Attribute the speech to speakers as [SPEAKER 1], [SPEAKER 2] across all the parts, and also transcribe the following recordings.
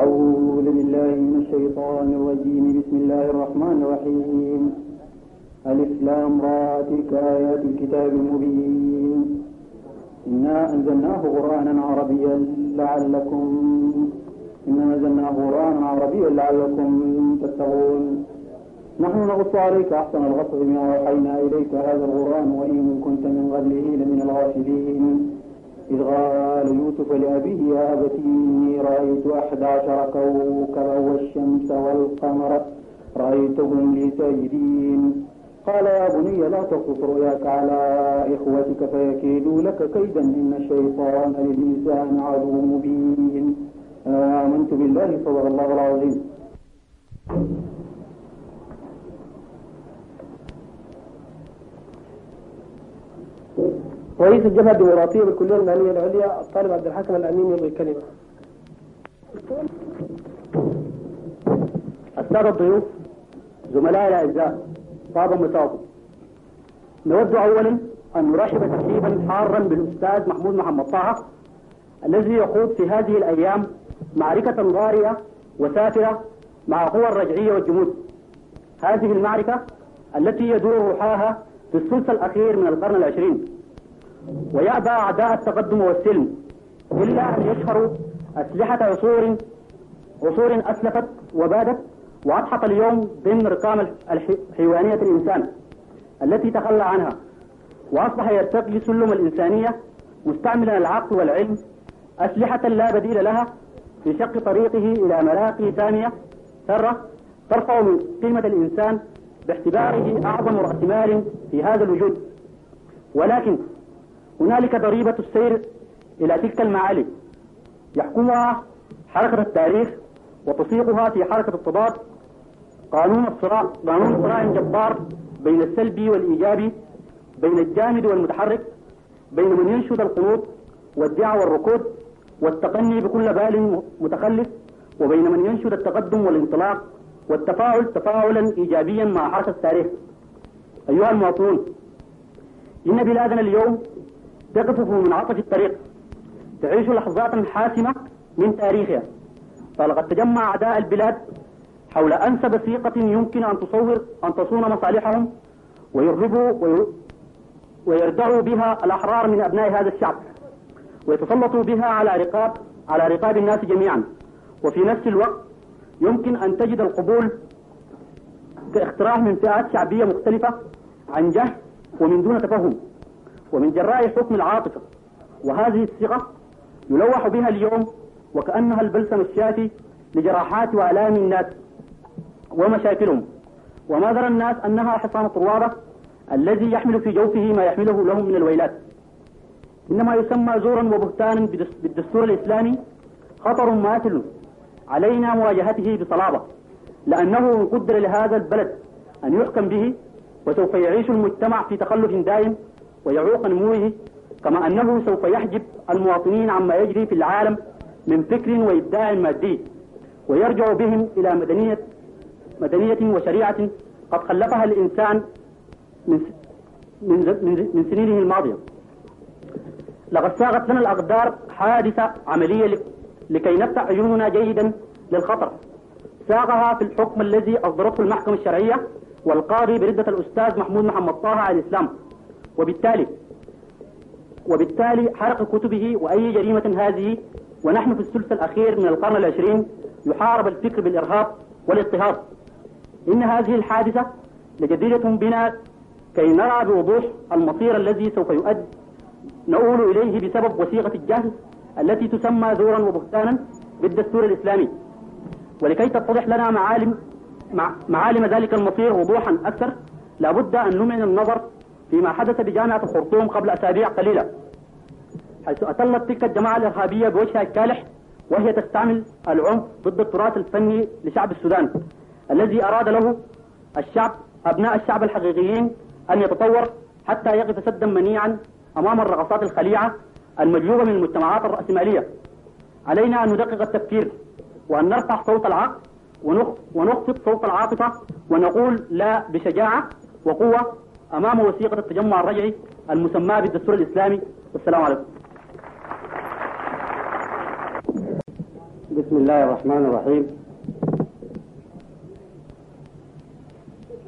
[SPEAKER 1] أعوذ بالله من الشيطان الرجيم بسم الله الرحمن الرحيم الإسلام را تلك آيات الكتاب المبين إنا أنزلناه قرآنا عربيا لعلكم إنا أنزلناه قرآنا عربيا لعلكم تتقون نحن نقص عليك أحسن القصص بما أوحينا إليك هذا القرآن وإن كنت من قبله لمن الغافلين إذ قال يوسف لأبيه يا أبتي إني رأيت أحد عشر كوكبا والشمس والقمر رأيتهم لي ساجدين قال يا بني لا تقص رؤياك على إخوتك فيكيدوا لك كيدا إن الشيطان للإنسان عدو مبين آمنت بالله صدق الله العظيم رئيس الجبهة الديمقراطية بالكلية المهنية العليا الطالب عبد الحكم الأمين يلغي الكلمة السادة الضيوف زملائي الأعزاء طاب متابق نود أولا أن نرحب ترحيبا حارا بالأستاذ محمود محمد طه الذي يقود في هذه الأيام معركة ضارئه وسافرة مع قوى الرجعية والجمود هذه المعركة التي يدور روحاها في الثلث الأخير من القرن العشرين ويأبى أعداء التقدم والسلم إلا أن يشهروا أسلحة عصور عصور أسلفت وبادت وأضحت اليوم ضمن رقام الحيوانية الإنسان التي تخلى عنها وأصبح يرتقي سلم الإنسانية مستعملا العقل والعلم أسلحة لا بديل لها في شق طريقه إلى مراقي ثانية ثرة ترفع من قيمة الإنسان باعتباره أعظم رأس مال في هذا الوجود ولكن هنالك ضريبة السير إلى تلك المعالم يحكمها حركة التاريخ وتصيغها في حركة التضاد قانون الصراع قانون صراع جبار بين السلبي والإيجابي بين الجامد والمتحرك بين من ينشد القنوط والدعوى والركود والتقني بكل بال متخلف وبين من ينشد التقدم والانطلاق والتفاعل تفاعلا إيجابيا مع حركة التاريخ أيها المواطنون إن بلادنا اليوم تقف من منعطف الطريق تعيش لحظات حاسمة من تاريخها فلقد تجمع أعداء البلاد حول أنسب ثيقة يمكن أن تصور أن تصون مصالحهم ويهربوا ويردعوا بها الأحرار من أبناء هذا الشعب ويتسلطوا بها على رقاب على رقاب الناس جميعا وفي نفس الوقت يمكن أن تجد القبول كاقتراح من فئات شعبية مختلفة عن جهل ومن دون تفهم ومن جراء حكم العاطفة وهذه الصيغة يلوح بها اليوم وكأنها البلسم الشافي لجراحات وآلام الناس ومشاكلهم وما درى الناس أنها حصان طروادة الذي يحمل في جوفه ما يحمله لهم من الويلات إنما يسمى زورا وبهتانا بالدستور الإسلامي خطر ماثل علينا مواجهته بصلابة لأنه قدر لهذا البلد أن يحكم به وسوف يعيش المجتمع في تخلف دائم ويعوق نموه كما أنه سوف يحجب المواطنين عما يجري في العالم من فكر وإبداع مادي ويرجع بهم إلى مدنية مدنية وشريعة قد خلفها الإنسان من من من سنينه الماضية. لقد ساغت لنا الأقدار حادثة عملية لكي نفتح عيوننا جيدا للخطر. ساغها في الحكم الذي أصدرته المحكمة الشرعية والقاضي بردة الأستاذ محمود محمد طه على الإسلام وبالتالي وبالتالي حرق كتبه وأي جريمة هذه ونحن في الثلث الأخير من القرن العشرين يحارب الفكر بالإرهاب والاضطهاد إن هذه الحادثة لجديرة بنا كي نرى بوضوح المصير الذي سوف يؤدي نؤول إليه بسبب وثيقة الجهل التي تسمى زورا وبهتانا بالدستور الإسلامي ولكي تتضح لنا معالم مع معالم ذلك المصير وضوحا أكثر لابد أن نمعن النظر فيما حدث بجامعة الخرطوم قبل أسابيع قليلة حيث أتلت تلك الجماعة الإرهابية بوجهها الكالح وهي تستعمل العنف ضد التراث الفني لشعب السودان الذي أراد له الشعب أبناء الشعب الحقيقيين أن يتطور حتى يقف سدا منيعا أمام الرغصات الخليعة المجلوبة من المجتمعات الرأسمالية علينا أن ندقق التفكير وأن نرفع صوت العقل ونخفض صوت العاطفة ونقول لا بشجاعة وقوة أمام وثيقه التجمع الرجعي المسماه بالدستور الاسلامي والسلام عليكم. بسم الله الرحمن الرحيم.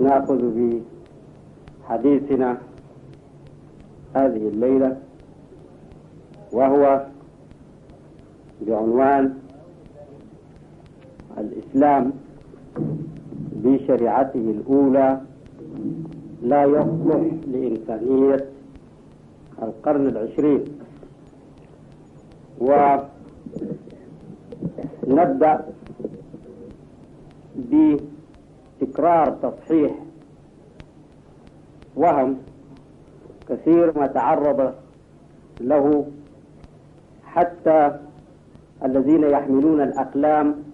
[SPEAKER 1] ناخذ بحديثنا هذه الليله وهو بعنوان الاسلام بشريعته الاولى لا يصلح لإنسانية القرن العشرين ونبدأ بتكرار تصحيح وهم كثير ما تعرض له حتى الذين يحملون الأقلام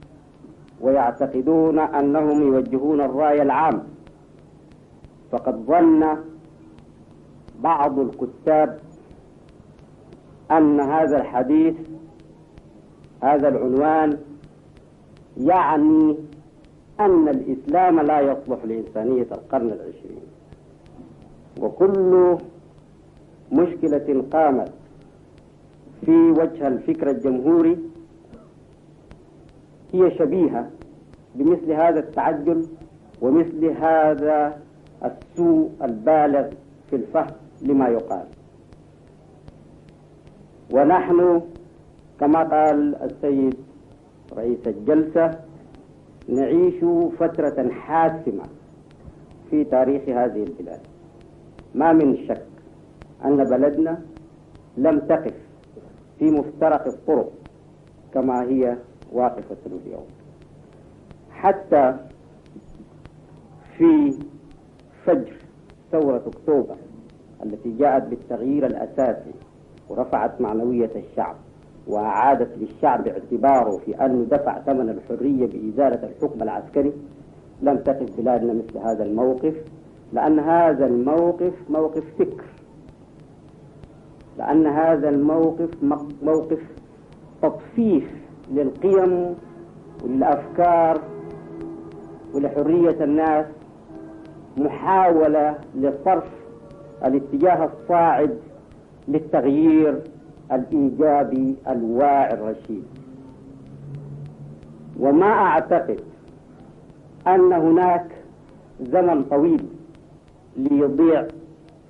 [SPEAKER 1] ويعتقدون أنهم يوجهون الرأي العام فقد ظن بعض الكتاب أن هذا الحديث هذا العنوان يعني أن الإسلام لا يصلح لإنسانية القرن العشرين وكل مشكلة قامت في وجه الفكر الجمهوري هي شبيهة بمثل هذا التعجل ومثل هذا السوء البالغ في الفهم لما يقال ونحن كما قال السيد رئيس الجلسة نعيش فترة حاسمة في تاريخ هذه البلاد ما من شك أن بلدنا لم تقف في مفترق الطرق كما هي واقفة اليوم حتى في فجر ثورة أكتوبر التي جاءت بالتغيير الأساسي ورفعت معنوية الشعب وأعادت للشعب اعتباره في أنه دفع ثمن الحرية بإزالة الحكم العسكري لم تقف بلادنا مثل هذا الموقف لأن هذا الموقف موقف فكر لأن هذا الموقف موقف تطفيف للقيم وللأفكار ولحرية الناس محاولة لصرف الاتجاه الصاعد للتغيير الإيجابي الواعي الرشيد وما أعتقد أن هناك زمن طويل ليضيع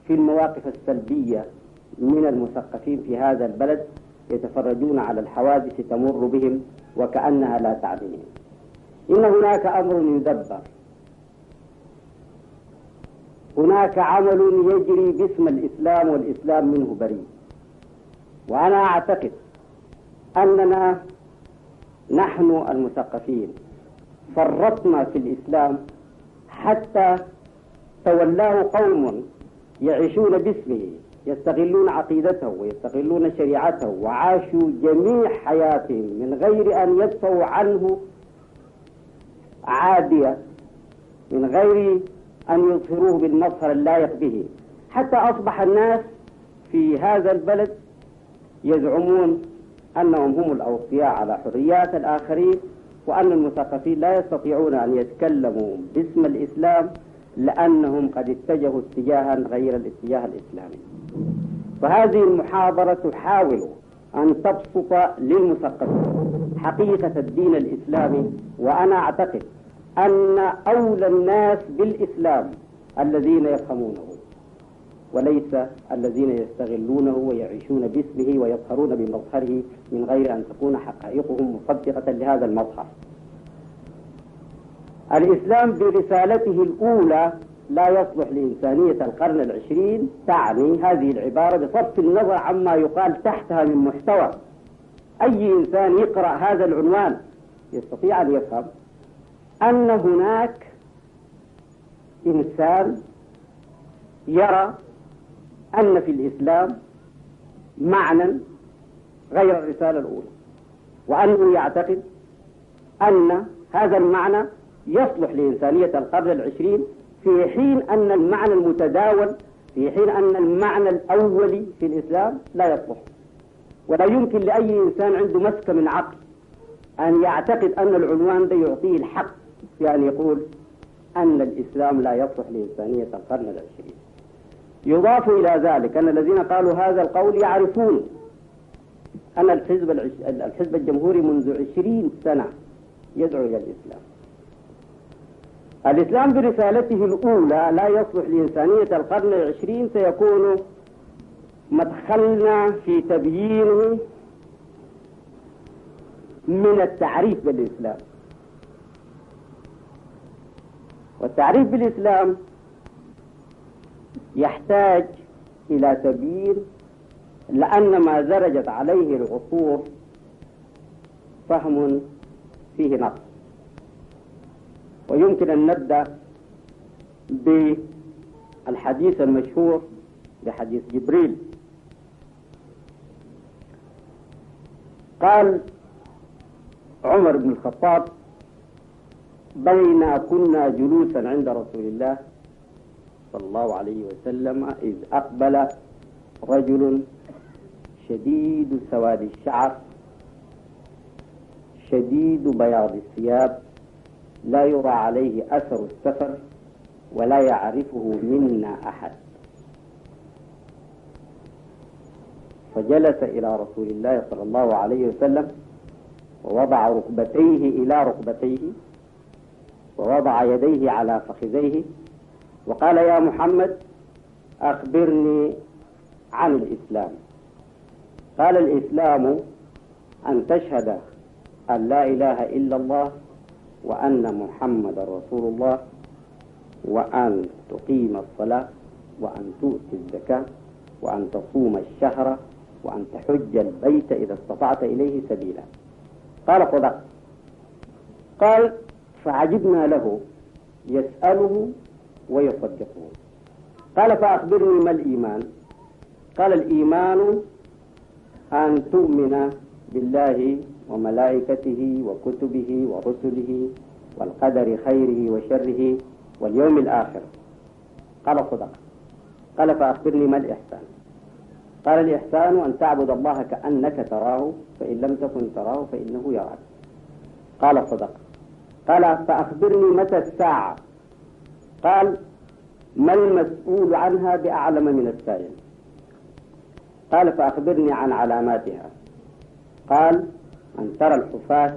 [SPEAKER 1] في المواقف السلبية من المثقفين في هذا البلد يتفرجون على الحوادث تمر بهم وكأنها لا تعدهم إن هناك أمر يدبر هناك عمل يجري باسم الإسلام والإسلام منه بريء وأنا أعتقد أننا نحن المثقفين فرطنا في الإسلام حتى تولاه قوم يعيشون باسمه يستغلون عقيدته ويستغلون شريعته وعاشوا جميع حياتهم من غير أن يدفعوا عنه عادية من غير أن يظهروه بالمظهر اللائق به حتى أصبح الناس في هذا البلد يزعمون أنهم هم الأوصياء على حريات الآخرين وأن المثقفين لا يستطيعون أن يتكلموا باسم الإسلام لأنهم قد اتجهوا اتجاها غير الاتجاه الإسلامي فهذه المحاضرة تحاول أن تبسط للمثقفين حقيقة الدين الإسلامي وأنا أعتقد أن أولى الناس بالإسلام الذين يفهمونه وليس الذين يستغلونه ويعيشون باسمه ويظهرون بمظهره من غير أن تكون حقائقهم مصدقة لهذا المظهر الإسلام برسالته الأولى لا يصلح لإنسانية القرن العشرين تعني هذه العبارة بصرف النظر عما يقال تحتها من محتوى أي إنسان يقرأ هذا العنوان يستطيع أن يفهم أن هناك إنسان يرى أن في الإسلام معنى غير الرسالة الأولى وأنه يعتقد أن هذا المعنى يصلح لإنسانية القرن العشرين في حين أن المعنى المتداول في حين أن المعنى الأولي في الإسلام لا يصلح ولا يمكن لأي إنسان عنده مسكة من عقل أن يعتقد أن العنوان ده يعطيه الحق يعني يقول أن الإسلام لا يصلح لإنسانية القرن العشرين يضاف إلى ذلك أن الذين قالوا هذا القول يعرفون أن الحزب, الحزب الجمهوري منذ عشرين سنة يدعو إلى الإسلام الإسلام برسالته الأولى لا يصلح لإنسانية القرن العشرين سيكون مدخلنا في تبيينه من التعريف بالإسلام والتعريف بالإسلام يحتاج
[SPEAKER 2] إلى سبيل لأن ما درجت عليه العصور فهم فيه نقص ويمكن أن نبدأ بالحديث المشهور بحديث جبريل قال عمر بن الخطاب بين كنا جلوسا عند رسول الله صلى الله عليه وسلم إذ أقبل رجل شديد سواد الشعر شديد بياض الثياب لا يرى عليه أثر السفر ولا يعرفه منا أحد فجلس إلى رسول الله صلى الله عليه وسلم ووضع ركبتيه إلى ركبتيه ووضع يديه على فخذيه وقال يا محمد أخبرني عن الإسلام قال الإسلام أن تشهد أن لا إله إلا الله وأن محمد رسول الله وأن تقيم الصلاة وأن تؤتي الزكاة وأن تصوم الشهر وأن تحج البيت إذا استطعت إليه سبيلا قال صدق قال فعجبنا له يسأله ويصدقه قال فأخبرني ما الإيمان قال الإيمان أن تؤمن بالله وملائكته وكتبه ورسله والقدر خيره وشره واليوم الآخر قال صدق قال فأخبرني ما الإحسان قال الإحسان أن تعبد الله كأنك تراه فإن لم تكن تراه فإنه يراك قال صدق قال فأخبرني متى الساعة قال ما المسؤول عنها بأعلم من السائل قال فأخبرني عن علاماتها قال أن ترى الحفاة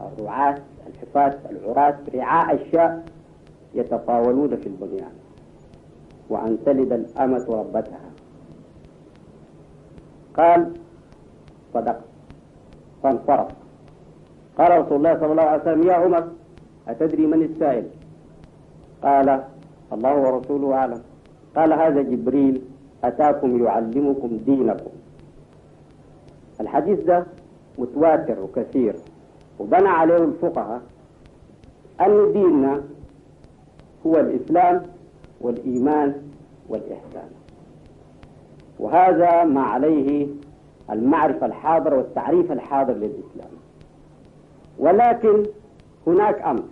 [SPEAKER 2] الرعاة الحفاة العراة رعاء الشاء يتطاولون في البنيان وأن تلد الأمة ربتها قال صدقت فانصرف قال رسول الله صلى الله عليه وسلم يا عمر أتدري من السائل قال الله ورسوله أعلم قال هذا جبريل أتاكم يعلمكم دينكم الحديث ده متواتر وكثير وبنى عليه الفقهاء أن ديننا هو الإسلام والإيمان والإحسان وهذا ما عليه المعرفة الحاضرة والتعريف الحاضر للإسلام ولكن هناك أمر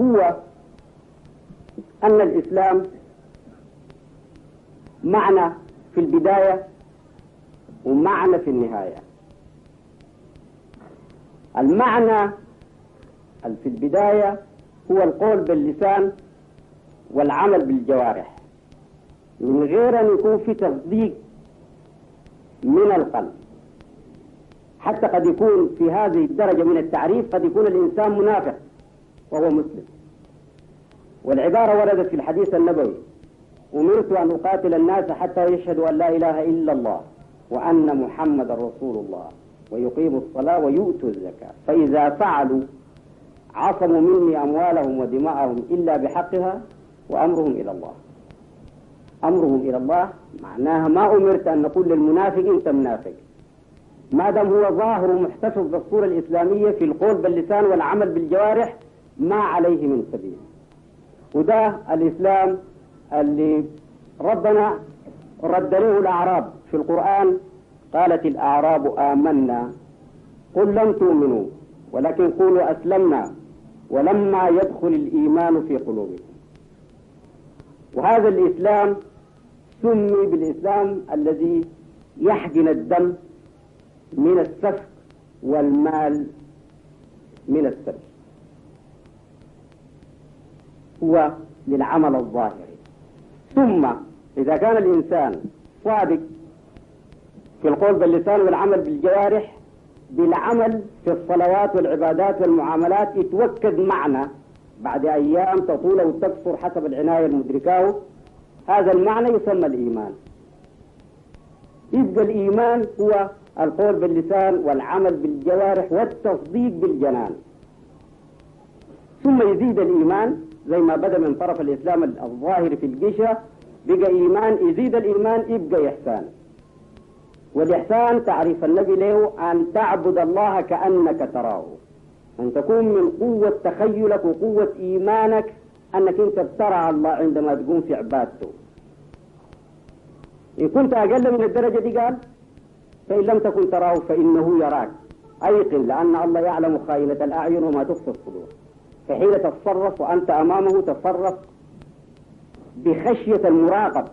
[SPEAKER 2] هو أن الإسلام معنى في البداية ومعنى في النهاية المعنى في البداية هو القول باللسان والعمل بالجوارح من غير أن يكون في تصديق من القلب حتى قد يكون في هذه الدرجة من التعريف قد يكون الإنسان منافق وهو مسلم والعبارة وردت في الحديث النبوي أمرت أن أقاتل الناس حتى يشهدوا أن لا إله إلا الله وأن محمد رسول الله ويقيموا الصلاة ويؤتوا الزكاة فإذا فعلوا عصموا مني أموالهم ودماءهم إلا بحقها وأمرهم إلى الله أمرهم إلى الله معناها ما أمرت أن نقول للمنافق أنت منافق ما دام هو ظاهر ومحتفظ بالصورة الإسلامية في القول باللسان والعمل بالجوارح ما عليه من سبيل وده الإسلام اللي ربنا رد له الأعراب في القرآن قالت الأعراب آمنا قل لم تؤمنوا ولكن قولوا أسلمنا ولما يدخل الإيمان في قلوبكم وهذا الإسلام سمي بالإسلام الذي يحقن الدم من السفك والمال من السفك هو للعمل الظاهري ثم إذا كان الإنسان صادق في القول باللسان والعمل بالجوارح بالعمل في الصلوات والعبادات والمعاملات يتوكد معنى بعد أيام تطول أو تكثر حسب العناية المدركاه هذا المعنى يسمى الإيمان يبقى الإيمان هو القول باللسان والعمل بالجوارح والتصديق بالجنان ثم يزيد الإيمان زي ما بدا من طرف الإسلام الظاهر في الجيش بقى إيمان يزيد الإيمان يبقى إحسان والإحسان تعريف النبي له أن تعبد الله كأنك تراه أن تكون من قوة تخيلك وقوة إيمانك أنك أنت بترى الله عندما تقوم في عبادته إن كنت أقل من الدرجة دي قال فإن لم تكن تراه فإنه يراك أيقن لأن الله يعلم خائنة الأعين وما تخفي الصدور فحين تتصرف وأنت أمامه تصرف بخشية المراقب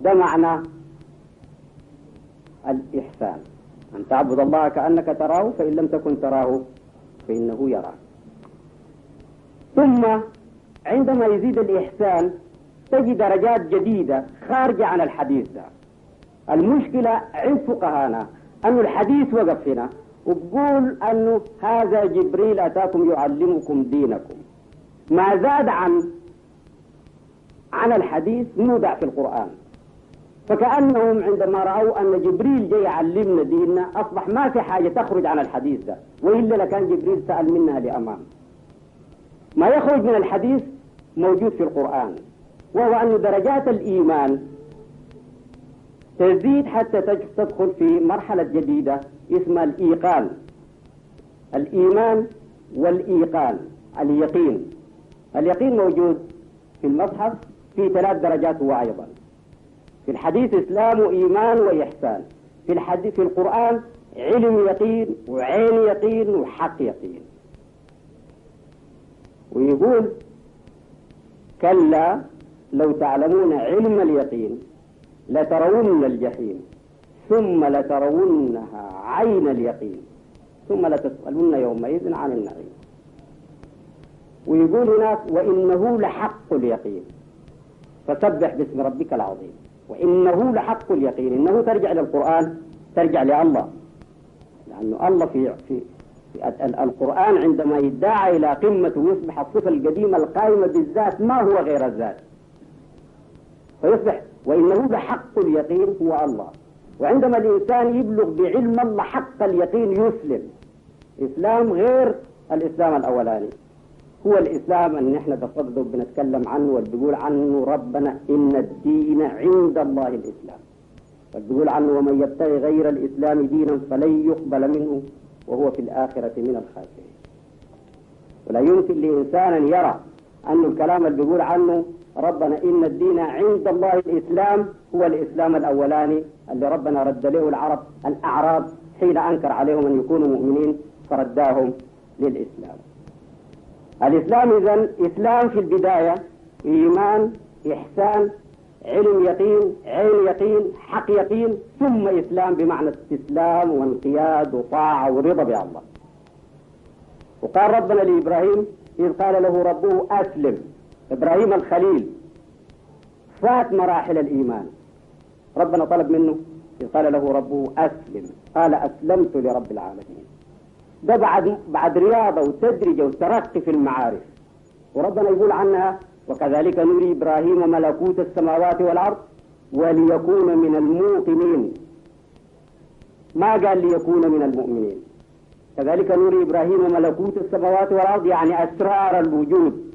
[SPEAKER 2] ده معنى الإحسان أن تعبد الله كأنك تراه فإن لم تكن تراه فإنه يراك ثم عندما يزيد الإحسان تجد درجات جديدة خارجة عن الحديث ده المشكلة عند فقهانا أن الحديث وقف هنا وبقول أنه هذا جبريل أتاكم يعلمكم دينكم ما زاد عن عن الحديث نودع في القرآن فكأنهم عندما رأوا أن جبريل جاي يعلمنا ديننا أصبح ما في حاجة تخرج عن الحديث ده وإلا لكان جبريل سأل منها لأمام ما يخرج من الحديث موجود في القرآن وهو أن درجات الإيمان تزيد حتى تدخل في مرحلة جديدة اسم الإيقان الإيمان والإيقان اليقين اليقين موجود في المصحف في ثلاث درجات هو أيضا في الحديث إسلام إيمان وإحسان في الحديث في القرآن علم يقين وعين يقين وحق يقين ويقول كلا لو تعلمون علم اليقين لترون الجحيم ثم لترونها عين اليقين ثم لتسألن يومئذ عن النعيم ويقول هناك وإنه لحق اليقين فسبح باسم ربك العظيم وإنه لحق اليقين إنه ترجع للقرآن ترجع لله لأنه الله في في القرآن عندما يدعى إلى قمة ويصبح الصفة القديمة القائمة بالذات ما هو غير الذات فيصبح وإنه لحق اليقين هو الله وعندما الإنسان يبلغ بعلم الله حق اليقين يسلم إسلام غير الإسلام الأولاني هو الإسلام اللي نحن بصدده بنتكلم عنه والبيقول عنه ربنا إن الدين عند الله الإسلام والبيقول عنه ومن يبتغي غير الإسلام دينا فلن يقبل منه وهو في الآخرة من الخاسرين ولا يمكن لإنسان أن يرى أن الكلام اللي بيقول عنه ربنا إن الدين عند الله الإسلام هو الإسلام الأولاني اللي ربنا رد له العرب الأعراب حين أنكر عليهم أن يكونوا مؤمنين فرداهم للإسلام الإسلام إذا إسلام في البداية إيمان إحسان علم يقين عين يقين حق يقين ثم إسلام بمعنى استسلام وانقياد وطاعة ورضا بالله وقال ربنا لإبراهيم إذ قال له ربه أسلم إبراهيم الخليل فات مراحل الإيمان ربنا طلب منه قال له ربه أسلم قال أسلمت لرب العالمين ده بعد بعد رياضة وتدرج وترقي في المعارف وربنا يقول عنها وكذلك نري إبراهيم ملكوت السماوات والأرض وليكون من الموقنين ما قال ليكون من المؤمنين كذلك نور إبراهيم ملكوت السماوات والأرض يعني أسرار الوجود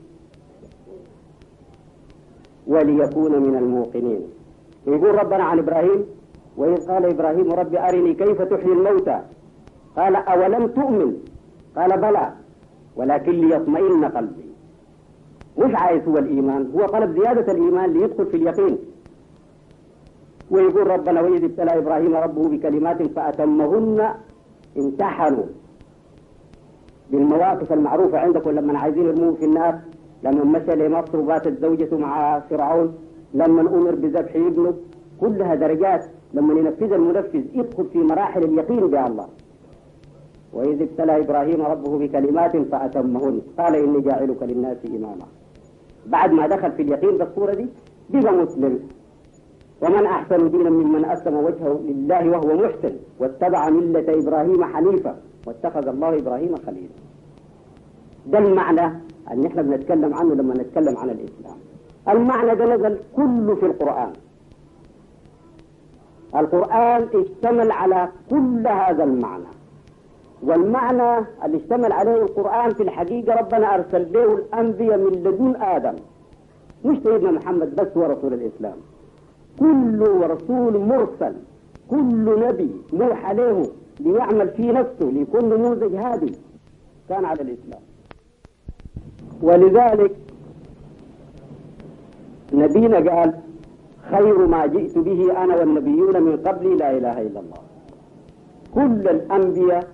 [SPEAKER 2] وليكون من الموقنين يقول ربنا عن إبراهيم وإذ قال إبراهيم رب أرني كيف تحيي الموتى قال أولم تؤمن قال بلى ولكن ليطمئن قلبي مش عايز هو الإيمان هو طلب زيادة الإيمان ليدخل في اليقين ويقول ربنا وإذ ابتلى إبراهيم ربه بكلمات فأتمهن امتحنوا بالمواقف المعروفة عندكم لما عايزين يرموه في النار لما مشى لمصر وباتت زوجته مع فرعون لما أمر بذبح ابنه كلها درجات لما ينفذ المنفذ يدخل في مراحل اليقين بالله وإذ ابتلى إبراهيم ربه بكلمات فأتمهن قال إني جاعلك للناس إماما بعد ما دخل في اليقين بالصورة دي بقى مسلم ومن أحسن دينا ممن أسلم وجهه لله وهو محسن واتبع ملة إبراهيم حنيفا واتخذ الله إبراهيم خليلا ده المعنى أن نحن بنتكلم عنه لما نتكلم عن الإسلام المعنى ده نزل كله في القرآن القرآن اشتمل على كل هذا المعنى والمعنى اللي اشتمل عليه القرآن في الحقيقة ربنا أرسل له الأنبياء من لدن آدم مش سيدنا محمد بس هو رسول الإسلام كل رسول مرسل كل نبي نوح عليه ليعمل في نفسه ليكون نموذج هادي كان على الإسلام ولذلك نبينا قال خير ما جئت به أنا والنبيون من قبلي لا إله إلا الله كل الأنبياء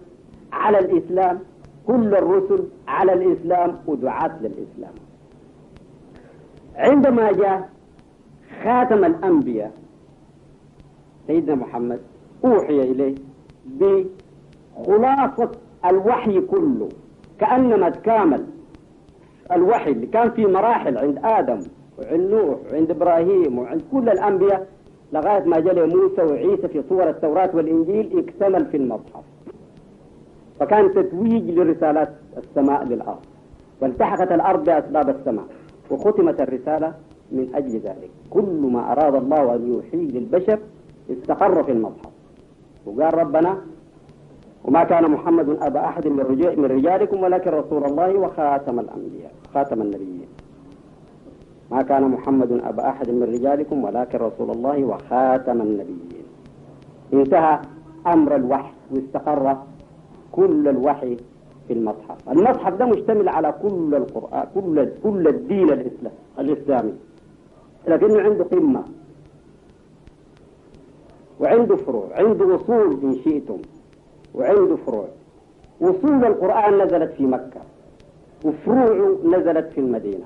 [SPEAKER 2] على الإسلام كل الرسل على الإسلام ودعاة للإسلام عندما جاء خاتم الأنبياء سيدنا محمد أوحي إليه بخلاصة الوحي كله كأنما تكامل الوحي اللي كان في مراحل عند آدم وعند نوح وعند إبراهيم وعند كل الأنبياء لغاية ما جاء موسى وعيسى في صور التوراة والإنجيل اكتمل في المصحف فكان تتويج لرسالات السماء للأرض والتحقت الأرض بأسباب السماء وختمت الرسالة من أجل ذلك كل ما أراد الله أن يوحيه للبشر استقر في المصحف وقال ربنا وما كان محمد أبا أحد من رجالكم ولكن رسول الله وخاتم الأنبياء خاتم النبيين ما كان محمد أبا أحد من رجالكم ولكن رسول الله وخاتم النبيين انتهى أمر الوحي واستقر كل الوحي في المصحف المصحف ده مشتمل على كل القرآن كل كل الدين الإسلام الإسلامي لكنه عنده قمة وعنده فروع عنده أصول إن شئتم وعنده فروع أصول القرآن نزلت في مكة وفروعه نزلت في المدينة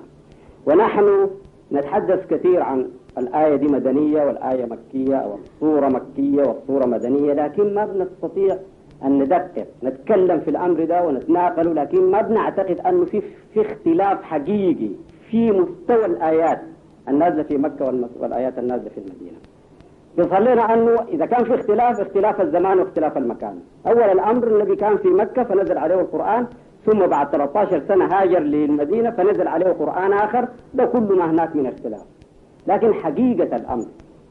[SPEAKER 2] ونحن نتحدث كثير عن الآية دي مدنية والآية مكية أو الصورة مكية والصورة مدنية لكن ما بنستطيع أن ندقق نتكلم في الأمر ده ونتناقله لكن ما بنعتقد أنه في, في اختلاف حقيقي في مستوى الآيات النازلة في مكة والآيات النازلة في المدينة يظهر لنا أنه إذا كان في اختلاف اختلاف الزمان واختلاف المكان أول الأمر النبي كان في مكة فنزل عليه القرآن ثم بعد 13 سنة هاجر للمدينة فنزل عليه قرآن آخر ده كل ما هناك من اختلاف لكن حقيقة الأمر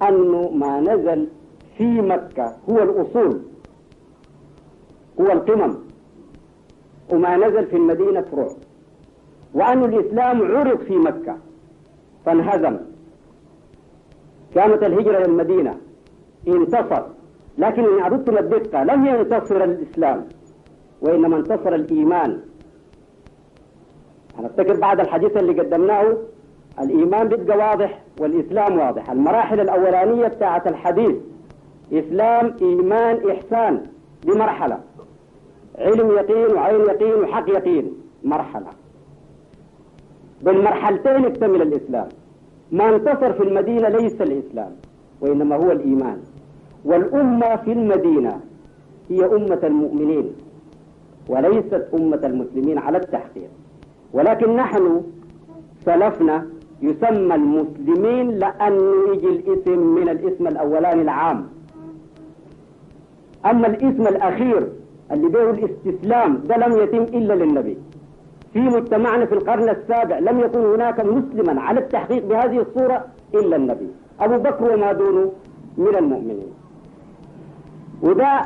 [SPEAKER 2] أنه ما نزل في مكة هو الأصول هو القمم وما نزل في المدينة فروع وأن الإسلام عرض في مكة فانهزم كانت الهجرة للمدينة انتصر لكن إن أردتم الدقة لم ينتصر الإسلام وإنما انتصر الإيمان هنفتكر بعد الحديث اللي قدمناه الإيمان بيبقى واضح والإسلام واضح المراحل الأولانية بتاعة الحديث إسلام إيمان إحسان بمرحله علم يقين وعين يقين وحق يقين مرحلة بالمرحلتين اكتمل الإسلام ما انتصر في المدينة ليس الإسلام وإنما هو الإيمان والأمة في المدينة هي أمة المؤمنين وليست أمة المسلمين على التحقيق ولكن نحن سلفنا يسمى المسلمين لأنه يجي الاسم من الاسم الأولاني العام أما الاسم الأخير اللي به الاستسلام ده لم يتم إلا للنبي في مجتمعنا في القرن السابع لم يكن هناك مسلما على التحقيق بهذه الصورة إلا النبي أبو بكر وما دونه من المؤمنين وده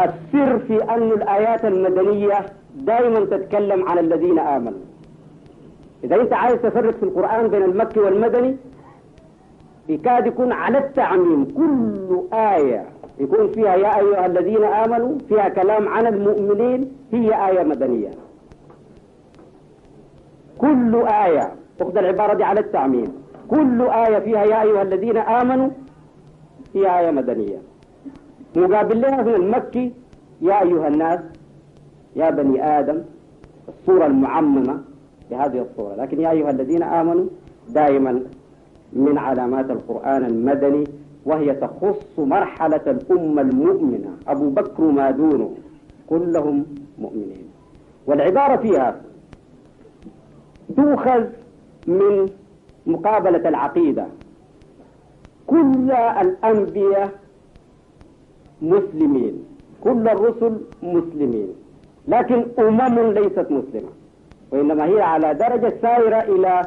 [SPEAKER 2] السر في أن الآيات المدنية دائما تتكلم عن الذين آمنوا إذا أنت عايز تفرق في القرآن بين المكي والمدني يكاد يكون على التعميم كل آية يكون فيها يا أيها الذين آمنوا فيها كلام عن المؤمنين هي آية مدنية كل آية أخذ العبارة دي على التعميم كل آية فيها يا أيها الذين آمنوا هي آية مدنية مقابل لها هنا المكي يا أيها الناس يا بني آدم الصورة المعممة لهذه الصورة لكن يا أيها الذين آمنوا دائما من علامات القرآن المدني وهي تخص مرحلة الأمة المؤمنة أبو بكر ما دونه كلهم مؤمنين والعبارة فيها تؤخذ من مقابلة العقيدة كل الأنبياء مسلمين كل الرسل مسلمين لكن أمم ليست مسلمة وإنما هي على درجة سائرة إلى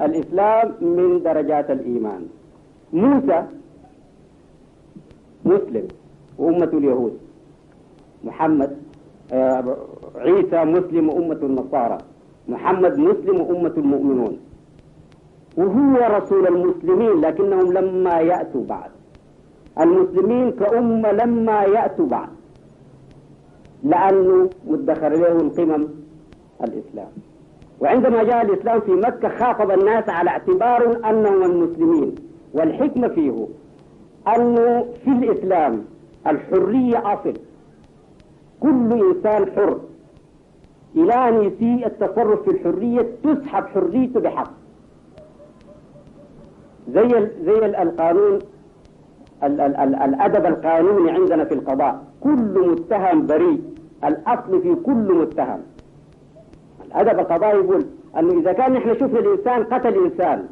[SPEAKER 2] الإسلام من درجات الإيمان موسى مسلم وأمة اليهود محمد آه، عيسى مسلم وأمة النصارى محمد مسلم وأمة المؤمنون وهو رسول المسلمين لكنهم لما يأتوا بعد المسلمين كأمة لما يأتوا بعد لأنه مدخر لهم قمم الإسلام وعندما جاء الإسلام في مكة خاطب الناس على اعتبار أنهم المسلمين والحكمة فيه أنه في الإسلام الحرية أصل كل إنسان حر إلى أن يسيء التصرف في الحرية تسحب حريته بحق زي زي القانون الأدب القانوني عندنا في القضاء كل متهم بريء الأصل في كل متهم الأدب القضائي يقول أنه إذا كان نحن شفنا الإنسان قتل إنسان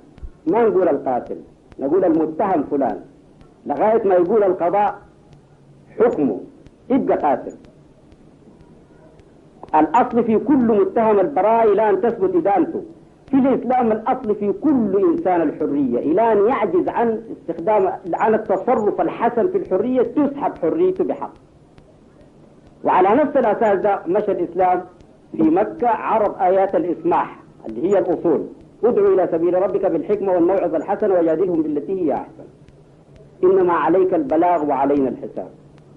[SPEAKER 2] ما نقول القاتل نقول المتهم فلان لغاية ما يقول القضاء حكمه يبقى قاتل الأصل في كل متهم البراء إلى أن تثبت إدانته في الإسلام الأصل في كل إنسان الحرية إلى أن يعجز عن استخدام عن التصرف الحسن في الحرية تسحب حريته بحق وعلى نفس الأساس ده مشى الإسلام في مكة عرض آيات الإسماح اللي هي الأصول ادعوا إلى سبيل ربك بالحكمة والموعظة الحسنة وجادلهم بالتي هي أحسن إنما عليك البلاغ وعلينا الحساب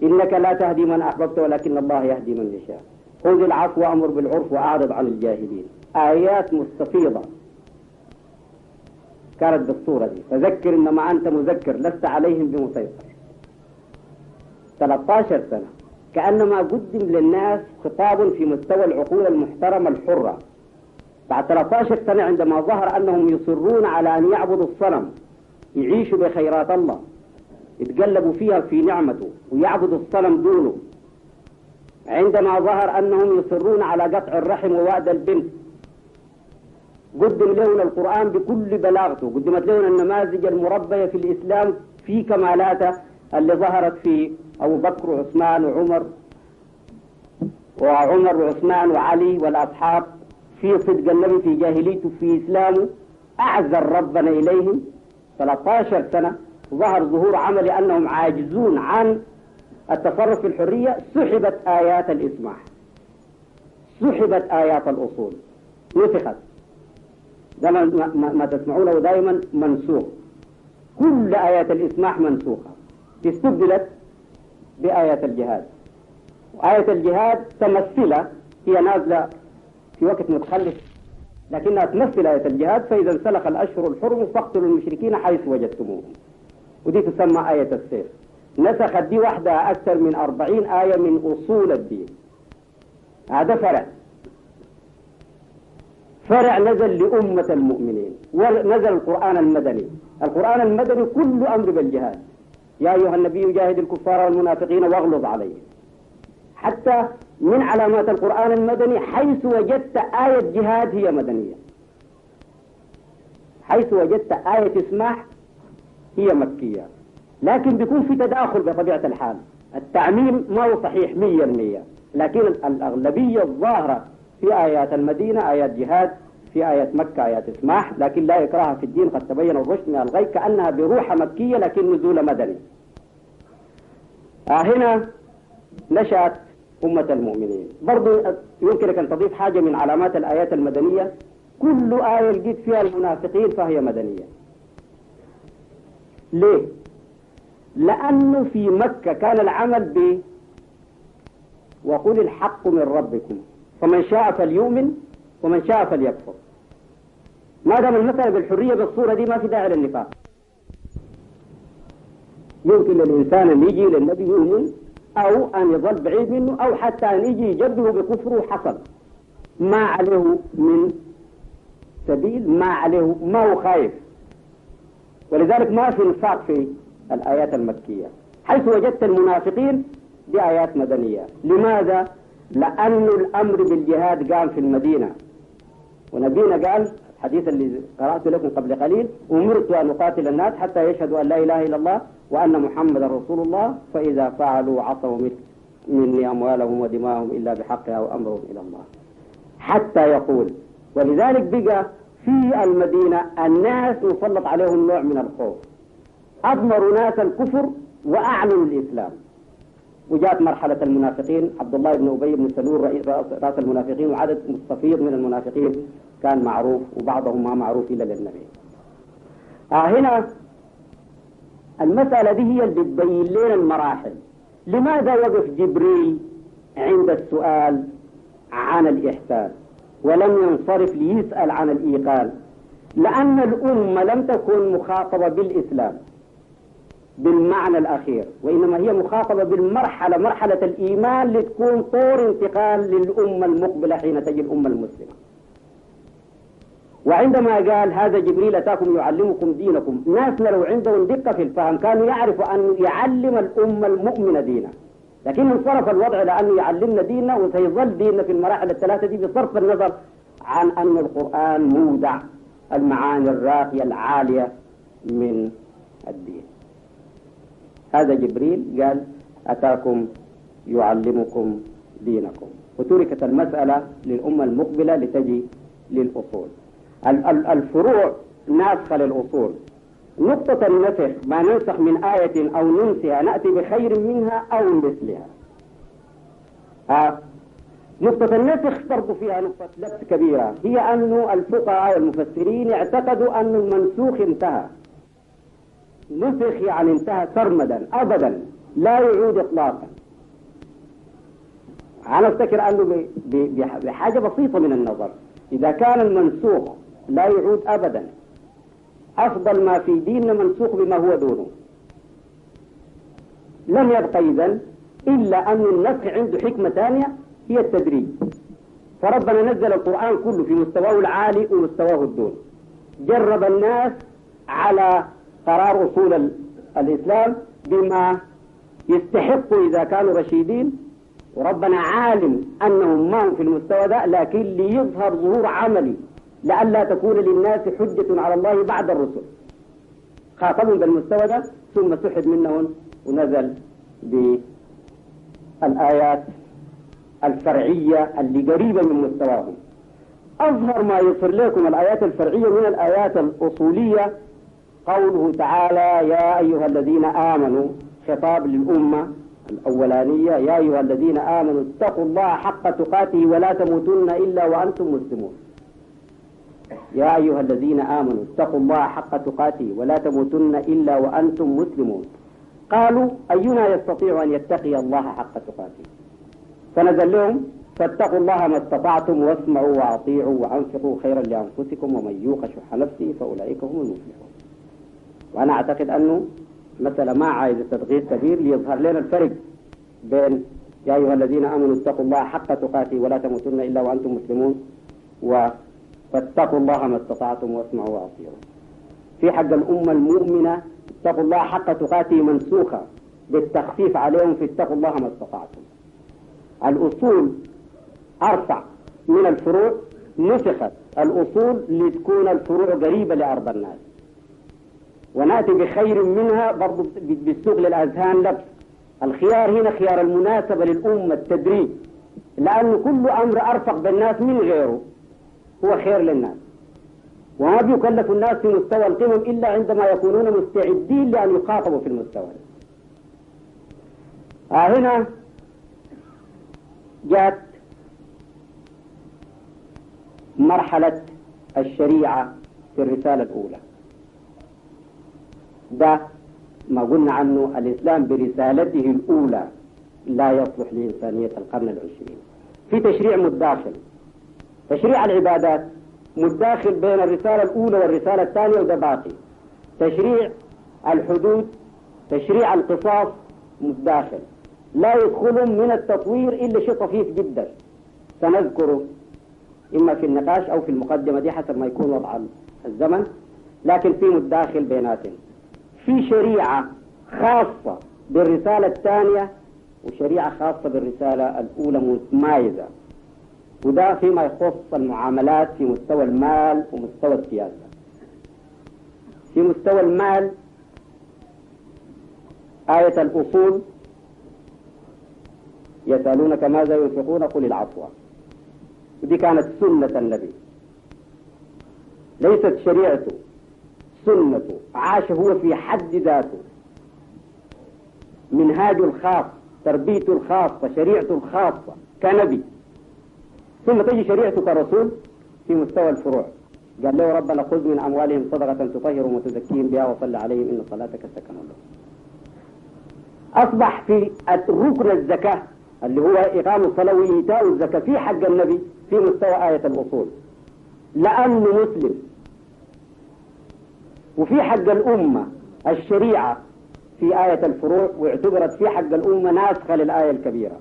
[SPEAKER 2] إنك لا تهدي من أحببت ولكن الله يهدي من يشاء خذ العفو وأمر بالعرف وأعرض عن الجاهلين آيات مستفيضة كانت بالصورة دي فذكر إنما أنت مذكر لست عليهم بمسيطر 13 سنة كأنما قدم للناس خطاب في مستوى العقول المحترمة الحرة بعد 13 سنة عندما ظهر أنهم يصرون على أن يعبدوا الصنم يعيشوا بخيرات الله يتقلبوا فيها في نعمته ويعبدوا الصنم دونه عندما ظهر أنهم يصرون على قطع الرحم ووأد البنت قدم لنا القرآن بكل بلاغته قدمت لنا النماذج المربية في الإسلام في كمالاته اللي ظهرت في أبو بكر وعثمان وعمر وعمر وعثمان وعلي والأصحاب في صدق النبي في جاهليته في إسلامه أعذر ربنا إليهم 13 سنة ظهر ظهور عمل أنهم عاجزون عن التصرف في الحرية سحبت آيات الإسماح سحبت آيات الأصول نسخت ده ما تسمعونه دائما منسوخ كل آيات الإسماح منسوخة استبدلت بآيات الجهاد وآية الجهاد تمثلة هي نازلة في وقت متخلف لكنها تمثل آية الجهاد فإذا انسلخ الأشهر الحرم فاقتلوا المشركين حيث وجدتموهم ودي تسمى آية السيف نسخت دي وحدها أكثر من أربعين آية من أصول الدين هذا فرق فرع نزل لأمة المؤمنين ونزل القرآن المدني القرآن المدني كل أمر بالجهاد يا أيها النبي جاهد الكفار والمنافقين واغلظ عليهم حتى من علامات القرآن المدني حيث وجدت آية جهاد هي مدنية حيث وجدت آية اسماح هي مكية لكن بيكون في تداخل بطبيعة الحال التعميم ما هو صحيح 100% لكن الأغلبية الظاهرة في آيات المدينة آيات جهاد في آيات مكة آيات إسماح لكن لا إكراه في الدين قد تبين الرشد من الغي كأنها بروح مكية لكن نزول مدني آه هنا نشأت أمة المؤمنين برضو يمكنك أن تضيف حاجة من علامات الآيات المدنية كل آية لقيت فيها المنافقين فهي مدنية ليه؟ لأنه في مكة كان العمل ب وقل الحق من ربكم فمن شاء فليؤمن ومن شاء فليكفر ما دام المسألة بالحرية بالصورة دي ما في داعي للنفاق يمكن للإنسان أن يجي للنبي يؤمن أو أن يظل بعيد منه أو حتى أن يجي يجبه بكفره حصل ما عليه من سبيل ما عليه ما هو خايف ولذلك ما في نفاق في الآيات المكية حيث وجدت المنافقين بآيات مدنية لماذا؟ لأن الأمر بالجهاد قام في المدينة ونبينا قال الحديث اللي قرأته لكم قبل قليل أمرت أن أقاتل الناس حتى يشهدوا أن لا إله إلا الله وأن محمدا رسول الله فإذا فعلوا عصوا مني أموالهم ودماءهم إلا بحقها وأمرهم إلى الله حتى يقول ولذلك بقى في المدينة الناس يسلط عليهم نوع من الخوف أضمروا ناس الكفر وأعلنوا الإسلام وجاءت مرحلة المنافقين عبد الله بن أبي بن سلول رئيس رأس المنافقين وعدد مستفيض من المنافقين كان معروف وبعضهم ما معروف إلا للنبي آه هنا المسألة دي هي اللي تبين لنا المراحل لماذا يقف جبريل عند السؤال عن الإحسان ولم ينصرف ليسأل عن الإيقان لأن الأمة لم تكن مخاطبة بالإسلام بالمعنى الأخير وإنما هي مخاطبة بالمرحلة مرحلة الإيمان لتكون طور انتقال للأمة المقبلة حين تجي الأمة المسلمة وعندما قال هذا جبريل أتاكم يعلمكم دينكم ناس لو عندهم دقة في الفهم كانوا يعرفوا أن يعلم الأمة المؤمنة دينها لكن انصرف الوضع لأن يعلمنا ديننا وسيظل ديننا في المراحل الثلاثة دي بصرف النظر عن أن القرآن مودع المعاني الراقية العالية من الدين هذا جبريل قال أتاكم يعلمكم دينكم وتركت المسألة للأمة المقبلة لتجي للأصول الفروع ناسخة للأصول نقطة النسخ ما ننسخ من آية أو ننسها نأتي بخير منها أو مثلها ها نقطة النسخ برضو فيها نقطة لبس كبيرة هي أن الفقهاء المفسرين اعتقدوا أن المنسوخ انتهى نسخ يعني انتهى سرمدا أبدا لا يعود إطلاقا أنا أفتكر أنه بحاجة بسيطة من النظر إذا كان المنسوخ لا يعود أبدا أفضل ما في ديننا منسوخ بما هو دونه لم يبقى إذا إلا أن النسخ عنده حكمة ثانية هي التدريج فربنا نزل القرآن كله في مستواه العالي ومستواه الدون جرب الناس على قرار أصول الإسلام بما يستحقوا إذا كانوا رشيدين وربنا عالم أنهم ما هم في المستوى ده لكن ليظهر ظهور عملي لئلا تكون للناس حجة على الله بعد الرسل خاطبهم بالمستوى ده ثم سحب منهم ونزل بالآيات الفرعية اللي قريبة من مستواهم أظهر ما يصر لكم الآيات الفرعية من الآيات الأصولية قوله تعالى يا أيها الذين آمنوا خطاب للأمة الأولانية يا أيها الذين آمنوا اتقوا الله حق تقاته ولا تموتن إلا وأنتم مسلمون يا أيها الذين آمنوا اتقوا الله حق تقاته ولا تموتن إلا وأنتم مسلمون قالوا أينا يستطيع أن يتقي الله حق تقاته فنزل لهم فاتقوا الله ما استطعتم واسمعوا وأطيعوا وأنفقوا خيرا لأنفسكم ومن يوق شح نفسه فأولئك هم المفلحون وأنا أعتقد أنه مثلا ما عايز التدقيق كبير ليظهر لنا الفرق بين يا أيها الذين آمنوا اتقوا الله حق تقاته ولا تموتن إلا وأنتم مسلمون و فاتقوا الله ما استطعتم واسمعوا واطيعوا في حق الأمة المؤمنة اتقوا الله حق تقاته منسوخة بالتخفيف عليهم في اتقوا الله ما استطعتم الأصول أرفع من الفروع نسخت الأصول لتكون الفروع قريبة لأرض الناس ونأتي بخير منها برضو بالسوق للأذهان لبس الخيار هنا خيار المناسبة للأمة التدريب لانه كل أمر أرفق بالناس من غيره هو خير للناس وما بيكلف الناس في مستوى القمم إلا عندما يكونون مستعدين لأن يخاطبوا في المستوى آه هنا جاءت مرحلة الشريعة في الرسالة الأولى ده ما قلنا عنه الإسلام برسالته الأولى لا يصلح لإنسانية القرن العشرين في تشريع متداخل تشريع العبادات متداخل بين الرسالة الأولى والرسالة الثانية وده باقي تشريع الحدود تشريع القصاص متداخل لا يدخل من التطوير إلا شيء طفيف جدا سنذكره إما في النقاش أو في المقدمة دي حسب ما يكون وضع الزمن لكن في متداخل بيناتهم في شريعة خاصة بالرسالة الثانية وشريعة خاصة بالرسالة الأولى متمايزة وده فيما يخص المعاملات في مستوى المال ومستوى السياسة في مستوى المال آية الأصول يسألونك ماذا ينفقون قل العفو ودي كانت سنة النبي ليست شريعته سنته عاش هو في حد ذاته منهاج الخاص تربيته الخاصة شريعته الخاصة كنبي ثم تجي شريعته كرسول في مستوى الفروع قال له ربنا خذ من أموالهم صدقة تطهرهم وتزكيهم بها وصل عليهم إن صلاتك سكن لهم أصبح في ركن الزكاة اللي هو إقام الصلاة وإيتاء الزكاة في حق النبي في مستوى آية الأصول لأنه مسلم وفي حق الأمة الشريعة في آية الفروع واعتبرت في حق الأمة ناسخة للآية الكبيرة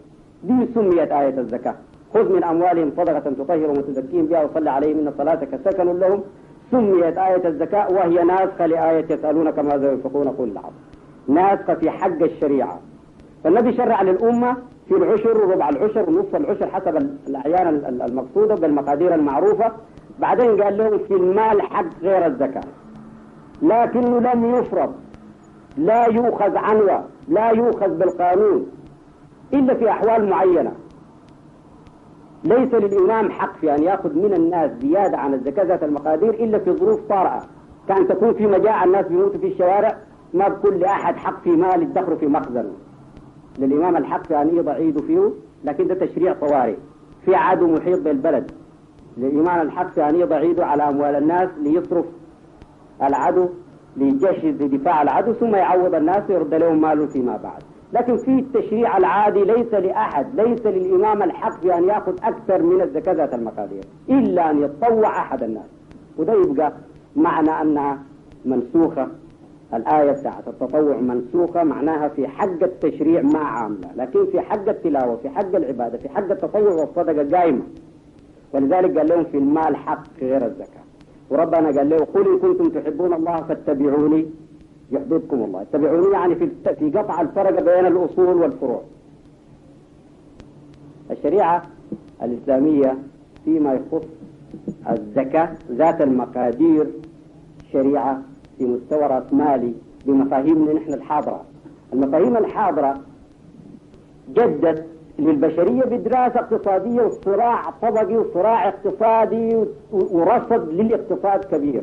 [SPEAKER 2] دي سميت آية الزكاة خذ من أموالهم صدقة تطهرهم وتزكيهم بها وصل عليهم إن صلاتك سكن لهم سميت آية الزكاة وهي ناسخة لآية يسألونك ماذا ينفقون قل نعم ناسخة في حق الشريعة فالنبي شرع للأمة في العشر وربع العشر ونصف العشر حسب الأعيان المقصودة بالمقادير المعروفة بعدين قال لهم في المال حق غير الزكاة لكنه لم يفرض لا يؤخذ عنوى لا يؤخذ بالقانون إلا في أحوال معينة ليس للإمام حق في أن يأخذ من الناس زيادة عن الزكاة ذات المقادير إلا في ظروف طارئة كان تكون في مجاعة الناس بيموتوا في الشوارع ما بكل لأحد حق في مال يدخره في مخزن للإمام الحق في أن يضع عيده فيه لكن ده تشريع طوارئ في عدو محيط بالبلد للإمام الحق في أن يضع عيده على أموال الناس ليصرف العدو لجيش لدفاع العدو ثم يعوض الناس ويرد لهم ماله فيما بعد لكن في التشريع العادي ليس لأحد ليس للإمام الحق بأن يأخذ أكثر من الزكاة ذات المقادير إلا أن يتطوع أحد الناس وده يبقى معنى أنها منسوخة الآية ساعة التطوع منسوخة معناها في حق التشريع ما عاملة لكن في حق التلاوة في حق العبادة في حق التطوع والصدقة قائمة ولذلك قال لهم في المال حق غير الزكاة وربنا قال له قل إن كنتم تحبون الله فاتبعوني يحببكم الله اتبعوني يعني في في قطع الفرق بين الأصول والفروع الشريعة الإسلامية فيما يخص الزكاة ذات المقادير شريعة في مستوى رأسمالي بمفاهيمنا نحن الحاضرة المفاهيم الحاضرة جدت للبشرية بدراسة اقتصادية وصراع طبقي وصراع اقتصادي ورصد للاقتصاد كبير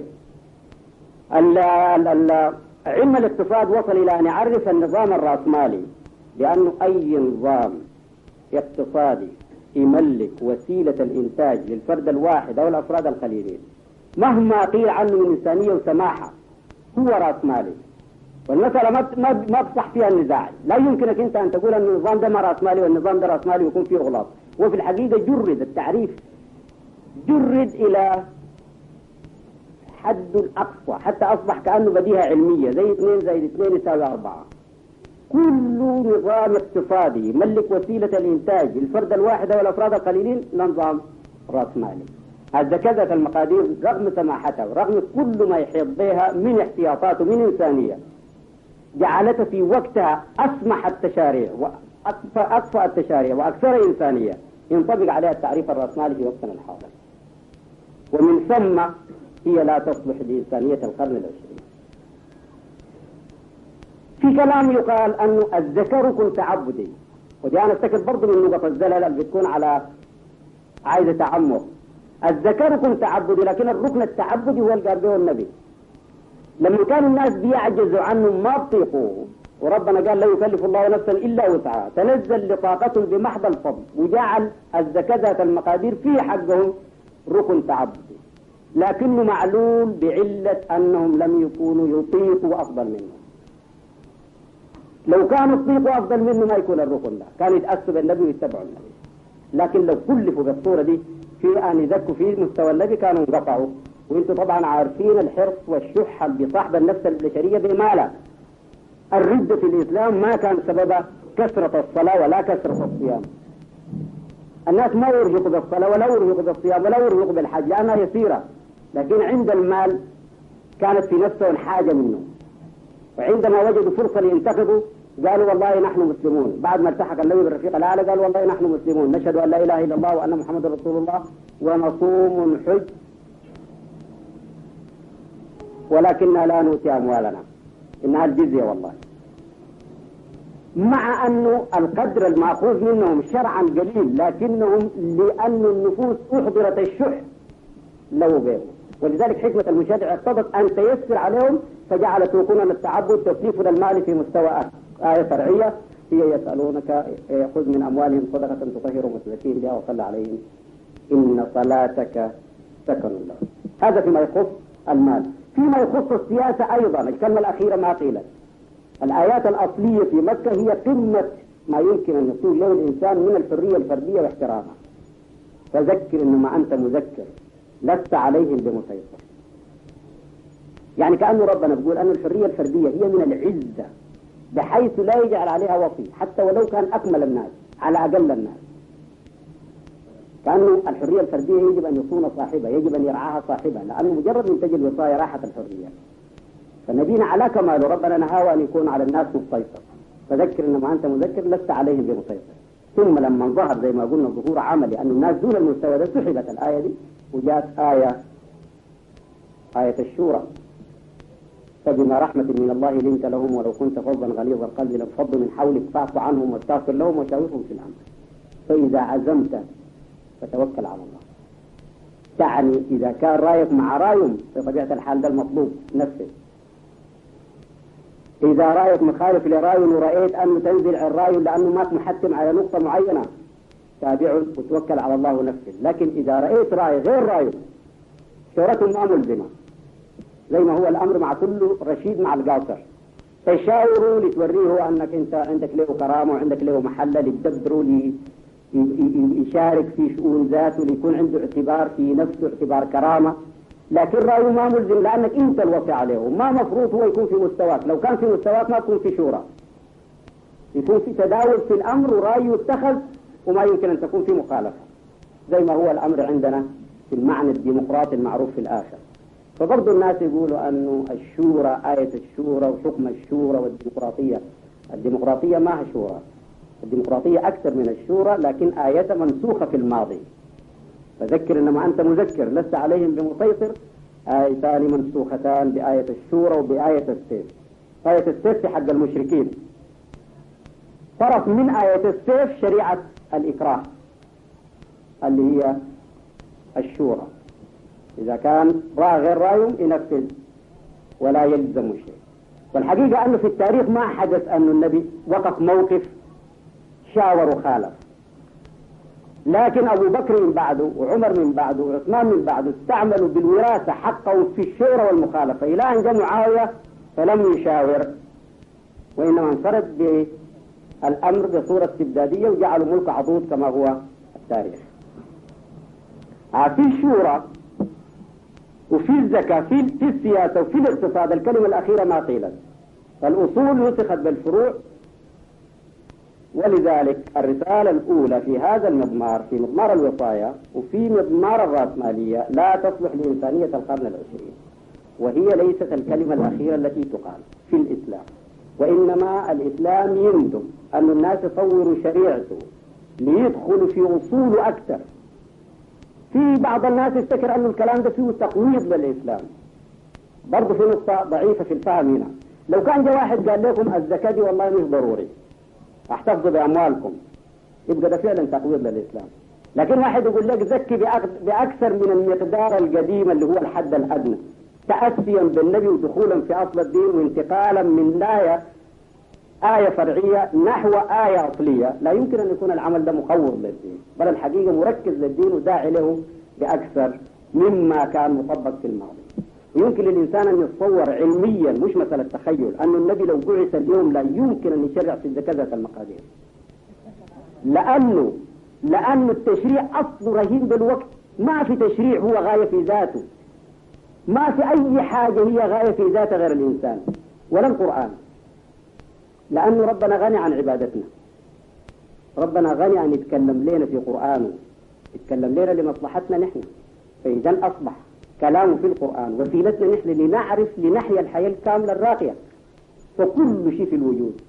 [SPEAKER 2] الـ الـ الـ علم الاقتصاد وصل إلى أن يعرف النظام الرأسمالي لأنه أي نظام اقتصادي يملك وسيلة الإنتاج للفرد الواحد أو الأفراد القليلين مهما قيل عنه من إنسانية وسماحة هو رأسمالي والمسألة ما ما تصح فيها النزاع، لا يمكنك أنت أن تقول أن النظام ده ما رأسمالي والنظام ده رأسمالي ويكون فيه أغلاط، وفي الحقيقة جرد التعريف جرد إلى حد الأقصى حتى أصبح كأنه بديهة علمية زي اثنين زائد اثنين يساوي أربعة كل نظام اقتصادي يملك وسيلة الإنتاج الفرد الواحد والأفراد القليلين نظام رأسمالي هذا كذا المقادير رغم سماحتها ورغم كل ما يحيط بها من احتياطات ومن إنسانية جعلته في وقتها أسمح التشاريع وأكفأ التشاريع وأكثر إنسانية ينطبق عليها التعريف الرأسمالي في وقتنا الحاضر ومن ثم هي لا تصلح لإنسانية القرن العشرين في كلام يقال أنه أذكركم تعبدي ودي أنا أستكد برضه من نقط الزلل اللي بتكون على عايزة تعمق أذكركم تعبدي لكن الركن التعبدي هو اللي قال به النبي لما كان الناس بيعجزوا عنه ما بطيقوا وربنا قال لا يكلف الله نفسا إلا وسعها تنزل لطاقتهم بمحض الفضل وجعل الزكاة المقادير في حقهم ركن تعبدي لكنه معلول بعلة أنهم لم يكونوا يطيقوا أفضل منه لو كانوا يطيقوا أفضل منه ما يكون الركن ده كان يتأسوا بالنبي ويتبعوا النبي لكن لو كلفوا بالصورة دي في أن يزكوا في مستوى النبي كانوا انقطعوا وانتم طبعا عارفين الحرص والشح اللي صاحب النفس البشرية بماله الردة في الإسلام ما كان سببها كثرة الصلاة ولا كثرة الصيام الناس ما يرهقوا بالصلاة ولا يرهقوا بالصيام ولا يرهقوا بالحج لأنها يسيرة لكن عند المال كانت في نفسه الحاجة منه وعندما وجدوا فرصة لينتقدوا قالوا والله نحن مسلمون بعد ما التحق الليل بالرفيق الأعلى قالوا والله نحن مسلمون نشهد أن لا إله إلا الله وأن محمد رسول الله ونصوم حج ولكننا لا نؤتي أموالنا إنها الجزية والله مع أنه القدر المأخوذ منهم شرعا قليل لكنهم لأن النفوس أحضرت الشح لو بهم ولذلك حكمة المشرع اقتضت أن تيسر عليهم فجعلت توقنا للتعبد تكليف المال في مستوى آية فرعية هي يسألونك خذ من أموالهم صدقة تطهرهم وتزكيهم بها وصل عليهم إن صلاتك سكن لهم هذا فيما يخص المال فيما يخص السياسة أيضا الكلمة الأخيرة ما قيلت الآيات الأصلية في مكة هي قمة ما يمكن أن يصير له الإنسان من الحرية الفردية واحترامها فذكر إنما أنت مذكر لست عليهم بمسيطر يعني كأنه ربنا بيقول أن الحرية الفردية هي من العزة بحيث لا يجعل عليها وصي حتى ولو كان أكمل الناس على أقل الناس كأنه الحرية الفردية يجب أن يكون صاحبها يجب أن يرعاها صاحبها لأنه مجرد تجد الوصايا راحت الحرية فنبينا على كماله ربنا نهاوى أن يكون على الناس مسيطر فذكر إنما أنت مذكر لست عليهم بمسيطر ثم لما ظهر زي ما قلنا ظهور عملي أن الناس دون المستوى ده سحبت الآية دي وجاءت آية آية الشورى فبما رحمة من الله لنت لهم ولو كنت فظا غليظ القلب لانفضوا من حولك فاعف عنهم واستغفر لهم وشاورهم في الأمر فإذا عزمت فتوكل على الله تعني إذا كان رأيك مع رأيهم بطبيعة الحال ده المطلوب نفسه إذا رأيك مخالف لرأي ورأيت أنه تنزل عن الرأي لأنه ما محتم على نقطة معينة تابعه وتوكل على الله نفسه لكن إذا رأيت رأي غير رأيه شورته ما ملزمة زي ما هو الأمر مع كل رشيد مع القاصر تشاوره لتوريه أنك أنت عندك له كرامة وعندك له محلة لتدبره يشارك في شؤون ذاته ليكون عنده اعتبار في نفسه اعتبار كرامة لكن رأيه ما ملزم لأنك أنت الوصي عليه ما مفروض هو يكون في مستواك لو كان في مستواك ما تكون في شورى يكون في تداول في الأمر ورأيه يتخذ وما يمكن أن تكون في مخالفة زي ما هو الأمر عندنا في المعنى الديمقراطي المعروف في الآخر فبرضه الناس يقولوا أنه الشورى آية الشورى وحكم الشورى والديمقراطية الديمقراطية ما هي شورى الديمقراطية أكثر من الشورى لكن آية منسوخة في الماضي فذكر إنما أنت مذكر لست عليهم بمسيطر آيتان منسوختان بآية الشورى وبآية السيف آية السيف في حق المشركين طرف من آية السيف شريعة الإكراه اللي هي الشورى إذا كان رأى غير رأيهم ينفذ ولا يلزم شيء والحقيقة أنه في التاريخ ما حدث أن النبي وقف موقف شاور وخالف لكن أبو بكر من بعده وعمر من بعده وعثمان من بعده استعملوا بالوراثة حقه في الشورى والمخالفة إلى أن جاء معاوية فلم يشاور وإنما انفرد بالأمر بصورة استبدادية وجعلوا ملك عضوض كما هو التاريخ آه، في الشورى وفي الزكاة في السياسة وفي الاقتصاد الكلمة الأخيرة ما قيلت فالأصول نسخت بالفروع ولذلك الرسالة الأولى في هذا المضمار في مضمار الوصايا وفي مضمار الرأسمالية لا تصلح لإنسانية القرن العشرين وهي ليست الكلمة الأخيرة التي تقال في الإسلام وإنما الإسلام يندم أن الناس يطوروا شريعته ليدخلوا في أصوله أكثر في بعض الناس يفتكر أن الكلام ده فيه تقويض للإسلام برضه في نقطة ضعيفة في الفهم هنا لو كان جاء واحد قال لكم الزكاة دي والله مش ضروري احتفظوا بأموالكم يبقى ده فعلا تقويض للإسلام لكن واحد يقول لك زكي بأكثر من المقدار القديم اللي هو الحد الأدنى تأسيا بالنبي ودخولا في أصل الدين وانتقالا من آية آية فرعية نحو آية أصلية لا يمكن أن يكون العمل ده مقوض للدين بل الحقيقة مركز للدين وداعي له بأكثر مما كان مطبق في الماضي يمكن للإنسان أن يتصور علميا مش مسألة تخيل أن النبي لو بعث اليوم لا يمكن أن يشرع في كذا المقادير لأنه لأن التشريع أصله رهين بالوقت ما في تشريع هو غاية في ذاته ما في أي حاجة هي غاية في ذاتها غير الإنسان ولا القرآن لأن ربنا غني عن عبادتنا ربنا غني أن يتكلم لنا في قرآنه يتكلم لنا لمصلحتنا نحن فإذا أصبح كلامه في القرآن وسيلتنا نحن لنعرف لنحيا الحياة الكاملة الراقية فكل شيء في الوجود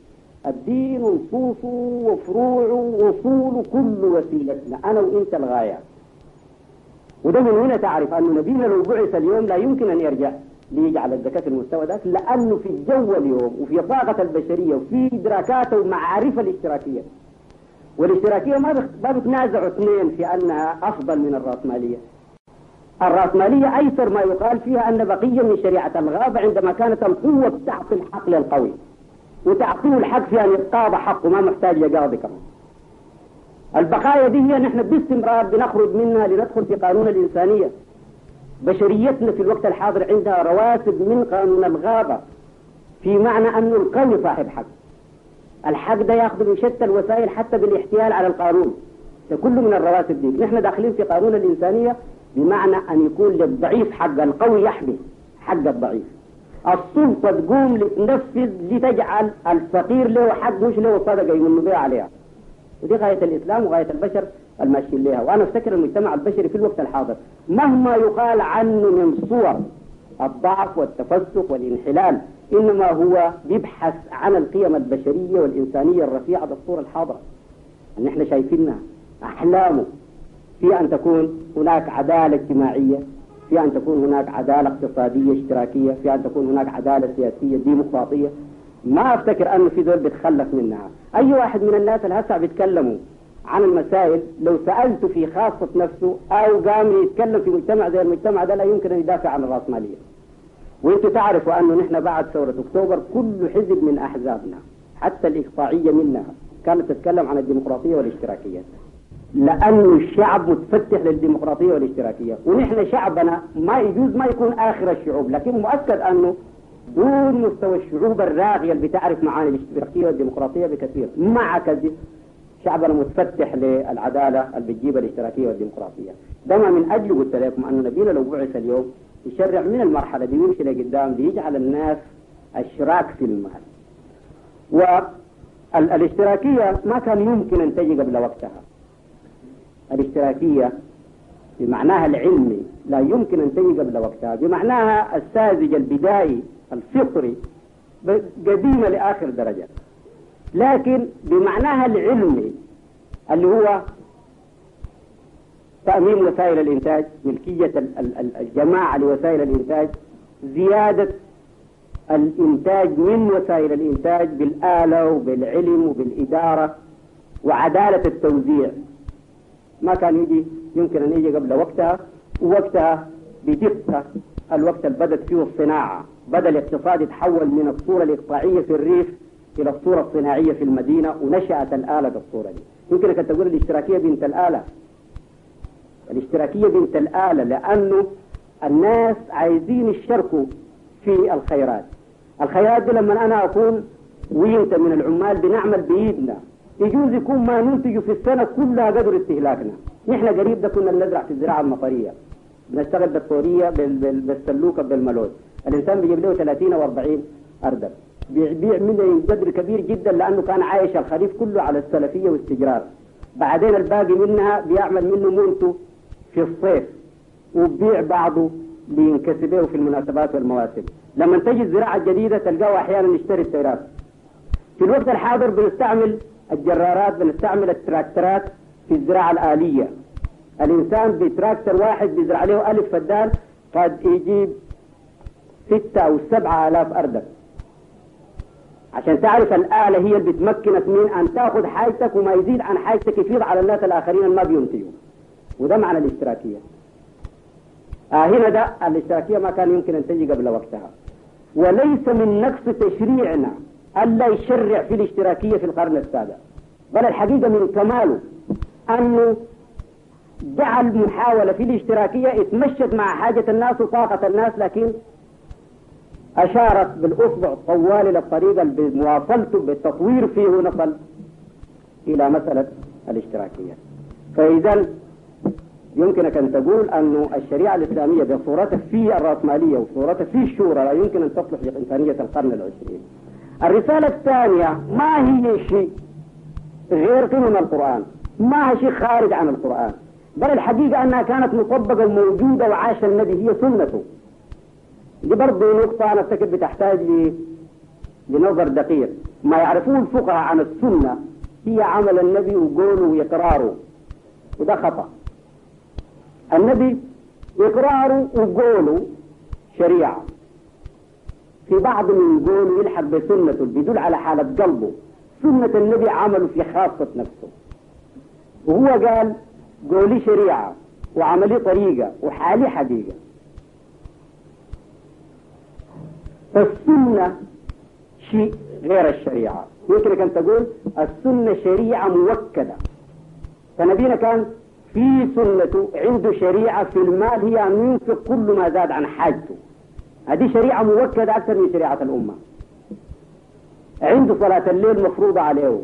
[SPEAKER 2] الدين نصوصه وفروعه وصوله كل وسيلتنا أنا وإنت الغاية وده من هنا تعرف أن نبينا لو بعث اليوم لا يمكن أن يرجع ليجعل الزكاة المستوى ذاك لأنه في الجو اليوم وفي طاقة البشرية وفي إدراكاته ومعارفة الاشتراكية والاشتراكية ما بتنازع اثنين في أنها أفضل من الرأسمالية الرأسمالية أيسر ما يقال فيها أن بقية من شريعة الغابة عندما كانت القوة تعطي الحق للقوي وتعطيه الحق في أن يتقاضى حقه ما محتاج يقاضي كمان البقايا دي هي نحن باستمرار بنخرج منها لندخل في قانون الإنسانية بشريتنا في الوقت الحاضر عندها رواسب من قانون الغابة في معنى أنه القوي صاحب حق الحق ده ياخذ شتى الوسائل حتى بالاحتيال على القانون ده كله من الرواسب دي نحن داخلين في قانون الإنسانية بمعنى أن يكون للضعيف حق القوي يحمي حق الضعيف السلطة تقوم لتنفذ لتجعل الفقير له حق مش له صدقة يمن بها عليها ودي غاية الإسلام وغاية البشر الماشيين لها وأنا أفتكر المجتمع البشري في الوقت الحاضر مهما يقال عنه من صور الضعف والتفسق والانحلال إنما هو بيبحث عن القيم البشرية والإنسانية الرفيعة بالصورة الحاضرة أن احنا شايفينها أحلامه في أن تكون هناك عدالة اجتماعية في أن تكون هناك عدالة اقتصادية اشتراكية في أن تكون هناك عدالة سياسية ديمقراطية ما أفتكر أنه في دول بيتخلف منها أي واحد من الناس اللي هسه بيتكلموا عن المسائل لو سألته في خاصة نفسه أو قام يتكلم في مجتمع زي المجتمع ده لا يمكن أن يدافع عن الرأسمالية وانتم تعرفوا أنه نحن بعد ثورة أكتوبر كل حزب من أحزابنا حتى الإقطاعية منها كانت تتكلم عن الديمقراطية والاشتراكية لأن الشعب متفتح للديمقراطية والاشتراكية ونحن شعبنا ما يجوز ما يكون آخر الشعوب لكن مؤكد أنه دون مستوى الشعوب الراغية اللي بتعرف معاني الاشتراكية والديمقراطية بكثير مع كذب شعبنا متفتح للعدالة اللي بتجيب الاشتراكية والديمقراطية ده ما من أجل قلت لكم أن نبيل لو بعث اليوم يشرع من المرحلة دي ويمشي لقدام بيجعل الناس أشراك في المال والاشتراكية ما كان يمكن أن تجي قبل وقتها الاشتراكية بمعناها العلمي لا يمكن أن تجي قبل وقتها بمعناها الساذج البدائي الفطري قديمة لآخر درجة لكن بمعناها العلمي اللي هو تأمين وسائل الإنتاج ملكية الجماعة لوسائل الإنتاج زيادة الإنتاج من وسائل الإنتاج بالآلة وبالعلم وبالإدارة وعدالة التوزيع ما كان يجي يمكن أن يجي قبل وقتها ووقتها بدقة الوقت اللي بدت فيه الصناعة بدأ الاقتصاد يتحول من الصورة الإقطاعية في الريف إلى الصورة الصناعية في المدينة ونشأت الآلة بالصورة دي يمكنك أن تقول الاشتراكية بنت الآلة الاشتراكية بنت الآلة لأنه الناس عايزين يشتركوا في الخيرات الخيرات دي لما أنا أكون وينت من العمال بنعمل بإيدنا يجوز يكون ما ننتجه في السنة كلها قدر استهلاكنا نحن قريب ده كنا بنزرع في الزراعة المطرية بنشتغل بالطورية بالسلوكة بالملوز الإنسان بيجيب له 30 أو 40 أردب بيبيع منه قدر كبير جدا لأنه كان عايش الخريف كله على السلفية والاستجرار بعدين الباقي منها بيعمل منه منته في الصيف وبيع بعضه لينكسبه في المناسبات والمواسم لما تجي الزراعة الجديدة تلقاه أحيانا يشتري السيارات في الوقت الحاضر بنستعمل الجرارات بنستعمل التراكترات في الزراعة الآلية الإنسان بتراكتر واحد بيزرع له ألف فدان قد يجيب ستة أو سبعة آلاف أردك عشان تعرف الآلة هي اللي بتمكنك من أن تأخذ حاجتك وما يزيد عن حاجتك يفيض على الناس الآخرين اللي ما بينتجوا وده معنى الاشتراكية آه هنا ده الاشتراكية ما كان يمكن أن تجي قبل وقتها وليس من نقص تشريعنا ألا يشرع في الاشتراكية في القرن السابع بل الحقيقة من كماله أنه دعا المحاولة في الاشتراكية اتمشت مع حاجة الناس وطاقة الناس لكن أشارت بالأصبع الطوال إلى الطريقة بمواصلته بالتطوير فيه نصل إلى مسألة الاشتراكية فإذا يمكنك أن تقول أن الشريعة الإسلامية بصورتها في الرأسمالية وصورتها في الشورى لا يمكن أن تصلح لإنسانية القرن العشرين الرسالة الثانية ما هي شيء غير من القرآن ما هي شيء خارج عن القرآن بل الحقيقة أنها كانت مطبقة وموجودة وعاش النبي هي سنته دي برضه نقطة أنا أفتكر بتحتاج لنظر دقيق ما يعرفون الفقهاء عن السنة هي عمل النبي وقوله وإقراره وده خطأ النبي إقراره وقوله شريعة في بعض من دول يلحق بسنته بيدل على حالة قلبه سنة النبي عمله في خاصة نفسه وهو قال قولي شريعة وعملي طريقة وحالي حقيقة فالسنة شيء غير الشريعة يمكنك أن تقول السنة شريعة موكدة فنبينا كان في سنته عنده شريعة في المال هي أن ينفق كل ما زاد عن حاجته هذه شريعة موكدة أكثر من شريعة الأمة عنده صلاة الليل مفروضة عليه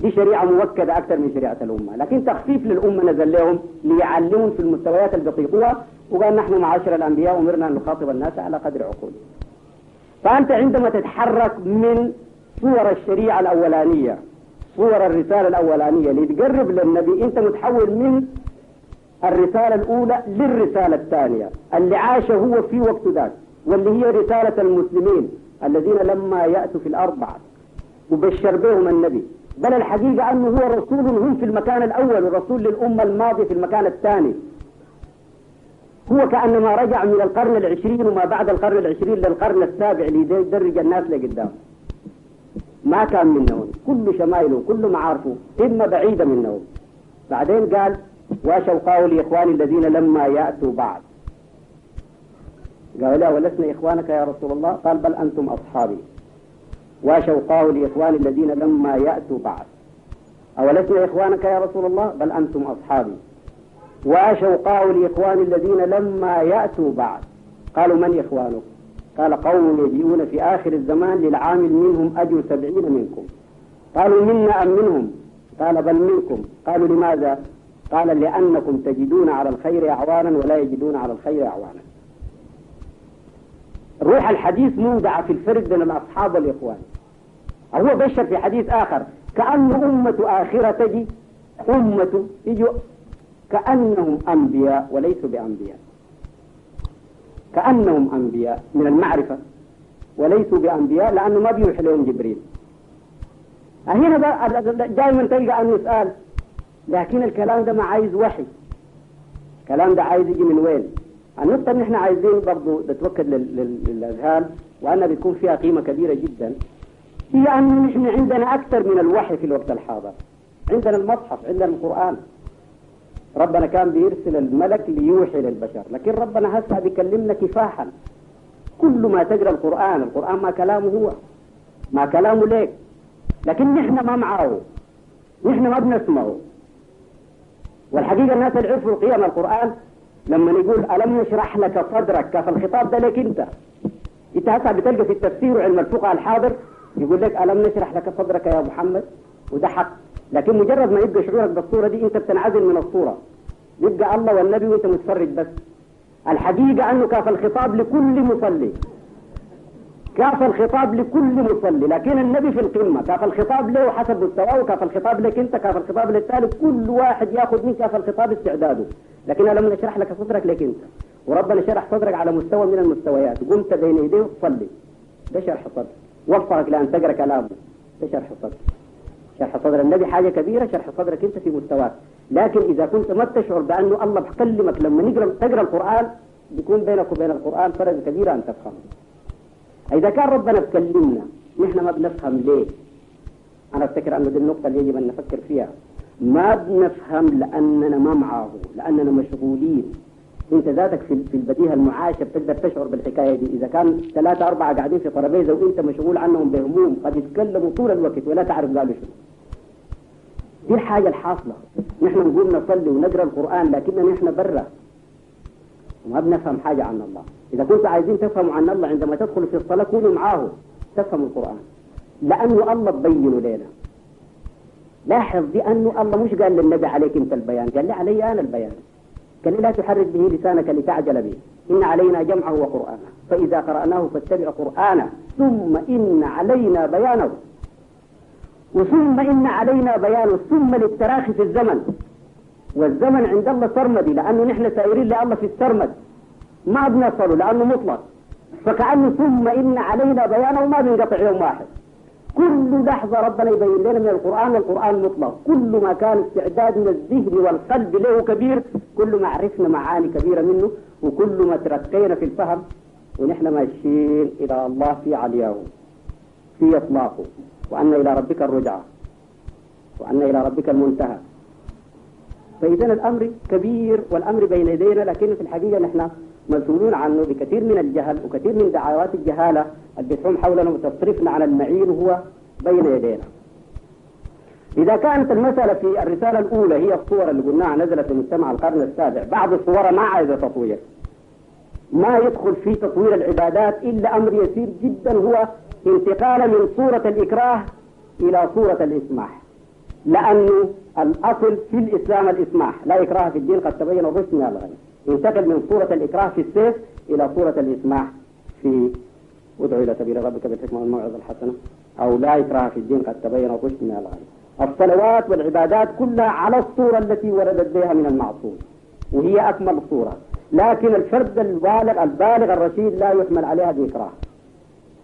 [SPEAKER 2] دي شريعة موكدة أكثر من شريعة الأمة لكن تخفيف للأمة نزل لهم ليعلمون في المستويات اللي وقال نحن معاشر الأنبياء أمرنا أن نخاطب الناس على قدر عقولهم فأنت عندما تتحرك من صور الشريعة الأولانية صور الرسالة الأولانية لتقرب للنبي أنت متحول من الرسالة الأولى للرسالة الثانية اللي عاش هو في وقت ذاك واللي هي رسالة المسلمين الذين لما يأتوا في الأربعة وبشر بهم النبي بل الحقيقة أنه هو رسول هم في المكان الأول ورسول للأمة الماضية في المكان الثاني هو كأنما رجع من القرن العشرين وما بعد القرن العشرين للقرن السابع ليدرج الناس لقدام ما كان منهم كل شمايله كل معارفه إما بعيدة منهم بعدين قال واشوقاه لإخواني الذين لما يأتوا بعد قالوا لا ولسنا إخوانك يا رسول الله قال بل أنتم أصحابي واشوقاه لإخوان الذين لما يأتوا بعد أولسنا إخوانك يا رسول الله بل أنتم أصحابي واشوقاه لإخوان الذين لما يأتوا بعد قالوا من إخوانك قال قوم يجيئون في آخر الزمان للعامل منهم أجر سبعين منكم قالوا منا أم منهم قال بل منكم قالوا لماذا قال لأنكم تجدون على الخير أعوانا ولا يجدون على الخير أعوانا روح الحديث مودع في الفرد بين الأصحاب والإخوان هو بشر في حديث آخر كأن أمة آخرة تجي أمة يجوا كأنهم أنبياء وليسوا بأنبياء كأنهم أنبياء من المعرفة وليسوا بأنبياء لأنه ما بيروح لهم جبريل هنا دائما تلقى أن يسأل لكن الكلام ده ما عايز وحي الكلام ده عايز يجي من وين النقطة اللي احنا عايزين برضه نتوكد للأذهان وأنا بيكون فيها قيمة كبيرة جدا هي أن نحن عندنا أكثر من الوحي في الوقت الحاضر عندنا المصحف عندنا القرآن ربنا كان بيرسل الملك ليوحي للبشر لكن ربنا هسه بيكلمنا كفاحا كل ما تقرأ القرآن القرآن ما كلامه هو ما كلامه ليك لكن نحن ما معه نحن ما بنسمعه والحقيقة الناس اللي عرفوا القيم القرآن لما نقول ألم نشرح لك صدرك كف الخطاب ده لك أنت أنت هسه بتلقى في التفسير وعلم الفقه الحاضر يقول لك ألم نشرح لك صدرك يا محمد وده حق لكن مجرد ما يبقى شعورك بالصورة دي أنت بتنعزل من الصورة يبقى الله والنبي وأنت متفرد بس الحقيقة أنه كاف الخطاب لكل مصلي كاف الخطاب لكل مصلي لكن النبي في القمة كاف الخطاب له حسب مستواه كاف الخطاب لك انت كاف الخطاب للثالث كل واحد ياخذ من كاف الخطاب استعداده لكن انا لم اشرح لك صدرك لك انت وربنا شرح صدرك على مستوى من المستويات قمت بين يديه وصلي ده شرح صدر وفقك لان تقرا كلامه ده شرح صدر شرح صدر النبي حاجة كبيرة شرح صدرك انت في مستواك لكن اذا كنت ما تشعر بانه الله بكلمك لما نقرا تقرا القران بيكون بينك وبين القران فرق كبير ان تفهمه إذا كان ربنا بكلمنا نحن ما بنفهم ليه أنا أفتكر أنه دي النقطة اللي يجب أن نفكر فيها ما بنفهم لأننا ما معاه لأننا مشغولين أنت ذاتك في البديهة المعاشة بتقدر تشعر بالحكاية دي إذا كان ثلاثة أربعة قاعدين في طرابيزة وأنت مشغول عنهم بهموم قد يتكلموا طول الوقت ولا تعرف قالوا شو دي الحاجة الحاصلة نحن نقول نصلي ونقرأ القرآن لكننا نحن برا وما بنفهم حاجة عن الله إذا كنتم عايزين تفهموا عن الله عندما تدخلوا في الصلاة كونوا معاه تفهموا القرآن لأنه الله بينه لنا لاحظ بأنه الله مش قال للنبي عليك أنت البيان قال لي علي أنا البيان قال لا تحرك به لسانك لتعجل به إن علينا جمعه وقرآنه فإذا قرأناه فاتبع قرآنه ثم إن علينا بيانه وثم إن علينا بيانه ثم للتراخي في الزمن والزمن عند الله سرمدي لأنه نحن سائرين لله في السرمد ما بنصله لأنه مطلق فكأنه ثم إن علينا بيانه ما بنقطع يوم واحد كل لحظة ربنا يبين لنا من القرآن القرآن مطلق كل ما كان استعدادنا الذهني والقلب له كبير كل ما عرفنا معاني كبيرة منه وكل ما ترقينا في الفهم ونحن ماشيين إلى الله في علياه في إطلاقه وأن إلى ربك الرجعة وأن إلى ربك المنتهى فإذا الأمر كبير والأمر بين يدينا لكن في الحقيقة نحن مسؤولون عنه بكثير من الجهل وكثير من دعوات الجهالة اللي بتحوم حولنا وتصرفنا على المعين هو بين يدينا إذا كانت المسألة في الرسالة الأولى هي الصور اللي قلناها نزلت في مجتمع القرن السابع بعض الصور ما عايزة تطوير ما يدخل في تطوير العبادات إلا أمر يسير جدا هو انتقال من صورة الإكراه إلى صورة الإسماح لأنه الأصل في الإسلام الإسماح لا إكراه في الدين قد تبين الرشد من الغي انتقل من صورة الإكراه في السيف إلى صورة الإسماح في ادعو إلى سبيل ربك بالحكمة والموعظة الحسنة أو لا إكراه في الدين قد تبين الرشد من الغي الصلوات والعبادات كلها على الصورة التي وردت بها من المعصوم وهي أكمل صورة لكن الفرد البالغ البالغ الرشيد لا يحمل عليها بإكراه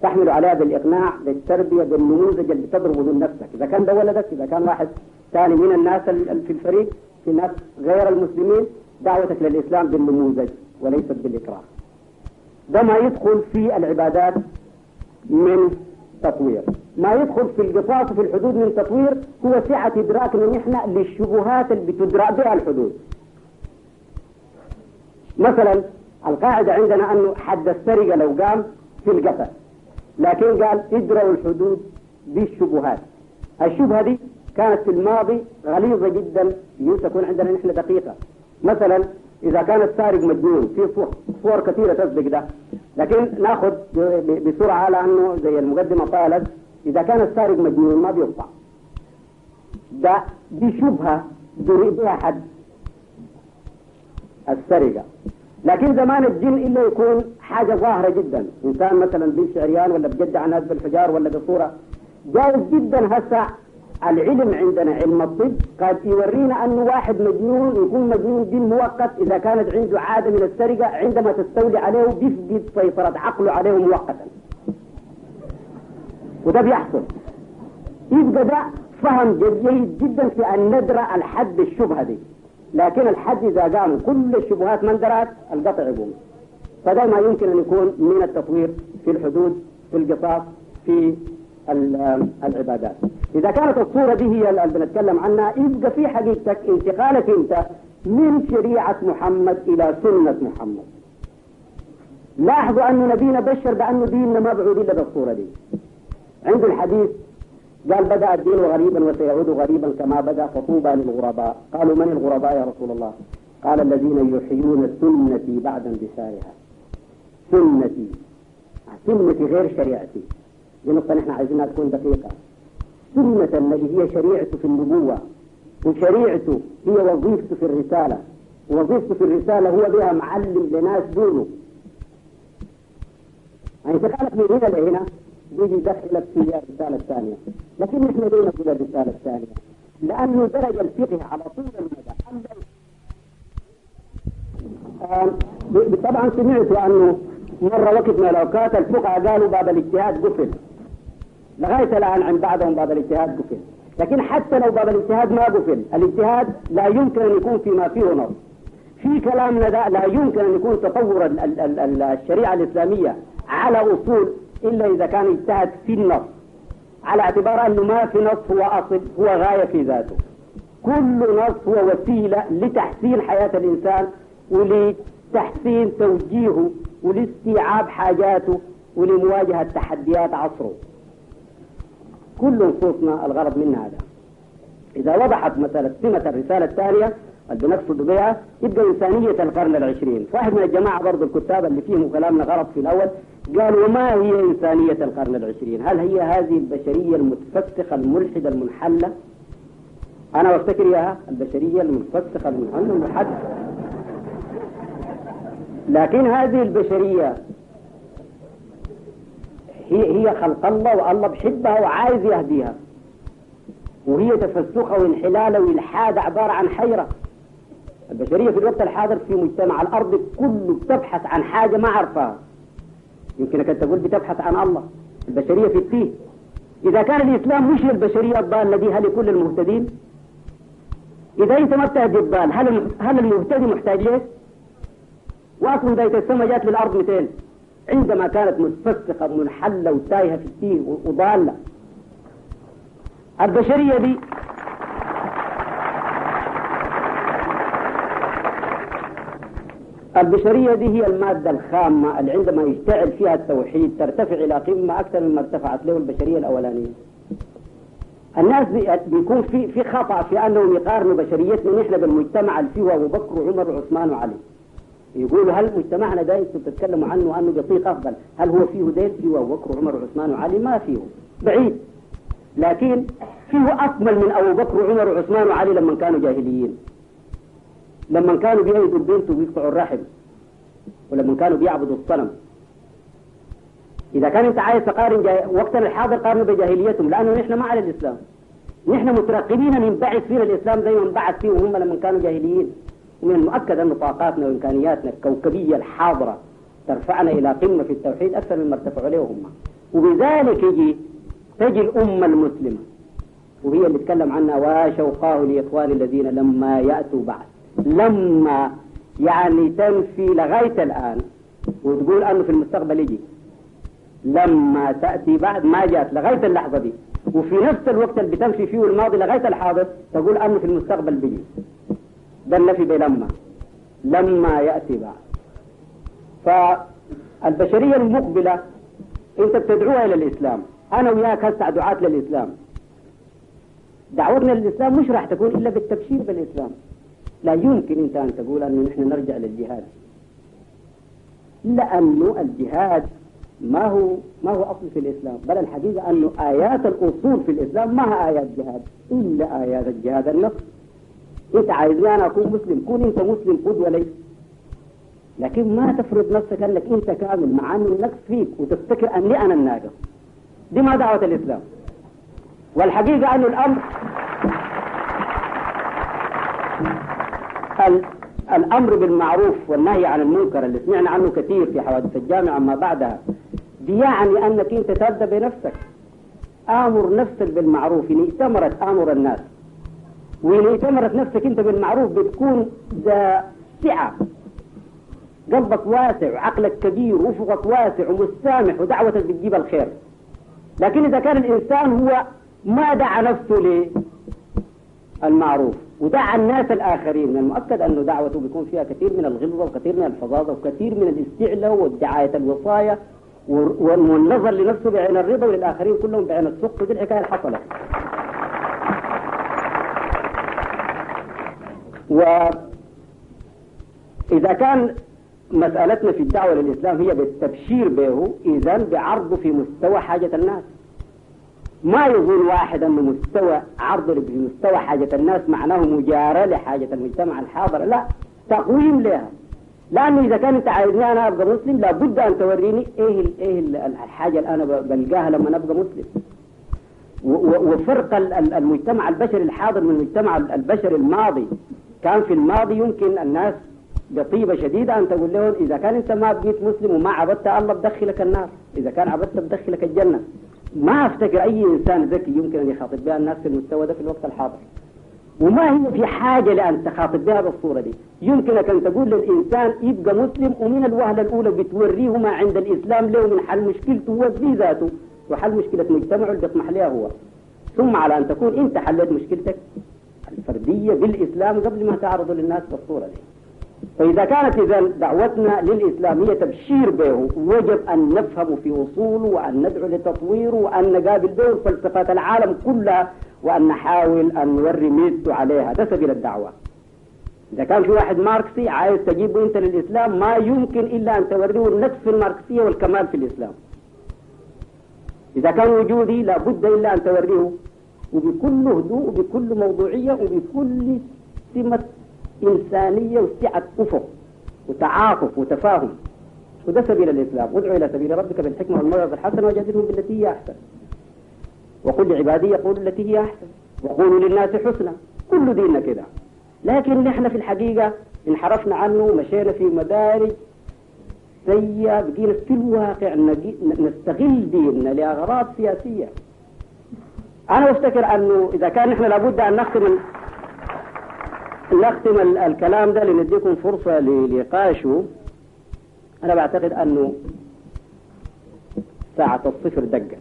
[SPEAKER 2] تحمل عليها بالإقناع بالتربية بالنموذج اللي تضربه من نفسك إذا كان ده ولدك إذا كان واحد ثاني من الناس في الفريق في ناس غير المسلمين دعوتك للإسلام بالنموذج وليست بالإكراه ده ما يدخل في العبادات من تطوير ما يدخل في القصاص في الحدود من تطوير هو سعة إدراكنا نحن للشبهات اللي بتدرأ بها الحدود مثلا القاعدة عندنا أنه حد السرقة لو قام في القتل لكن قال اجروا الحدود بالشبهات الشبهة دي كانت في الماضي غليظة جدا تكون عندنا نحن دقيقة مثلا إذا كان السارق مجنون في صور كثيرة تسبق ده لكن ناخذ بسرعة لأنه زي المقدمة قالت إذا كان السارق مجنون ما بيقطع ده دي شبهة بها حد السرقة لكن زمان الجن إلا يكون حاجة ظاهرة جدا إنسان مثلا بيمشي عريان ولا بجد عن هذا الحجار ولا بصورة جائز جدا هسه العلم عندنا علم الطب قد يورينا أنه واحد مجنون يكون مجنون دين مؤقت إذا كانت عنده عادة من السرقة عندما تستولي عليه بيفقد سيطرة عقله عليه مؤقتا وده بيحصل يبقى ده فهم جيد جدا في أن ندرى الحد الشبهة دي لكن الحد إذا قام كل الشبهات ما اندرأت القطع يقوم فده ما يمكن أن يكون من التطوير في الحدود في القصاص في آه، العبادات إذا كانت الصورة دي هي اللي بنتكلم عنها يبقى في حقيقتك انتقالك أنت من شريعة محمد إلى سنة محمد لاحظوا أن نبينا بشر بأنه ديننا ما بعود إلا بالصورة دي عند الحديث قال بدأ الدين غريبا وسيعود غريبا كما بدأ فطوبى للغرباء قالوا من الغرباء يا رسول الله قال الذين يحيون سنتي بعد انتشارها سنتي سنتي غير شريعتي دي نقطة نحن عايزينها تكون دقيقة سنة الذي هي شريعته في النبوة وشريعته هي وظيفته في الرسالة وظيفته في الرسالة هو بها معلم لناس دونه يعني تقالك من هنا لهنا به يدخلك في الرسالة الثانية لكن نحن دون في الرسالة الثانية لأنه درج الفقه على طول المدى طبعا سمعت أنه مرة وقت من الأوقات الفقهاء قالوا باب الاجتهاد قفل لغاية الآن عند بعضهم باب الاجتهاد قفل لكن حتى لو باب الاجتهاد ما قفل الاجتهاد لا يمكن أن يكون فيما فيه نص في كلامنا لا يمكن أن يكون تطور الشريعة الإسلامية على أصول إلا إذا كان اجتهد في النص على اعتبار أنه ما في نص هو أصل هو غاية في ذاته كل نص هو وسيلة لتحسين حياة الإنسان ولتحسين توجيهه ولاستيعاب حاجاته ولمواجهة تحديات عصره كل نصوصنا الغرض منها هذا إذا وضحت مثلا سمة الرسالة الثانية اللي بنقصد بها يبقى إنسانية القرن العشرين واحد من الجماعة برضو الكتاب اللي فيهم كلامنا غلط في الأول قال وما هي إنسانية القرن العشرين هل هي هذه البشرية المتفسخة الملحدة المنحلة أنا أفتكر إياها البشرية المتفسخة المنحلة المحدة لكن هذه البشرية هي هي خلق الله والله بحبها وعايز يهديها وهي تفسخها وانحلالها والحاد عبارة عن حيرة البشرية في الوقت الحاضر في مجتمع الأرض كله تبحث عن حاجة ما عرفها يمكنك أن تقول بتبحث عن الله البشرية في التيه إذا كان الإسلام مش للبشرية الضالة دي هل لكل المهتدين إذا أنت ما بتهدي الضال هل هل المهتدي محتاج ليش؟ وأصلا داية السماء جات للأرض 200 عندما كانت متفسقة منحلة وتايهة في التيه وضالة البشرية دي البشرية دي هي المادة الخامة اللي عندما يشتعل فيها التوحيد ترتفع إلى قمة أكثر مما ارتفعت له البشرية الأولانية الناس بيكون في في خطأ في أنهم يقارنوا بشريتنا نحن بالمجتمع اللي فيه أبو بكر وعمر وعثمان وعلي يقولوا هل مجتمعنا ده انتم بتتكلموا عنه أنه بيطيق أفضل هل هو فيه ديل فيه أبو بكر وعمر وعثمان وعلي ما فيه بعيد لكن فيه أكمل من أبو بكر وعمر وعثمان وعلي لما كانوا جاهليين لما كانوا بيعبدوا البنت ويقطعوا الرحم ولما كانوا بيعبدوا الصنم إذا كان أنت عايز تقارن جا... وقتنا الحاضر قارنوا بجاهليتهم لأنه نحن ما على الإسلام نحن مترقبين أن ينبعث فينا الإسلام زي ما انبعث فيه هم لما كانوا جاهليين ومن المؤكد أن طاقاتنا وإمكانياتنا الكوكبية الحاضرة ترفعنا إلى قمة في التوحيد أكثر مما ارتفعوا عليه هم وبذلك يجي تجي الأمة المسلمة وهي اللي تكلم عنها واشوقاه لإخوان الذين لما يأتوا بعد لما يعني تنفي لغاية الآن وتقول أنه في المستقبل يجي لما تأتي بعد ما جاءت لغاية اللحظة دي وفي نفس الوقت اللي بتمشي فيه الماضي لغاية الحاضر تقول أنه في المستقبل بيجي ده النفي بلما لما يأتي بعد فالبشرية المقبلة أنت بتدعوها إلى الإسلام أنا وياك هسع دعاة للإسلام دعوتنا للإسلام مش راح تكون إلا بالتبشير بالإسلام لا يمكن أنت أن تقول أنه نحن نرجع للجهاد لأنه الجهاد ما هو ما هو أصل في الإسلام بل الحقيقة أنه آيات الأصول في الإسلام ما هي آيات جهاد إلا آيات الجهاد النص أنت عايزني أنا أكون مسلم كون أنت مسلم قدوة لي لكن ما تفرض نفسك أنك أنت كامل مع أن النقص فيك وتفتكر أني أنا الناقص دي ما دعوة الإسلام والحقيقة أن الأمر الأمر بالمعروف والنهي عن المنكر اللي سمعنا عنه كثير في حوادث الجامعة ما بعدها بيعني أنك أنت تبدأ بنفسك آمر نفسك بالمعروف إن ائتمرت آمر الناس وإن ائتمرت نفسك أنت بالمعروف بتكون ذا سعة قلبك واسع وعقلك كبير وافقك واسع ومستامح ودعوتك بتجيب الخير لكن إذا كان الإنسان هو ما دعا نفسه للمعروف ودعا الناس الآخرين من المؤكد أنه دعوته بيكون فيها كثير من الغلظة وكثير من الفظاظة وكثير من الاستعلاء ودعاية الوصايا والنظر لنفسه بعين الرضا وللآخرين كلهم بعين السخط ودي الحكاية اللي حصلت وإذا كان مسألتنا في الدعوة للإسلام هي بالتبشير به إذا بعرضه في مستوى حاجة الناس ما يقول واحد انه مستوى عرض بمستوى حاجة الناس معناه مجارة لحاجة المجتمع الحاضر لا تقويم لها لأنه إذا كان أنت عايزني أنا أبقى مسلم لابد أن توريني إيه إيه الحاجة اللي أنا بلقاها لما أبقى مسلم وفرق المجتمع البشري الحاضر من المجتمع البشري الماضي كان في الماضي يمكن الناس بطيبة شديدة أن تقول لهم إذا كان أنت ما بقيت مسلم وما عبدت الله بدخلك النار إذا كان عبدت بدخلك الجنة ما أفتكر أي إنسان ذكي يمكن أن يخاطب بها الناس في المستوى ده في الوقت الحاضر وما هي في حاجة لأن تخاطب بها بالصورة دي يمكنك أن تقول للإنسان يبقى مسلم ومن الوهلة الأولى بتوريه ما عند الإسلام له من حل مشكلته هو في ذاته وحل مشكلة مجتمعه اللي بيطمح لها هو ثم على أن تكون أنت حليت مشكلتك الفردية بالإسلام قبل ما تعرضه للناس بالصورة دي فإذا كانت إذا دعوتنا للإسلامية تبشير به وجب أن نفهم في أصوله وأن ندعو لتطويره وأن نقابل به فلسفات العالم كلها وأن نحاول أن نوري ميزته عليها ده سبيل الدعوة إذا كان في واحد ماركسي عايز تجيبه أنت للإسلام ما يمكن إلا أن توريه النفس الماركسية والكمال في الإسلام إذا كان وجودي لا بد إلا أن توريه وبكل هدوء وبكل موضوعية وبكل سمة إنسانية وسعة أفق وتعاطف وتفاهم وده سبيل الإسلام ادعو إلى سبيل ربك بالحكمة والمرض الحسنة وجادلهم بالتي هي أحسن وقل لعبادي يقولوا التي هي أحسن وقولوا للناس حسنى كل ديننا كده لكن نحن في الحقيقة انحرفنا عنه ومشينا في مدارج سيئة بقينا في الواقع نستغل ديننا لأغراض سياسية أنا أفتكر أنه إذا كان نحن لابد أن نختم نختم الكلام ده لنديكم فرصة لنقاشه أنا بعتقد أنه ساعة الصفر دقة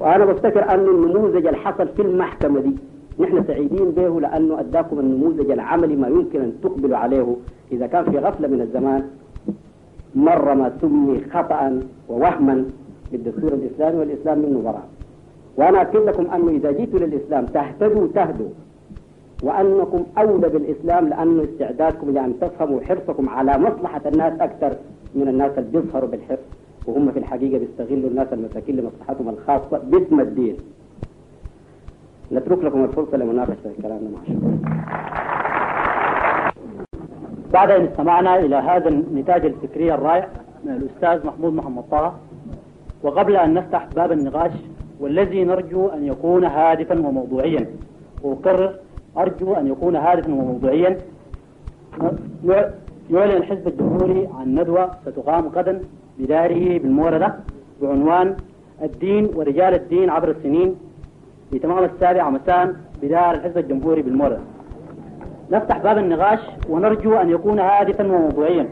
[SPEAKER 2] وأنا بفتكر أن النموذج اللي حصل في المحكمة دي نحن سعيدين به لأنه أداكم النموذج العملي ما يمكن أن تقبلوا عليه إذا كان في غفلة من الزمان مر ما سمي خطأ ووهما بالدستور الإسلامي والإسلام منه براء وأنا أكد لكم أنه إذا جيتوا للإسلام تهتدوا تهدوا وأنكم أولى بالإسلام لأن استعدادكم لأن تفهموا حرصكم على مصلحة الناس أكثر من الناس اللي بيظهروا بالحرص وهم في الحقيقة بيستغلوا الناس المساكين لمصلحتهم الخاصة باسم الدين نترك لكم الفرصة لمناقشة الكلام مع
[SPEAKER 3] بعد أن استمعنا إلى هذا النتاج الفكري الرائع من الأستاذ محمود محمد طه وقبل أن نفتح باب النقاش والذي نرجو أن يكون هادفا وموضوعيا أقرر أرجو أن يكون هادفا وموضوعيا يعلن الحزب الجمهوري عن ندوة ستقام غدا بداره بالموردة بعنوان الدين ورجال الدين عبر السنين في تمام السابعة مساء بدار الحزب الجمهوري بالموردة نفتح باب النقاش ونرجو أن يكون هادفا وموضوعيا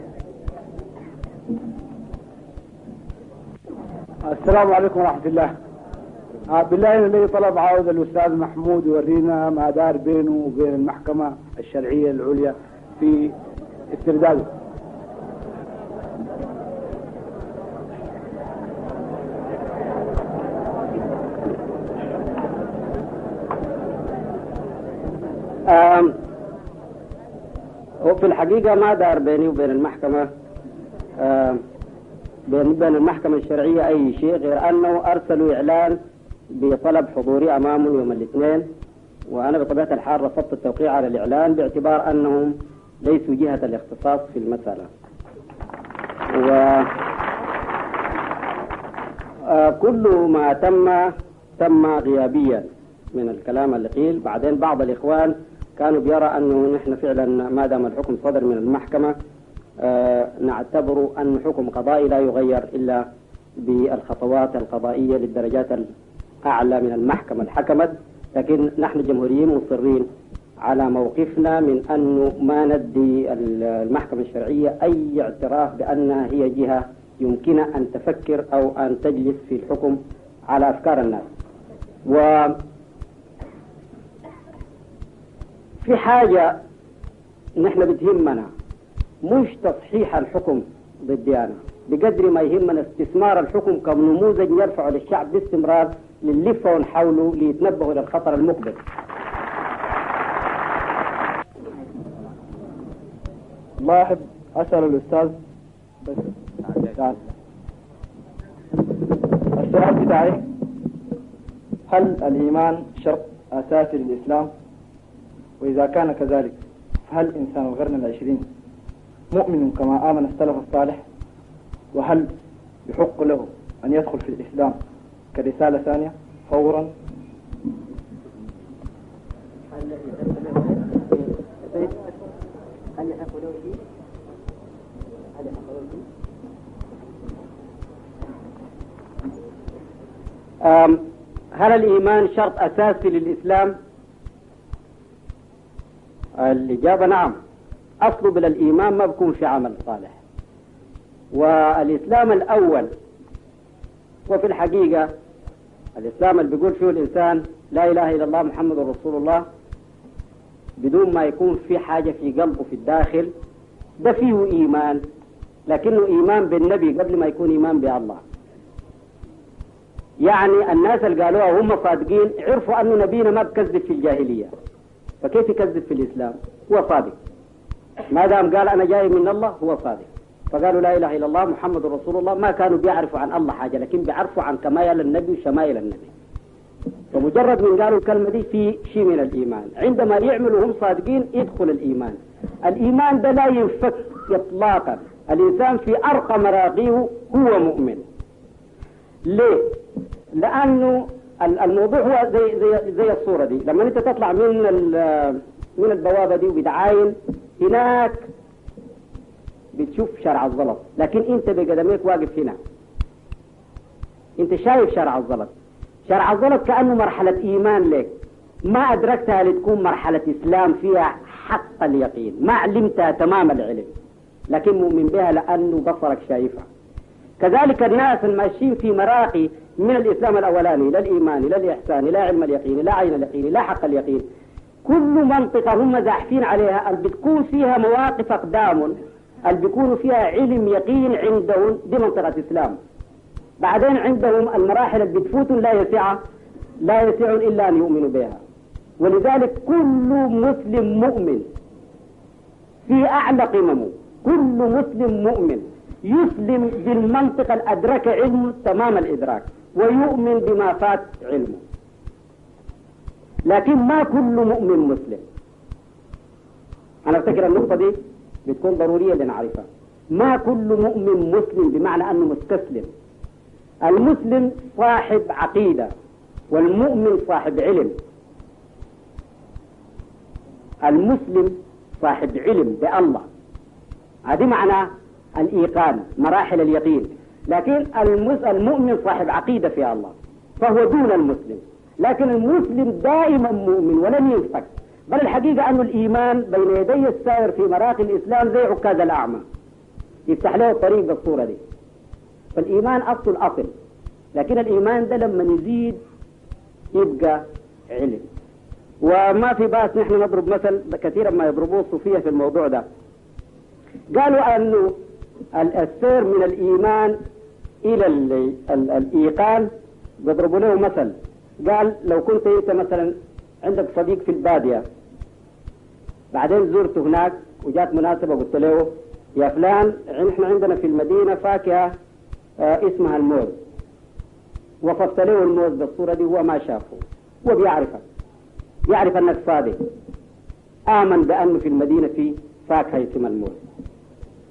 [SPEAKER 4] السلام عليكم ورحمة الله آه، بالله الذي طلب عاوز الاستاذ محمود يورينا ما دار بينه وبين المحكمه الشرعيه العليا في استرداده هو في الحقيقة ما دار بيني وبين المحكمة بين بين المحكمة الشرعية أي شيء غير أنه أرسلوا إعلان بطلب حضوري أمامه يوم الاثنين وأنا بطبيعة الحال رفضت التوقيع على الإعلان باعتبار أنهم ليسوا جهة الاختصاص في المسألة و آه، كل ما تم تم غيابيا من الكلام اللي قيل بعدين بعض الإخوان كانوا بيرى أنه نحن فعلا ما دام الحكم صدر من المحكمة آه، نعتبر أن حكم قضائي لا يغير إلا بالخطوات القضائية للدرجات أعلى من المحكمة الحكمت لكن نحن الجمهوريين مصرين على موقفنا من أنه ما ندي المحكمة الشرعية أي اعتراف بأنها هي جهة يمكنها أن تفكر أو أن تجلس في الحكم على أفكار الناس و في حاجة نحن بتهمنا مش تصحيح الحكم ضديانا بقدر ما يهمنا استثمار الحكم كنموذج يرفع للشعب باستمرار بنلفهم حوله ليتنبهوا للخطر
[SPEAKER 5] المقبل ما أحب أسأل الأستاذ بس السؤال بتاعي هل الإيمان شرط أساسي للإسلام وإذا كان كذلك فهل إنسان القرن العشرين مؤمن كما آمن السلف الصالح وهل يحق له أن يدخل في الإسلام كرسالة ثانية فورا
[SPEAKER 4] هل الإيمان شرط أساسي للإسلام؟ الإجابة نعم أصل بلا الإيمان ما بكون في عمل صالح والإسلام الأول وفي الحقيقة الإسلام اللي بيقول فيه الإنسان لا إله إلا الله محمد رسول الله بدون ما يكون في حاجة في قلبه في الداخل ده فيه إيمان لكنه إيمان بالنبي قبل ما يكون إيمان بالله يعني الناس اللي قالوها هم صادقين عرفوا أن نبينا ما بكذب في الجاهلية فكيف يكذب في الإسلام هو صادق ما دام قال أنا جاي من الله هو صادق فقالوا لا إله إلا الله محمد رسول الله ما كانوا بيعرفوا عن الله حاجة لكن بيعرفوا عن كمايل النبي وشمايل النبي فمجرد من قالوا الكلمة دي في شيء من الإيمان عندما يعملوا هم صادقين يدخل الإيمان الإيمان ده لا ينفك إطلاقا الإنسان في أرقى مراقيه هو مؤمن ليه؟ لأنه الموضوع هو زي, زي, زي الصورة دي لما أنت تطلع من من البوابة دي وبتعاين هناك بتشوف شرع الظلط لكن انت بقدميك واقف هنا انت شايف شرع الظلط شرع الظلط كأنه مرحلة ايمان لك ما ادركتها لتكون مرحلة اسلام فيها حق اليقين ما علمتها تمام العلم لكن مؤمن بها لانه بصرك شايفها كذلك الناس الماشيين في مراقي من الاسلام الاولاني لا الايمان لا الاحسان لا علم اليقين لا عين اليقين لا حق اليقين
[SPEAKER 2] كل منطقة هم
[SPEAKER 4] زاحفين
[SPEAKER 2] عليها بتكون فيها مواقف أقدام اللي بيكونوا فيها علم يقين عندهم دي منطقة إسلام بعدين عندهم المراحل اللي بتفوتهم لا يسعها لا يسع إلا أن يؤمنوا بها ولذلك كل مسلم مؤمن في أعلى قممه كل مسلم مؤمن يسلم بالمنطقة الأدرك علمه تمام الإدراك ويؤمن بما فات علمه لكن ما كل مؤمن مسلم أنا أفتكر النقطة دي بتكون ضرورية لنعرفها ما كل مؤمن مسلم بمعنى أنه مستسلم المسلم صاحب عقيدة والمؤمن صاحب علم المسلم صاحب علم بالله هذه معنى الإيقان مراحل اليقين لكن المؤمن صاحب عقيدة في الله فهو دون المسلم لكن المسلم دائما مؤمن ولن ينفك بل الحقيقة أن الإيمان بين يدي السائر في مراقي الإسلام زي عكاز الأعمى يفتح له الطريق بالصورة دي فالإيمان أصل الأصل لكن الإيمان ده لما يزيد يبقى علم وما في بأس نحن نضرب مثل كثيرا ما يضربوه الصوفية في الموضوع ده قالوا أنه السير من الإيمان إلى الإيقان بيضربوا له مثل قال لو كنت أنت مثلا عندك صديق في البادية بعدين زرته هناك وجات مناسبة قلت له يا فلان احنا عندنا في المدينة فاكهة آه اسمها الموز وصفت له الموز بالصورة دي هو ما شافه هو بيعرفك يعرف أنك صادق آمن بأنه في المدينة في فاكهة اسمها الموز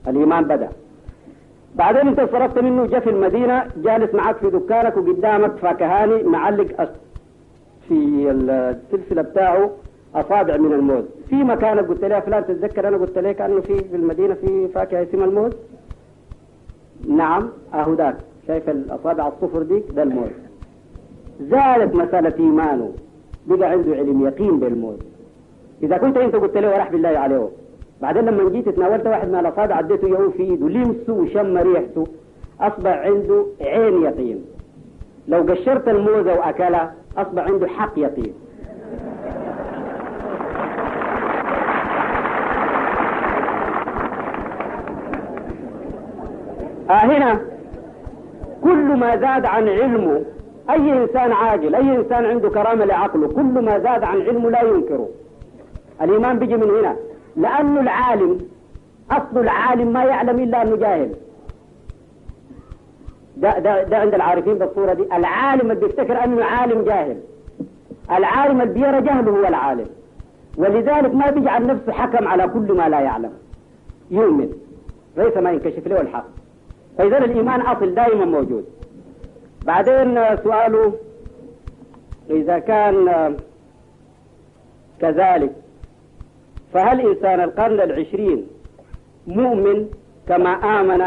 [SPEAKER 2] الإيمان بدأ بعدين انت صرفت منه جاء في المدينة جالس معك في دكانك وقدامك فاكهاني معلق في السلسلة بتاعه أصابع من الموز في مكان قلت لها فلان تتذكر أنا قلت لك أنه في في المدينة في فاكهة اسمها الموز نعم أهو ذاك شايف الأصابع الصفر دي ده الموز زادت مسألة إيمانه بقى عنده علم يقين بالموز إذا كنت أنت قلت له ورح بالله عليه بعدين لما جيت تناولت واحد من الأصابع عديته يوم في إيده لمسه وشم ريحته أصبح عنده عين يقين لو قشرت الموزة وأكلها أصبح عنده حق يقين ها آه، هنا كل ما زاد عن علمه أي إنسان عاقل أي إنسان عنده كرامة لعقله كل ما زاد عن علمه لا ينكره الإيمان بيجي من هنا لأنه العالم أصل العالم ما يعلم إلا أنه جاهل ده, ده, ده عند العارفين بالصورة دي العالم اللي بيفتكر أنه عالم جاهل العالم اللي بيرى جهله هو العالم ولذلك ما بيجعل نفسه حكم على كل ما لا يعلم يؤمن ليس ما ينكشف له الحق فإذا الإيمان أصل دائما موجود بعدين آه، سؤاله إذا كان آه، كذلك فهل إنسان القرن العشرين مؤمن كما آمن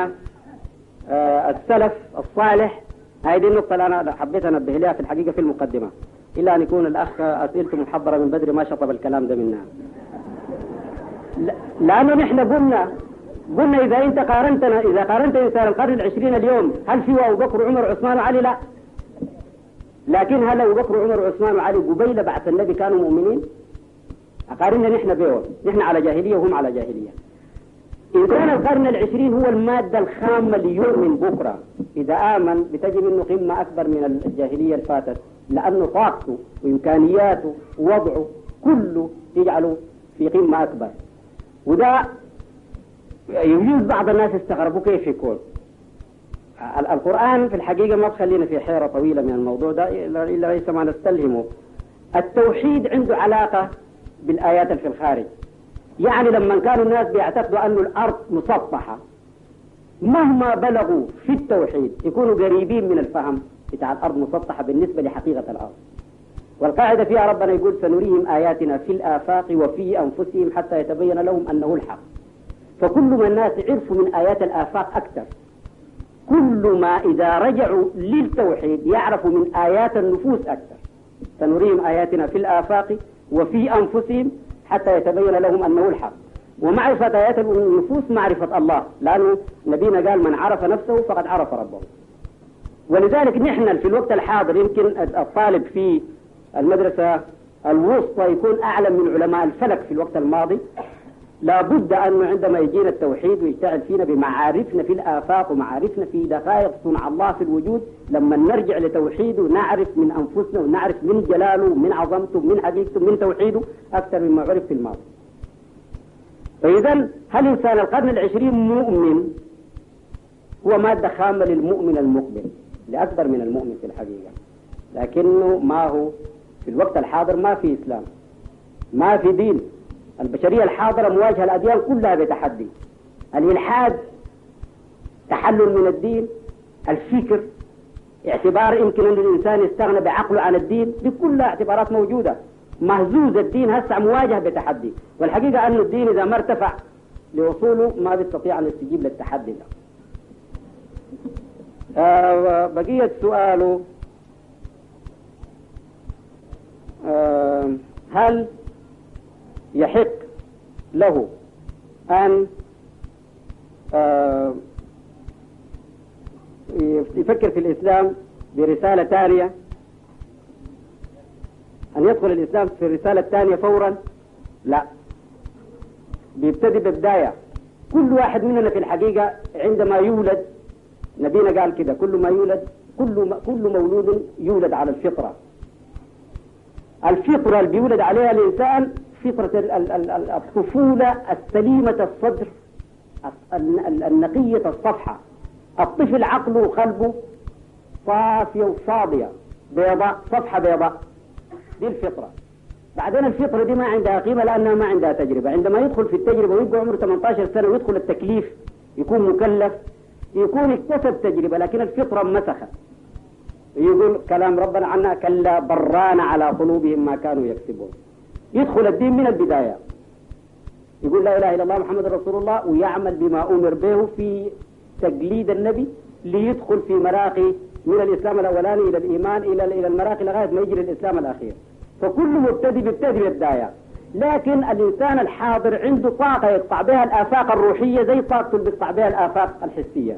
[SPEAKER 2] آه، السلف الصالح هذه النقطة اللي أنا حبيت أنبه لها في الحقيقة في المقدمة إلا أن يكون الأخ أسئلته محضرة من بدري ما شطب الكلام ده منها لأنه نحن قلنا قلنا إذا أنت قارنتنا إذا قارنت إنسان القرن العشرين اليوم هل في أبو بكر عمر عثمان وعلي لا لكن هل أبو بكر عمر عثمان وعلي قبيل بعث النبي كانوا مؤمنين أقارننا نحن بهم نحن على جاهلية وهم على جاهلية إنسان القرن العشرين هو المادة الخامة ليؤمن بكرة إذا آمن بتجد أنه قمة أكبر من الجاهلية الفاتت لأنه طاقته وإمكانياته ووضعه كله يجعله في قمة أكبر وده يجوز بعض الناس استغربوا كيف يكون القرآن في الحقيقة ما تخلينا في حيرة طويلة من الموضوع ده إلا ليس ما نستلهمه التوحيد عنده علاقة بالآيات في الخارج يعني لما كانوا الناس بيعتقدوا أن الأرض مسطحة مهما بلغوا في التوحيد يكونوا قريبين من الفهم بتاع الأرض مسطحة بالنسبة لحقيقة الأرض والقاعدة فيها ربنا يقول سنريهم آياتنا في الآفاق وفي أنفسهم حتى يتبين لهم أنه الحق فكل ما الناس عرفوا من آيات الآفاق أكثر كل ما إذا رجعوا للتوحيد يعرفوا من آيات النفوس أكثر سنريهم آياتنا في الآفاق وفي أنفسهم حتى يتبين لهم أنه الحق ومعرفة آيات النفوس معرفة الله لأنه نبينا قال من عرف نفسه فقد عرف ربه ولذلك نحن في الوقت الحاضر يمكن الطالب في المدرسة الوسطى يكون أعلم من علماء الفلك في الوقت الماضي لابد أنه عندما يجينا التوحيد ويشتغل فينا بمعارفنا في الآفاق ومعارفنا في دقائق صنع الله في الوجود لما نرجع لتوحيده نعرف من أنفسنا ونعرف من جلاله ومن عظمته ومن حقيقته من توحيده أكثر مما عرف في الماضي فإذا هل إنسان القرن العشرين مؤمن هو مادة خامة للمؤمن المقبل لأكبر من المؤمن في الحقيقة لكنه ما هو في الوقت الحاضر ما في إسلام ما في دين البشرية الحاضرة مواجهة الأديان كلها بتحدي الإلحاد تحلل من الدين الفكر اعتبار يمكن أن الإنسان يستغنى بعقله عن الدين دي كلها اعتبارات موجودة مهزوز الدين هسه مواجه بتحدي والحقيقة أن الدين إذا ما ارتفع لوصوله ما بيستطيع أن يستجيب للتحدي ده آه بقية سؤاله آه هل يحق له أن آه، يفكر في الإسلام برسالة ثانية أن يدخل الإسلام في الرسالة الثانية فورا لا بيبتدي ببداية كل واحد مننا في الحقيقة عندما يولد نبينا قال كده كل ما يولد كل ما كل مولود يولد على الفطرة الفطرة اللي بيولد عليها الإنسان فطرة الطفولة السليمة الصدر النقية الصفحة الطفل عقله وقلبه صافية وصابية بيضاء صفحة بيضاء دي الفطرة بعدين الفطرة دي ما عندها قيمة لأنها ما عندها تجربة عندما يدخل في التجربة ويبقى عمره 18 سنة ويدخل التكليف يكون مكلف يكون اكتسب تجربة لكن الفطرة مسخة يقول كلام ربنا عنا كلا بران على قلوبهم ما كانوا يكسبون يدخل الدين من البداية يقول لا إله إلا الله محمد رسول الله ويعمل بما أمر به في تقليد النبي ليدخل في مراقي من الإسلام الأولاني إلى الإيمان إلى إلى المراقي لغاية ما يجي للإسلام الأخير فكل مبتدئ بيبتدي بالبداية لكن الإنسان الحاضر عنده طاقة يقطع بها الآفاق الروحية زي طاقته اللي بيقطع بها الآفاق الحسية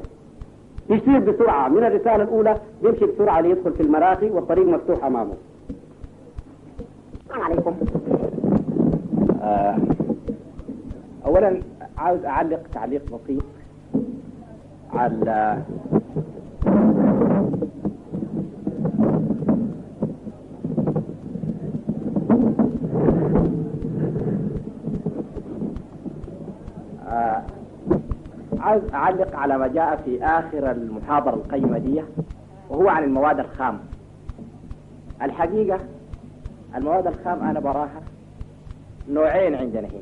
[SPEAKER 2] يسير بسرعة من الرسالة الأولى بيمشي بسرعة ليدخل في المراقي والطريق مفتوح أمامه السلام عليكم
[SPEAKER 4] آه اولا عاوز اعلق تعليق بسيط على آه عاوز اعلق على ما جاء في اخر المحاضره القيمه دي وهو عن المواد الخام الحقيقه المواد الخام أنا براها نوعين عندنا هنا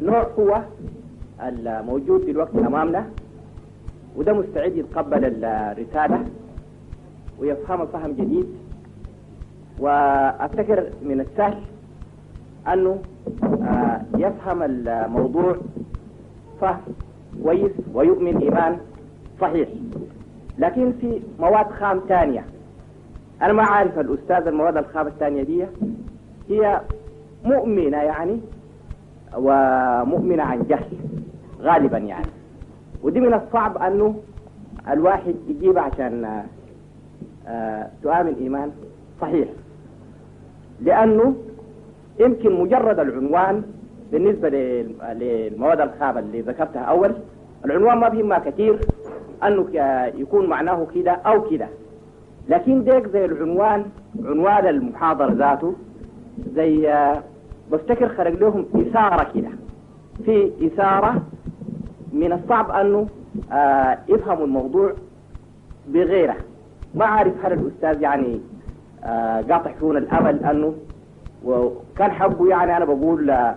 [SPEAKER 4] نوع هو الموجود الوقت أمامنا وده مستعد يتقبل الرسالة ويفهمها فهم جديد وأفتكر من السهل أنه آه، يفهم الموضوع فهم كويس ويؤمن إيمان صحيح لكن في مواد خام ثانيه أنا ما عارف الأستاذ المواد الخام الثانية دي هي مؤمنة يعني ومؤمنة عن جهل غالبا يعني ودي من الصعب أنه الواحد يجيب عشان تؤمن آه، إيمان صحيح لأنه يمكن مجرد العنوان بالنسبة للمواد الخام اللي ذكرتها أول العنوان ما بهمها كثير أنه يكون معناه كده أو كده لكن ديك زي العنوان عنوان المحاضرة ذاته زي آه، بفتكر خرج لهم إثارة كده في إثارة من الصعب أنه آه يفهموا الموضوع بغيره ما عارف هل الأستاذ يعني آه قاطع فينا الأمل أنه وكان حبه يعني أنا بقول آه،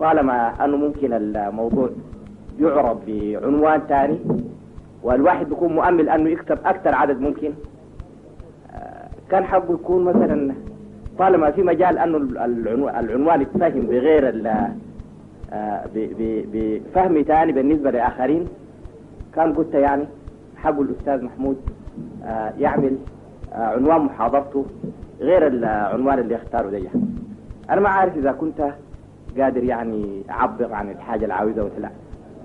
[SPEAKER 4] طالما أنه ممكن الموضوع يعرض بعنوان ثاني والواحد بيكون مؤمل أنه يكتب أكثر عدد ممكن كان حقه يكون مثلا طالما في مجال أنه العنوان يتفهم بغير آه، بفهم تاني بالنسبة لآخرين كان قلت يعني حق الأستاذ محمود آه، يعمل آه، عنوان محاضرته غير العنوان اللي اختاره لي يعني. أنا ما عارف إذا كنت قادر يعني أعبر عن الحاجة اللي عاوزها ولا لا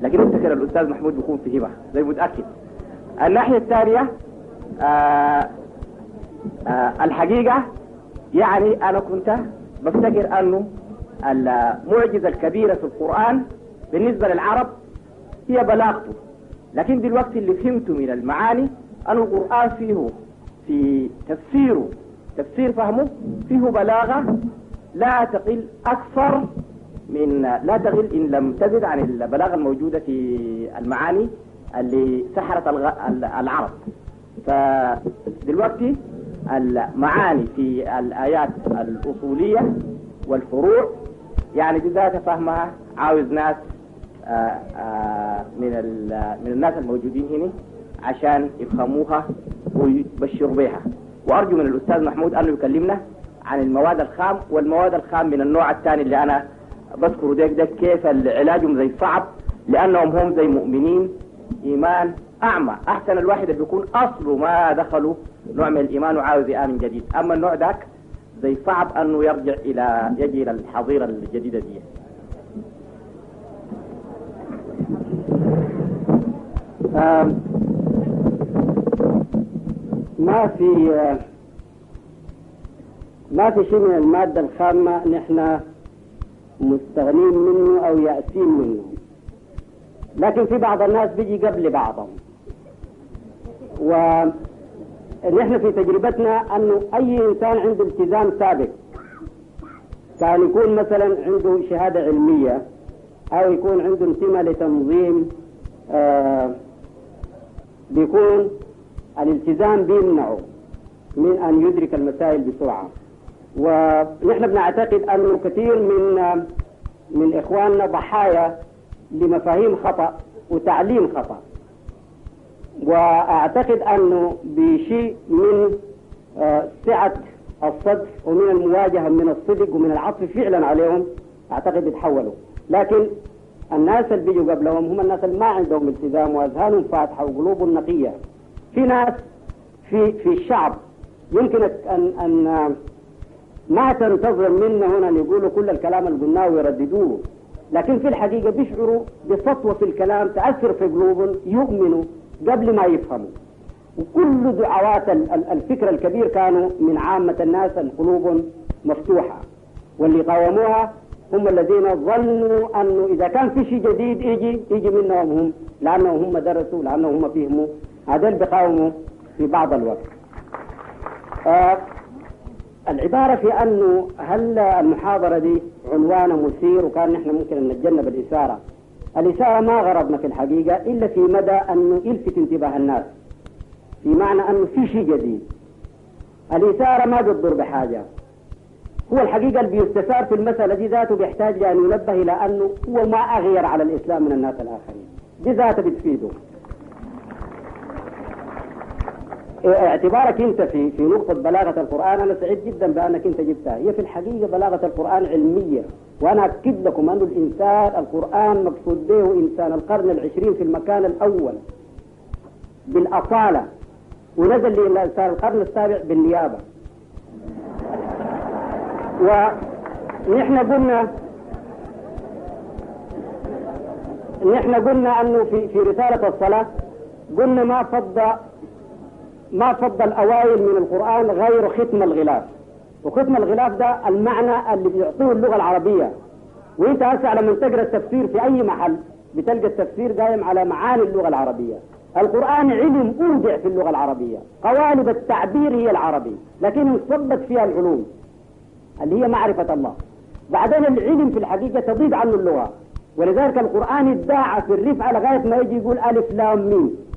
[SPEAKER 4] لكن افتكر الأستاذ محمود بيكون فهمها زي متأكد الناحية الثانية آه، الحقيقة يعني أنا كنت بفتكر أنه المعجزة الكبيرة في القرآن بالنسبة للعرب هي بلاغته لكن دلوقتي اللي فهمته من المعاني أن القرآن فيه في تفسيره تفسير فهمه فيه بلاغة لا تقل أكثر من لا تقل إن لم تزد عن البلاغة الموجودة في المعاني اللي سحرت العرب فدلوقتي المعاني في الآيات الأصولية والفروع يعني دي فهمها عاوز ناس آه، آه، من من الناس الموجودين هنا عشان يفهموها ويبشروا بها وأرجو من الأستاذ محمود أنه يكلمنا عن المواد الخام والمواد الخام من النوع الثاني اللي أنا بذكره ده كيف علاجهم زي صعب لأنهم هم زي مؤمنين إيمان أعمى أحسن الواحد بيكون أصله ما دخله نوع من الإيمان وعاوز يآمن جديد أما النوع ذاك زي صعب أنه يرجع إلى يجي إلى الحظيرة الجديدة دي ما في ما في شيء من المادة الخامة نحن مستغنين منه أو يأسين منه لكن في بعض الناس بيجي قبل بعضهم ونحن في تجربتنا أنه أي إنسان عنده التزام سابق كان يكون مثلا عنده شهادة علمية أو يكون عنده انتماء لتنظيم آه بيكون الالتزام بيمنعه من أن يدرك المسائل بسرعة ونحن بنعتقد أنه كثير من آه، من إخواننا ضحايا لمفاهيم خطأ وتعليم خطأ وأعتقد أنه بشيء من سعة آه، الصدف ومن المواجهة من الصدق ومن العطف فعلا عليهم أعتقد بيتحولوا لكن الناس اللي بيجوا قبلهم هم الناس اللي ما عندهم التزام وأذهانهم فاتحة وقلوبهم نقية في ناس في في الشعب يمكن أن أن آه، ما تنتظر منا هنا أن يقولوا كل الكلام اللي قلناه ويرددوه لكن في الحقيقة بيشعروا بسطوة في الكلام تأثر في قلوبهم يؤمنوا قبل ما يفهموا وكل دعوات الفكر الكبير كانوا من عامة الناس القلوب مفتوحة واللي قاوموها هم الذين ظنوا أنه إذا كان في شيء جديد يجي يجي منهم هم لأنهم هم درسوا لأنهم هم فهموا هذول بقاوموا في بعض الوقت آه العبارة في أنه هل المحاضرة دي عنوانها مثير وكان نحن ممكن أن نتجنب الإثارة الإشارة ما غرضنا في الحقيقة إلا في مدى أنه يلفت انتباه الناس في معنى أنه في شيء جديد الإثارة ما بتضر بحاجة هو الحقيقة اللي بيستثار في المسألة دي ذاته بيحتاج أن ينبه إلى أنه هو ما أغير على الإسلام من الناس الآخرين دي ذاته بتفيده اعتبارك انت في في نقطه بلاغه القران انا سعيد جدا بانك انت جبتها هي في الحقيقه بلاغه القران علميه وانا اكد لكم ان الانسان القران مقصود به انسان القرن العشرين في المكان الاول بالاصاله ونزل للانسان القرن السابع بالنيابه ونحن قلنا نحن قلنا انه في في رساله الصلاه قلنا ما فض ما فض الأوائل من القرآن غير ختم الغلاف وختم الغلاف ده المعنى اللي بيعطوه اللغة العربية وانت هسه لما تقرا التفسير في اي محل بتلقى التفسير دائم على معاني اللغة العربية القرآن علم أودع في اللغة العربية قوالب التعبير هي العربي لكن ثبت فيها العلوم اللي هي معرفة الله بعدين العلم في الحقيقة تضيد عنه اللغة ولذلك القرآن ادعى في الرفعة لغاية ما يجي يقول ألف لام ميم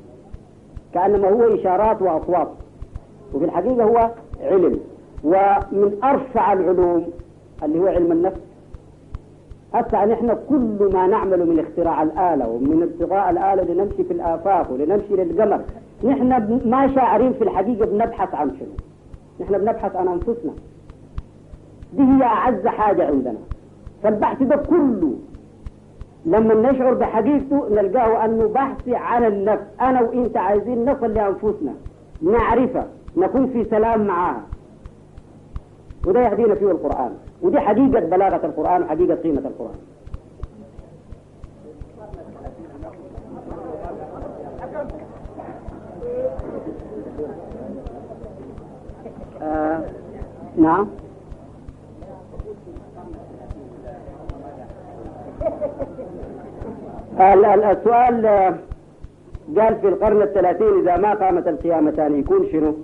[SPEAKER 4] كأنما هو إشارات وأصوات وفي الحقيقة هو علم ومن أرفع العلوم اللي هو علم النفس أن نحن كل ما نعمله من اختراع الآلة ومن ابتغاء الآلة لنمشي في الآفاق ولنمشي للقمر نحن ما شاعرين في الحقيقة بنبحث عن شنو نحن بنبحث عن أنفسنا دي هي أعز حاجة عندنا فالبحث ده كله لما نشعر بحقيقته نلقاه أنه بحث على النفس أنا وإنت عايزين نصل لأنفسنا نعرفها نكون في سلام معها وده يهدينا فيه القرآن ودي حقيقة بلاغة القرآن وحقيقة قيمة القرآن آه. نعم السؤال آه، قال في القرن الثلاثين إذا ما قامت القيامتان يكون شنو؟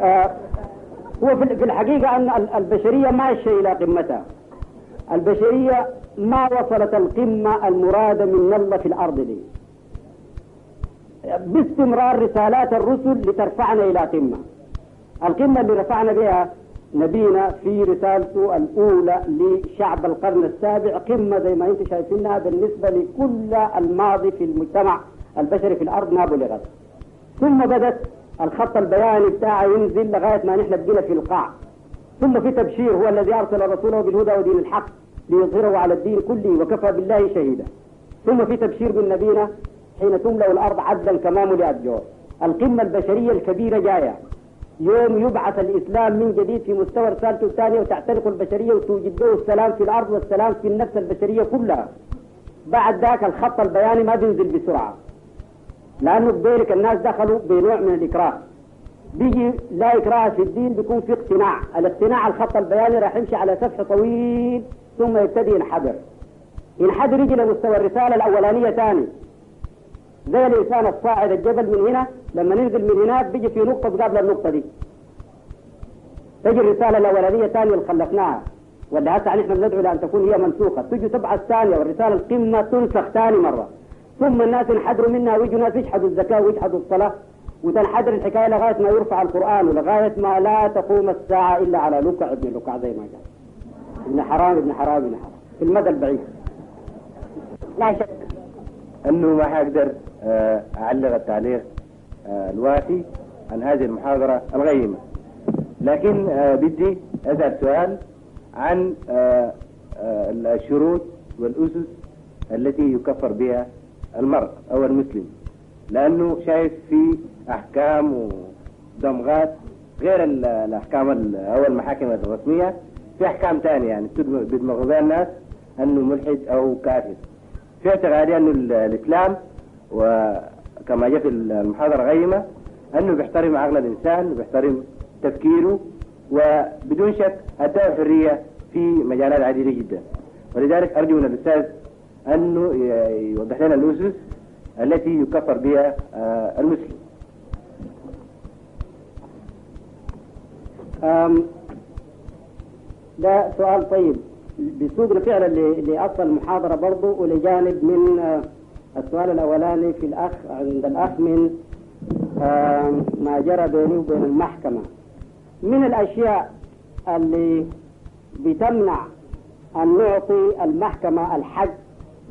[SPEAKER 4] آه، هو في الحقيقة أن البشرية ما إلى قمتها البشرية ما وصلت القمة المرادة من الله في الأرض دي باستمرار رسالات الرسل لترفعنا إلى قمة القمة اللي رفعنا بها نبينا في رسالته الأولى لشعب القرن السابع قمة زي ما انتم شايفينها بالنسبة لكل الماضي في المجتمع البشري في الأرض ما بلغت ثم بدت الخط البياني بتاعه ينزل لغاية ما نحن بقينا في القاع ثم في تبشير هو الذي أرسل رسوله بالهدى ودين الحق ليظهره على الدين كله وكفى بالله شهيدا ثم في تبشير من نبينا حين تملأ الأرض عدلا كما ملئت جور القمة البشرية الكبيرة جاية يوم يبعث الإسلام من جديد في مستوى رسالته الثانية وتعترق البشرية وتوجد له السلام في الأرض والسلام في النفس البشرية كلها بعد ذاك الخط البياني ما بينزل بسرعة لأنه بذلك الناس دخلوا بنوع من الإكراه بيجي لا إكراه في الدين بيكون في اقتناع الاقتناع الخط البياني راح يمشي على سفح طويل ثم يبتدي ينحدر ينحدر يجي لمستوى الرسالة الأولانية ثاني زي الإنسان الصاعد الجبل من هنا لما ننزل من هناك بيجي في نقطة قبل النقطة دي تجي الرسالة الأولانية ثانية اللي خلفناها ولا هسه نحن بندعو لأن تكون هي منسوخة تجي تبعث ثانية والرسالة القمة تنسخ ثاني مرة ثم الناس ينحدروا منها ويجوا ناس يجحدوا الزكاة ويجحدوا الصلاة وتنحدر الحكاية لغاية ما يرفع القرآن ولغاية ما لا تقوم الساعة إلا على لقع ابن لقع زي ما قال ابن حرام ابن حرام ابن حرام في المدى البعيد لا شك أنه ما حقدر آه، أعلق التعليق آه، الوافي عن هذه المحاضرة الغيمة لكن آه، بدي أسأل سؤال عن آه، الشروط والأسس التي يكفر بها المرء أو المسلم لأنه شايف في أحكام ودمغات غير الأحكام أو المحاكم الرسمية في أحكام ثانية يعني بدمغوا بها الناس أنه ملحد أو كافر في اعتقادي أنه الإسلام و كما جاء في المحاضرة غيمة أنه بيحترم عقل الإنسان وبيحترم تفكيره وبدون شك أداه حرية في مجالات عديدة جدا ولذلك أرجو من الأستاذ أنه يوضح لنا الأسس التي يكفر بها آه، المسلم
[SPEAKER 2] ده سؤال طيب بسوق فعلا لأصل المحاضرة برضه ولجانب من آه، السؤال الأولاني في الأخ عند الأخ من ما جرى بينه وبين المحكمة من الأشياء اللي بتمنع أن نعطي المحكمة الحق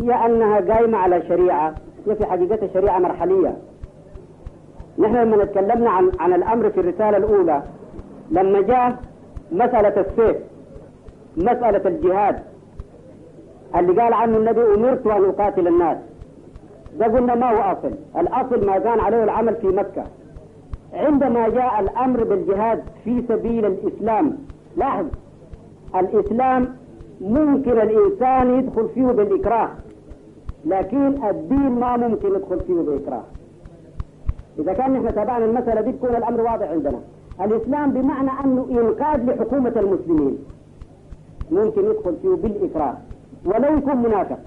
[SPEAKER 2] هي أنها قايمة على شريعة هي في حقيقة شريعة مرحلية نحن لما تكلمنا عن عن الأمر في الرسالة الأولى لما جاء مسألة السيف مسألة الجهاد اللي قال عنه النبي أمرت أن أقاتل الناس ده قلنا ما هو أصل الأصل ما كان عليه العمل في مكة عندما جاء الأمر بالجهاد في سبيل الإسلام لاحظ الإسلام ممكن الإنسان يدخل فيه بالإكراه لكن الدين ما ممكن يدخل فيه بإكراه إذا كان نحن تابعنا المسألة دي بيكون الأمر واضح عندنا الإسلام بمعنى أنه إنقاذ لحكومة المسلمين ممكن يدخل فيه بالإكراه ولو يكون منافق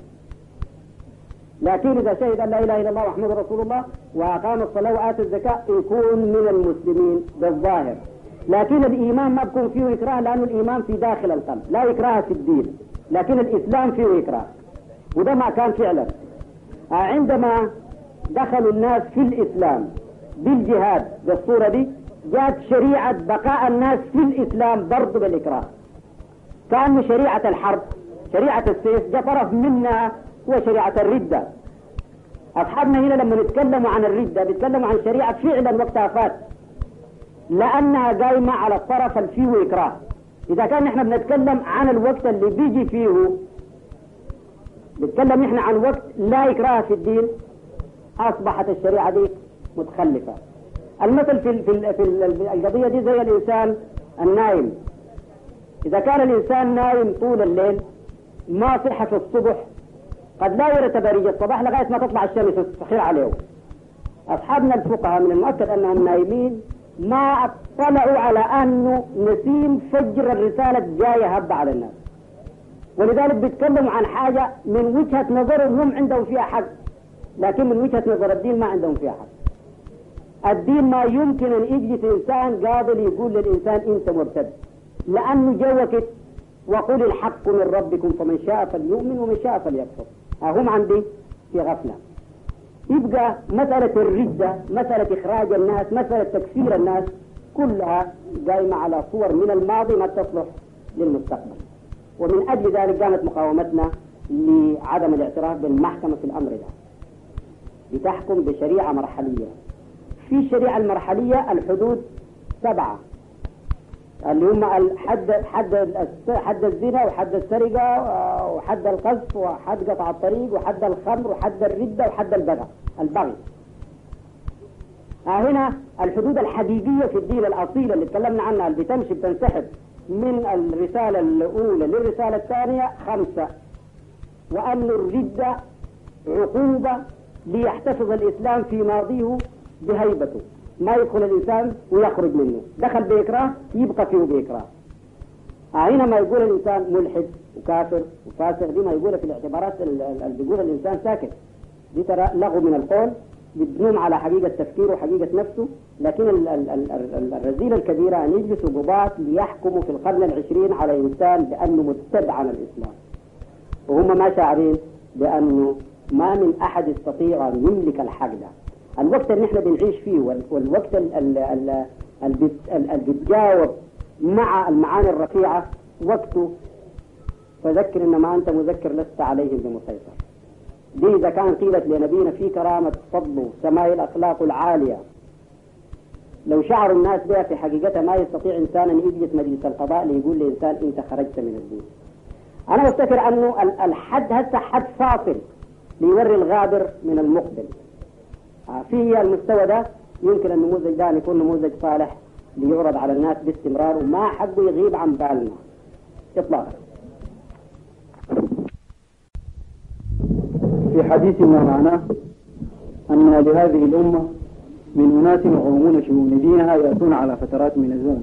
[SPEAKER 2] لكن إذا شهد أن لا إله إلا الله محمد رسول الله وأقام الصلاة وآتى الزكاة يكون من المسلمين بالظاهر لكن الإيمان ما بكون فيه إكراه لأنه الإيمان في داخل القلب لا إكراه في الدين لكن الإسلام فيه إكراه وده ما كان فعلا عندما دخلوا الناس في الإسلام بالجهاد بالصورة دي جاءت شريعة بقاء الناس في الإسلام برضو بالإكراه كان شريعة الحرب شريعة السيف جاء طرف منها شريعة الردة أصحابنا هنا لما نتكلموا عن الردة بيتكلموا عن شريعة فعلا وقتها فات لأنها قايمة على الطرف الفيه إكراه إذا كان نحن بنتكلم عن الوقت اللي بيجي فيه نتكلم نحن عن وقت لا إكراه في الدين أصبحت الشريعة دي متخلفة المثل في في في القضية دي زي الإنسان النايم إذا كان الإنسان نايم طول الليل ما صحة الصبح قد لا يرى تبريج الصباح لغاية ما تطلع الشمس وتستحير عليه أصحابنا الفقهاء من المؤكد أنهم نايمين ما اطلعوا على أنه نسيم فجر الرسالة جاية هبة على الناس
[SPEAKER 4] ولذلك
[SPEAKER 2] بيتكلموا
[SPEAKER 4] عن
[SPEAKER 2] حاجة
[SPEAKER 4] من
[SPEAKER 2] وجهة
[SPEAKER 4] نظرهم هم عندهم فيها حق لكن من وجهة نظر الدين ما عندهم فيها حق الدين ما يمكن أن يجي في إنسان قابل يقول للإنسان أنت مرتد لأنه جوكت وقل الحق من ربكم فمن شاء فليؤمن ومن شاء فليكفر هم عندي في غفلة يبقى مسألة الردة مسألة إخراج الناس مسألة تكفير الناس كلها قائمة على صور من الماضي ما تصلح للمستقبل ومن أجل ذلك قامت مقاومتنا لعدم الاعتراف بالمحكمة في الأمر ده بتحكم بشريعة مرحلية في الشريعة المرحلية الحدود سبعة اللي هم حد حد حد الزنا وحد السرقة آه، وحد القذف وحد قطع الطريق وحد الخمر وحد الردة وحد البغي البغي هنا الحدود الحديدية في الدين الأصيلة اللي تكلمنا عنها اللي بتمشي بتنسحب من الرسالة الأولى للرسالة الثانية خمسة وأن الردة عقوبة ليحتفظ الإسلام في ماضيه بهيبته ما يدخل الإنسان ويخرج منه دخل بإكراه يبقى فيه بإكراه هنا ما يقول الإنسان ملحد وكافر وفاسق دي ما يقولها في الاعتبارات اللي بيقول الإنسان ساكت دي ترى لغو من القول بتنوم على حقيقة تفكيره وحقيقة نفسه لكن الرذيلة الكبيرة أن يجلسوا قضاة ليحكموا في القرن العشرين على إنسان بأنه مرتد عن الإسلام وهم ما شاعرين بأنه ما من أحد يستطيع أن يملك الحق ده الوقت اللي احنا بنعيش فيه والوقت اللي بتجاوب مع المعاني الرفيعة وقته فذكر إنما أنت مذكر لست عليهم بمسيطر دي إذا كان قيلت لنبينا في كرامة فضل سماء الأخلاق العالية لو شعر الناس بها في حقيقتها ما يستطيع إنسان أن يجلس مجلس القضاء ليقول لإنسان أنت خرجت من الدين أنا بفتكر أنه الحد هسه حد فاصل ليوري الغابر من المقبل في المستوى ده يمكن النموذج ده أن يكون نموذج صالح ليعرض على الناس باستمرار وما حد يغيب عن بالنا إطلاقا
[SPEAKER 6] في حديث ما معناه أن لهذه الأمة من أناس يقومون شؤون دينها يأتون على فترات من الزمن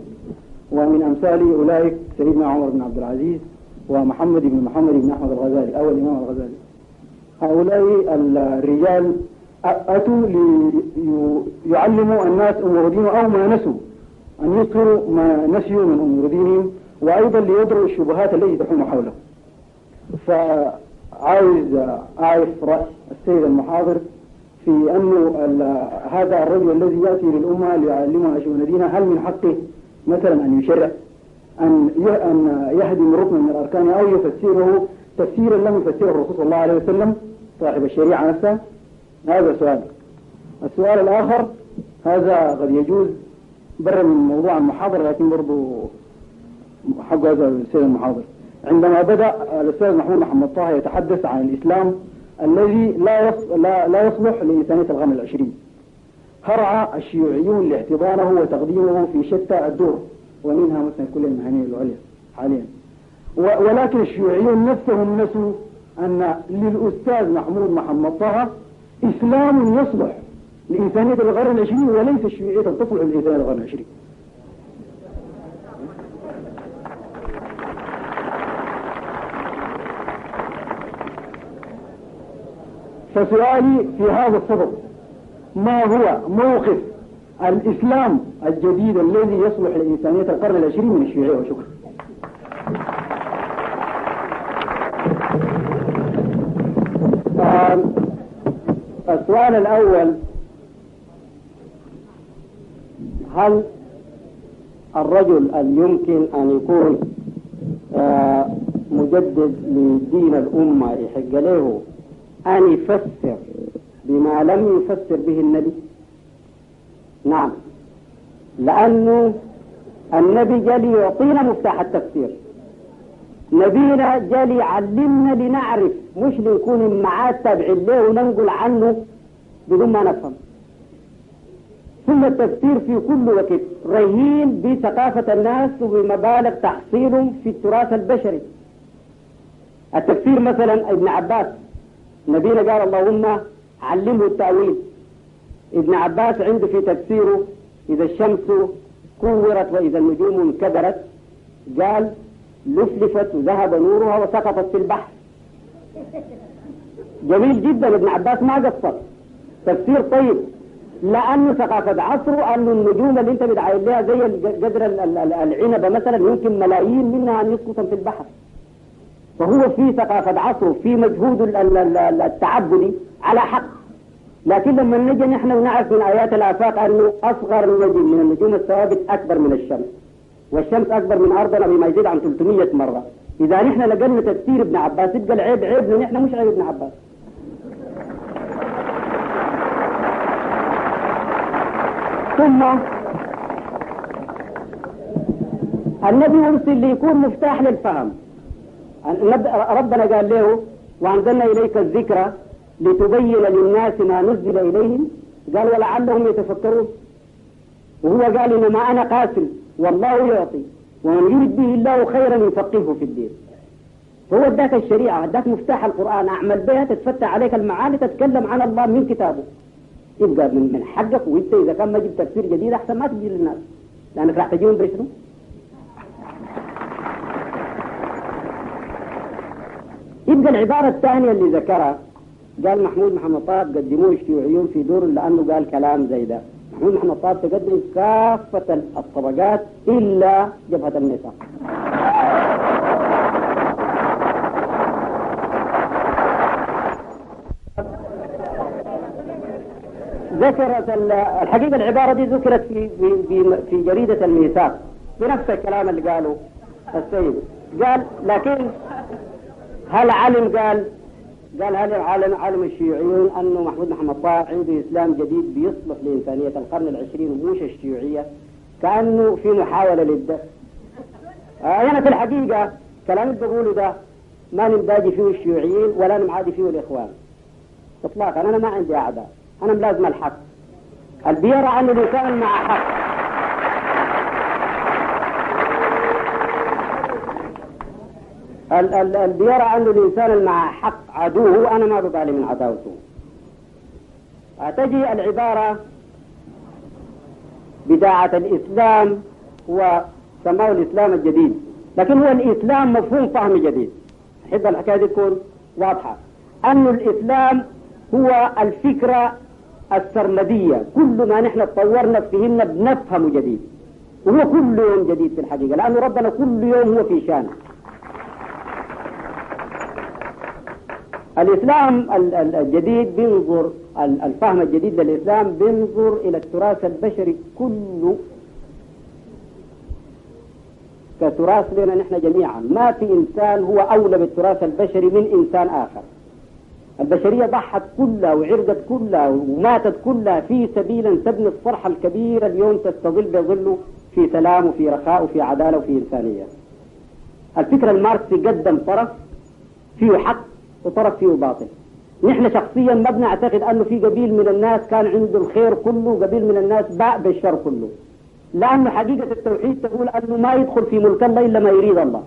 [SPEAKER 6] ومن أمثال أولئك سيدنا عمر بن عبد العزيز ومحمد بن محمد بن أحمد الغزالي أو الإمام الغزالي هؤلاء الرجال أتوا ليعلموا الناس أمور دينهم أو ما نسوا أن يذكروا ما نسيوا من أمور دينهم وأيضا ليدروا الشبهات التي تحوم حوله فعاوز أعرف رأي السيد المحاضر في أن هذا الرجل الذي يأتي للأمة ليعلمها شؤون دينها هل من حقه مثلا أن يشرع أن أن يهدم ركن من الأركان أو يفسره تفسيرا لم يفسره الرسول صلى الله عليه وسلم صاحب الشريعة نفسها هذا سؤال السؤال الآخر هذا قد يجوز برا من موضوع المحاضرة لكن برضو حق هذا السيد المحاضر عندما بدأ الأستاذ محمود محمد طه يتحدث عن الإسلام الذي لا لا يصلح لإنسانية القرن العشرين هرع الشيوعيون لاحتضانه وتقديمه في شتى الدور ومنها مثلا الكلية المهنية العليا حاليا ولكن الشيوعيون نفسهم نسوا أن للأستاذ محمود محمد طه إسلام يصلح لإنسانية القرن العشرين وليس الشيوعية تصلح لإنسانية القرن العشرين فسؤالي في هذا الصدد ما هو موقف الإسلام الجديد الذي يصلح لإنسانية القرن العشرين من الشيوعية وشكرا
[SPEAKER 7] you. السؤال الأول هل الرجل أن يمكن أن يكون آه، مجدد لدين الأمة يحق له أن يفسر بما لم يفسر به النبي
[SPEAKER 4] نعم لأنه النبي جاء ليعطينا مفتاح التفسير نبينا جال يعلمنا لنعرف مش لنكون معاه تابعين له وننقل عنه بدون ما نفهم ثم التفسير في كل وقت رهين بثقافة الناس وبمبالغ تحصيلهم في التراث البشري التفسير مثلا ابن عباس نبينا قال اللهم علمه التأويل ابن عباس عنده في تفسيره إذا الشمس كورت وإذا النجوم انكدرت قال لفلفت وذهب نورها وسقطت في البحر جميل جدا ابن عباس ما قصر تفسير طيب لأنه ثقافة عصره أن النجوم اللي أنت بتعاين لها زي قدر العنبة مثلا يمكن ملايين منها أن يسقطوا في البحر فهو في ثقافة عصره في مجهود التعبدي على حق لكن لما نجي نحن نعرف من آيات الآفاق أنه أصغر نجم من النجوم الثوابت أكبر من الشمس والشمس أكبر من أرضنا بما يزيد عن 300 مرة إذا نحن لقلنا تفسير ابن عباس يبقى العيب عيبنا نحن مش عيب ابن عباس ثم النبي أرسل ليكون مفتاح للفهم ربنا قال له وأنزلنا إليك الذكرى لتبين للناس ما نزل إليهم قال ولعلهم يتفكرون وهو قال إنما أنا قاتل والله يعطي ومن يرد به الله خيرا يفقهه في الدين هو اداك الشريعة اداك مفتاح القرآن اعمل بها تتفتح عليك المعاني تتكلم عن الله من كتابه يبقى من حقك وانت اذا كان ما جبت تفسير جديد احسن ما تجي للناس لانك راح تجيهم بشنو؟ يبقى العبارة الثانية اللي ذكرها قال محمود محمد طه قدموه اشتيوعيون في دور لأنه قال كلام زي ده احنا مطار تقدم كافة الطبقات إلا جبهة النساء. ذكرت الحقيقة العبارة دي ذكرت في في في, في جريدة الميثاق بنفس الكلام اللي قاله السيد قال لكن هل علم قال قال هل العالم علم الشيوعيون أنه محمود محمد طه عنده إسلام جديد بيصلح لإنسانية القرن العشرين ومش الشيوعية كأنه في محاولة للدس أنا آه، يعني في الحقيقة كلام اللي بقوله ده ما نمداجي فيه الشيوعيين ولا نمعادي فيه الإخوان إطلاقا أنا ما عندي أعداء أنا ملازم الحق البيرة بيرى أن الإنسان مع حق اللي بيرى أن الإنسان مع حق عدوه أنا ما ببالي من عداوته تجي العبارة بداعة الإسلام هو سماه الإسلام الجديد لكن هو الإسلام مفهوم فهم جديد أحب الحكاية دي تكون واضحة أن الإسلام هو الفكرة السرمدية كل ما نحن تطورنا فيهن بنفهمه جديد وهو كل يوم جديد في الحقيقة لأنه ربنا كل يوم هو في شانه الإسلام الجديد بينظر الفهم الجديد للإسلام بينظر إلى التراث البشري كله كتراث لنا نحن جميعا ما في إنسان هو أولى بالتراث البشري من إنسان آخر البشرية ضحت كلها وعرضت كلها وماتت كلها في سبيل أن تبني الصرح الكبير اليوم تستظل بظله في سلام وفي رخاء وفي عدالة وفي إنسانية الفكر الماركسي قدم طرف فيه حق وترك فيه باطل نحن شخصيا ما بنعتقد انه في قبيل من الناس كان عنده الخير كله وقبيل من الناس باء بالشر كله لانه حقيقه التوحيد تقول انه ما يدخل في ملك الله الا ما يريد الله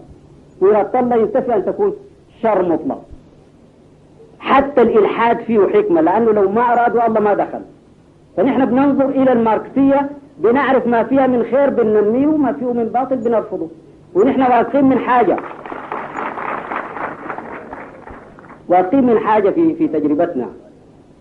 [SPEAKER 4] وإرادة الله ينتفي ان تكون شر مطلق حتى الالحاد فيه حكمه لانه لو ما ارادوا الله ما دخل فنحن بننظر الى الماركسيه بنعرف ما فيها من خير بننميه وما فيه من باطل بنرفضه ونحن واثقين من حاجه واقيم من حاجة في, في تجربتنا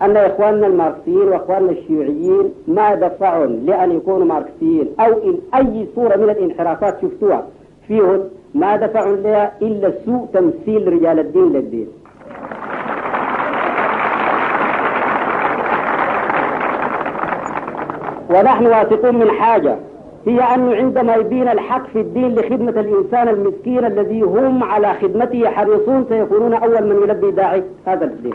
[SPEAKER 4] أن إخواننا الماركسيين وإخواننا الشيوعيين ما دفعهم لأن يكونوا ماركسيين أو إن أي صورة من الانحرافات شفتوها فيهم ما دفعهم لها إلا سوء تمثيل رجال الدين للدين ونحن واثقون من حاجة هي أنه عندما يبين الحق في الدين لخدمة الإنسان المسكين الذي هم على خدمته حريصون سيكونون أول من يلبي داعي هذا الدين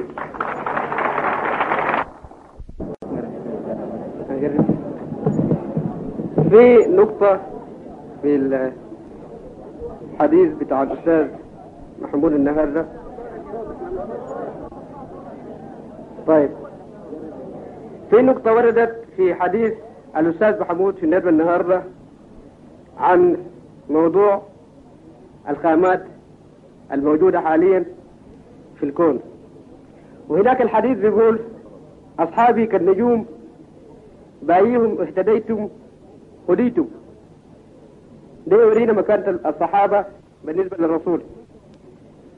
[SPEAKER 8] في نقطة في الحديث بتاع الأستاذ محمود النهار ده طيب في نقطة وردت في حديث الأستاذ محمود في الندوة النهاردة عن موضوع الخامات الموجودة حاليا في الكون وهناك الحديث بيقول أصحابي كالنجوم بايهم اهتديتم هديتم ده يورينا مكانة الصحابة بالنسبة للرسول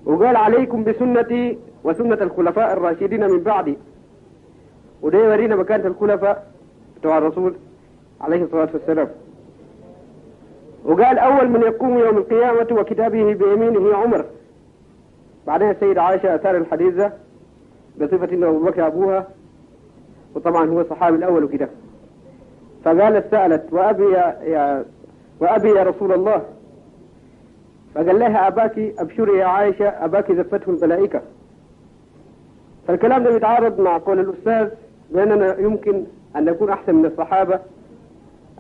[SPEAKER 8] وقال عليكم بسنتي وسنة الخلفاء الراشدين من بعدي وده يورينا مكانة الخلفاء بتوع الرسول عليه الصلاة والسلام وقال أول من يقوم يوم القيامة وكتابه بيمينه عمر بعدين السيدة عائشة أثار الحديث ده بصفة أنه أبو بكر أبوها وطبعا هو الصحابي الأول وكده فقالت سألت وأبي يا, يا وأبي يا رسول الله فقال لها أباك أبشري يا عائشة أباك زفته الملائكة فالكلام ده بيتعارض مع قول الأستاذ لأننا يمكن أن نكون أحسن من الصحابة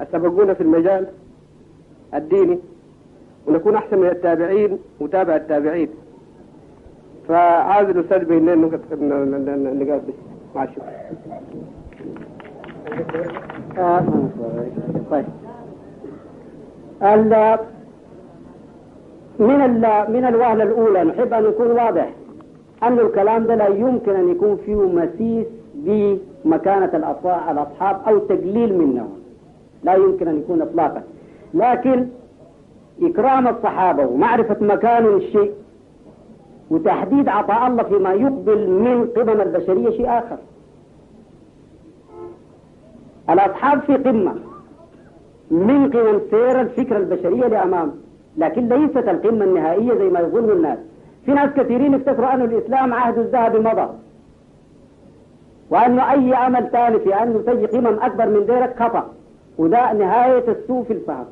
[SPEAKER 8] السبقونا في المجال الديني ونكون أحسن من التابعين وتابع التابعين فهذا الأستاذ بين النقط النقاط دي مع الشكر
[SPEAKER 4] طيب من ال من الوهلة الأولى نحب أن نكون واضح أن الكلام ده لا يمكن أن يكون فيه مسيس بمكانة الأصحاب أو تقليل منهم لا يمكن أن يكون إطلاقا لكن إكرام الصحابة ومعرفة مكان الشيء وتحديد عطاء الله فيما يقبل من قمم البشرية شيء آخر الأصحاب في قمة من قمم سير الفكرة البشرية لأمام لكن ليست القمة النهائية زي ما يظن الناس في ناس كثيرين افتكروا أن الإسلام عهد الذهبي مضى وأنه أي عمل ثاني في يعني أنه تجي قمم أكبر من ذلك خطأ وده نهاية السوء في الفهم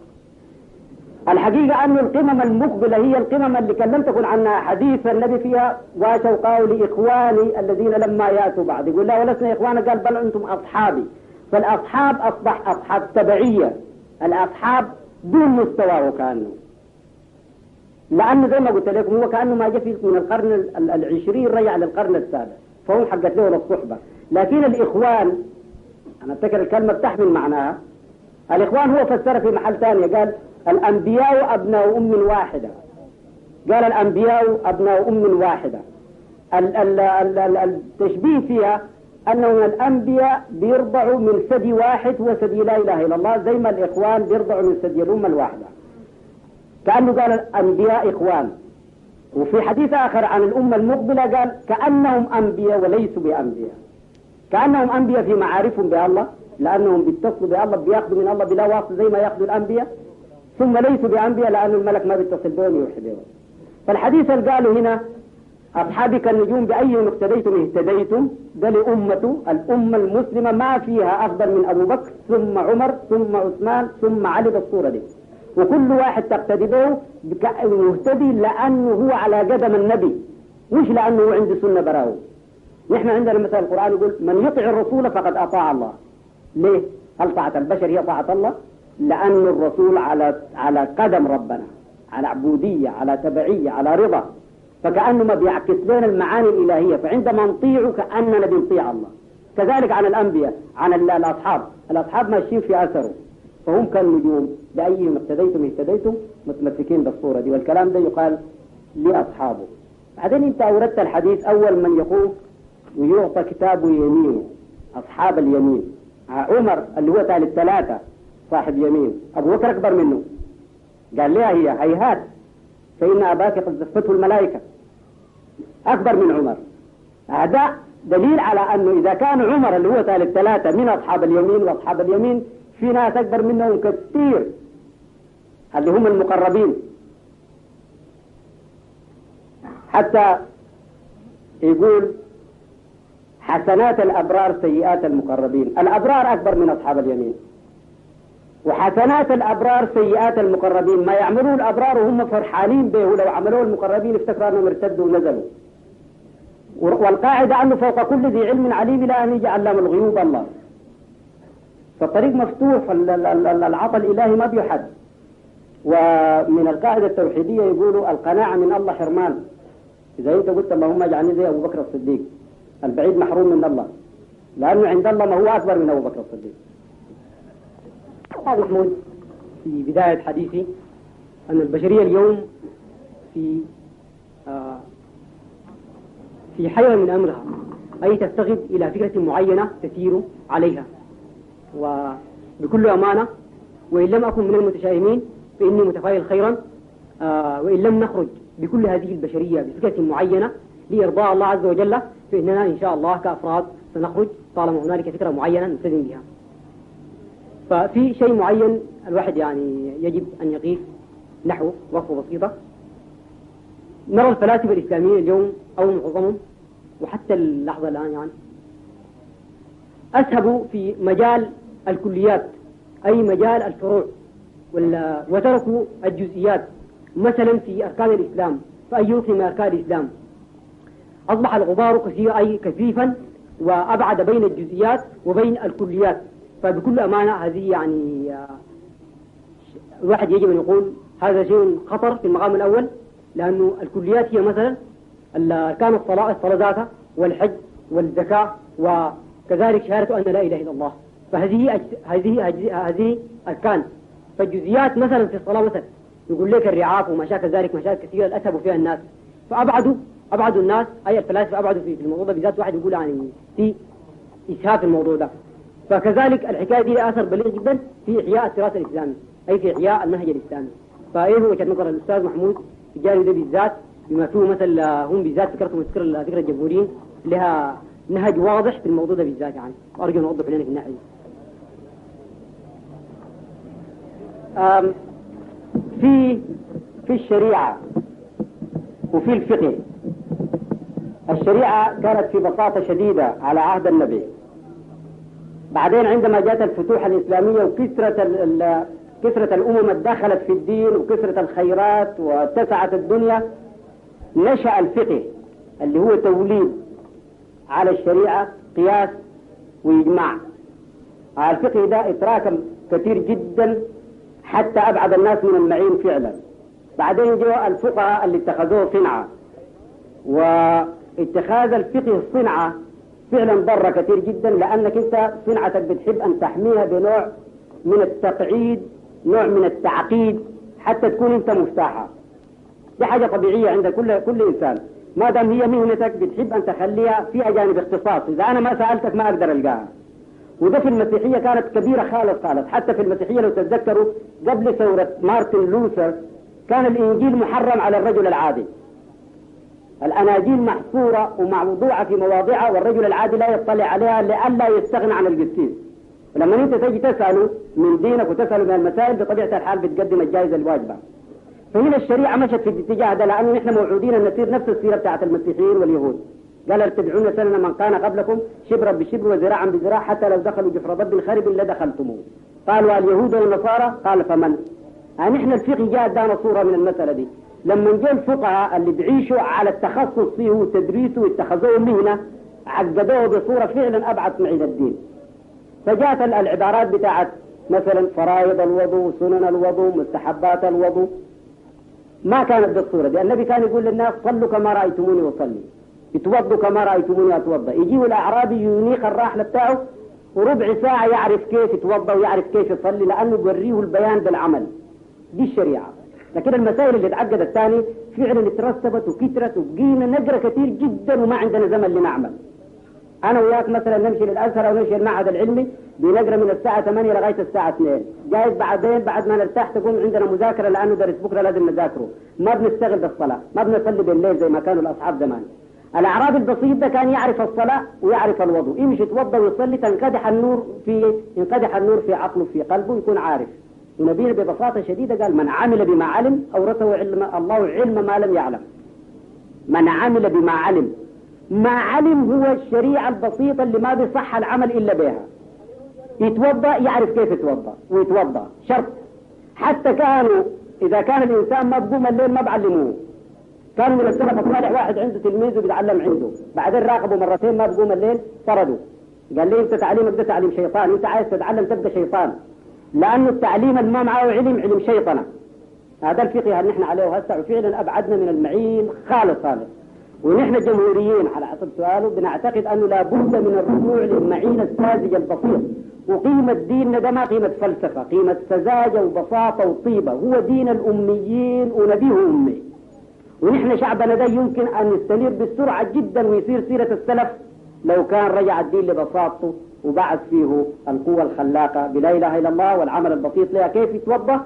[SPEAKER 4] الحقيقة أن القمم المقبلة هي القمم اللي كلمتكم عنها حديثا الذي فيها واتوا قالوا لإخواني الذين لما يأتوا بعد يقول لا ولسنا إخوانا قال بل أنتم أصحابي فالأصحاب أصبح أصحاب تبعية الأصحاب دون مستواه كأنه لأنه زي ما قلت لكم هو كأنه ما جاء من القرن العشرين رجع للقرن السابع فهم حقت له الصحبة لكن الإخوان أنا أفتكر الكلمة بتحمل معناها الإخوان هو فسرها في محل ثاني قال الأنبياء أبناء أم واحدة قال الأنبياء أبناء أم واحدة التشبيه فيها أنهم الأنبياء بيرضعوا من ثدي واحد هو ثدي لا إله إلا الله زي ما الإخوان بيرضعوا من ثدي الأمة الواحدة كأنه قال الأنبياء إخوان وفي حديث آخر عن الأمة المقبلة قال كأنهم أنبياء وليسوا بأنبياء كأنهم أنبياء في معارفهم بالله لأنهم بيتصلوا بالله بياخذوا من الله بلا واسطة زي ما ياخذوا الأنبياء ثم ليسوا بأنبياء لأن الملك ما بيتصل بهم يوحي بهم فالحديث اللي قالوا هنا اصحابك النجوم بأيهم اقتديتم اهتديتم ده لأمته الأمة المسلمة ما فيها أفضل من أبو بكر ثم عمر ثم عثمان ثم علي بالصورة دي وكل واحد تقتدي به مهتدي لأنه هو على قدم النبي مش لأنه عنده سنة براوه نحن عندنا مثلا القرآن يقول من يطع الرسول فقد أطاع الله ليه؟ هل طاعة البشر هي طاعة الله؟ لأن الرسول على على قدم ربنا على عبودية على تبعية على رضا فكأنه ما بيعكس لنا المعاني الإلهية فعندما نطيعه كأننا بنطيع الله كذلك عن الأنبياء عن الأصحاب الأصحاب ماشيين في أثره فهم كالنجوم لأيهم اهتديتم اهتديتم متمسكين بالصورة دي والكلام ده يقال لأصحابه بعدين أنت أوردت الحديث أول من يقول ويعطى كتابه يمينه أصحاب اليمين آه، عمر اللي هو تالي الثلاثة صاحب يمين أبو بكر أكبر منه قال لها هي هيهات فإن أباك قد زفته الملائكة أكبر من عمر هذا دليل على أنه إذا كان عمر اللي هو تالي الثلاثة من أصحاب اليمين وأصحاب اليمين في ناس أكبر منهم كثير اللي هم المقربين حتى يقول حسنات الأبرار سيئات المقربين الأبرار أكبر من أصحاب اليمين وحسنات الأبرار سيئات المقربين ما يعملوه الأبرار وهم فرحانين به ولو عملوه المقربين افتكروا أنهم ارتدوا ونزلوا والقاعدة أنه فوق كل ذي علم عليم لا أن يجعل الغيوب الله فالطريق مفتوح العطى الإلهي ما بيحد ومن القاعدة التوحيدية يقولوا القناعة من الله حرمان إذا أنت قلت اللهم اجعلني زي أبو بكر الصديق البعيد محروم من الله لأنه عند الله ما هو أكبر من أبو بكر الصديق هذا محمود
[SPEAKER 9] في بداية حديثي أن البشرية اليوم في آه، في حيرة من أمرها أي تفتقد إلى فكرة معينة تسير عليها وبكل أمانة وإن لم أكن من المتشائمين فإني متفائل خيرا آه، وإن لم نخرج بكل هذه البشرية بفكرة معينة لإرضاء الله عز وجل فإننا إن شاء الله كأفراد سنخرج طالما هنالك فكرة معينة نلتزم بها ففي شيء معين الواحد يعني يجب أن يقيس نحو وصفة بسيطة نرى الفلاسفة الإسلاميين اليوم أو معظمهم وحتى اللحظة الآن يعني أسهبوا في مجال الكليات أي مجال الفروع وتركوا الجزئيات مثلا في أركان الإسلام فأي ركن من أركان الإسلام أصبح الغبار كثير أي كثيفا وأبعد بين الجزئيات وبين الكليات فبكل أمانة هذه يعني الواحد آه، يجب أن يقول هذا شيء خطر في المقام الأول لأنه الكليات هي مثلا كانت الصلاة الصلاة ذاتها والحج والزكاة وكذلك شهادة أن لا إله إلا الله فهذه هذه هذه أركان فالجزئيات مثلا في الصلاة مثلا يقول لك الرعاف ومشاكل ذلك مشاكل كثيرة أسهبوا فيها الناس فأبعدوا ابعدوا الناس أي الفلاسفة أبعدوا في الموضوع ده بالذات واحد يقول يعني في إسهاب الموضوع ده فكذلك الحكاية دي لها أثر بليغ جدا في إحياء التراث الإسلامي أي في إحياء النهج الإسلامي فإيه هو وجهه نظر الأستاذ محمود في الجانب ده بالذات بما فيه مثل هم بالذات فكرتهم فكرة فكرة الجمهوريين لها نهج واضح في الموضوع ده بالذات يعني أرجو أن أوضح لنا في الناحية
[SPEAKER 4] في في الشريعة وفي الفقه الشريعة كانت في بساطة شديدة على عهد النبي بعدين عندما جاءت الفتوح الإسلامية وكثرة كثرة الأمم دخلت في الدين وكثرة الخيرات واتسعت الدنيا نشأ الفقه اللي هو توليد على الشريعة قياس وإجماع الفقه ده اتراكم كثير جدا حتى أبعد الناس من المعين فعلا بعدين جاء الفقهاء اللي اتخذوه صنعة و اتخاذ الفقه صنعة فعلا ضر كثير جدا لأنك أنت صنعتك بتحب أن تحميها بنوع من التقعيد نوع من التعقيد حتى تكون أنت مرتاحة دي حاجة طبيعية عند كل كل إنسان ما دام هي مهنتك بتحب أن تخليها فيها جانب اختصاص إذا أنا ما سألتك ما أقدر ألقاها وده في المسيحية كانت كبيرة خالص خالص حتى في المسيحية لو تتذكروا قبل ثورة مارتن لوثر كان الإنجيل محرم على الرجل العادي الأناجيل محصورة وموضوعة في مواضعها والرجل العادي لا يطلع عليها لئلا يستغنى عن القسيس ولما انت تجي تسأله من دينك وتسأله من المسائل بطبيعة الحال بتقدم الجائزة الواجبة فهنا الشريعة مشت في الاتجاه ده لأنه نحن موعودين أن نصير نفس السيرة بتاعت المسيحيين واليهود قال ارتدعون سنن من كان قبلكم شبرا بشبر وذراعا بذراع حتى لو دخلوا جحر ضب الخرب لدخلتموه قالوا اليهود والنصارى قال فمن آه، نحن الفقه جاء ادانا صورة من المسألة دي لما جاء الفقهاء اللي بيعيشوا على التخصص فيه وتدريسه واتخذوه مهنة عقدوه بصورة فعلا أبعد من عيد الدين فجاءت العبارات بتاعت مثلا فرائض الوضوء سنن الوضوء مستحبات الوضوء ما كانت بالصورة دي النبي كان يقول للناس صلوا كما رأيتموني وصلي يتوضوا كما رأيتموني أتوضا يجيه الأعرابي ينيخ الراحلة بتاعه وربع ساعة يعرف كيف يتوضا ويعرف كيف يصلي لأنه يوريه البيان بالعمل دي الشريعة لكن المسائل اللي اتعقد الثاني فعلا اترسبت وكثرت وبقينا نقرا كثير جدا وما عندنا زمن لنعمل انا وياك مثلا نمشي للازهر او نمشي للمعهد العلمي بنقرا من الساعه 8 لغايه الساعه 2 جايز بعدين بعد ما نرتاح تكون عندنا مذاكره لانه درس بكره لازم نذاكره ما بنشتغل بالصلاه ما بنصلي بالليل زي ما كانوا الاصحاب زمان الاعراب البسيط ده كان يعرف الصلاه ويعرف الوضوء يمشي يتوضا ويصلي تنقدح النور في ينقدح النور في عقله في قلبه يكون عارف ونبينا ببساطة شديدة قال من عمل بما علم أورثه علم الله علم ما لم يعلم من عمل بما علم ما علم هو الشريعة البسيطة اللي ما بيصح العمل إلا بها يتوضأ يعرف كيف يتوضأ ويتوضأ شرط حتى كانوا إذا كان الإنسان ما بقوم الليل ما بعلموه كانوا من السلف الصالح واحد عنده تلميذ وبيتعلم عنده بعدين راقبه مرتين ما بقوم الليل طردوا قال لي انت تعليمك ده تعليم شيطان انت عايز تتعلم تبقى شيطان لأن التعليم ما معه علم علم شيطنة هذا الفقه اللي نحن عليه هسه وفعلا أبعدنا من المعين خالص خالص ونحن جمهوريين على حسب سؤاله بنعتقد أنه لابد من الرجوع للمعين الساذج البسيط وقيمة ديننا ده ما قيمة فلسفة قيمة سذاجة وبساطة وطيبة هو دين الأميين ونبيه أمي ونحن شعبنا ده يمكن أن يستنير بسرعة جدا ويصير سيرة السلف لو كان رجع الدين لبساطته وبعث فيه القوة الخلاقة بلا إله إلا الله والعمل البسيط لها كيف يتوضأ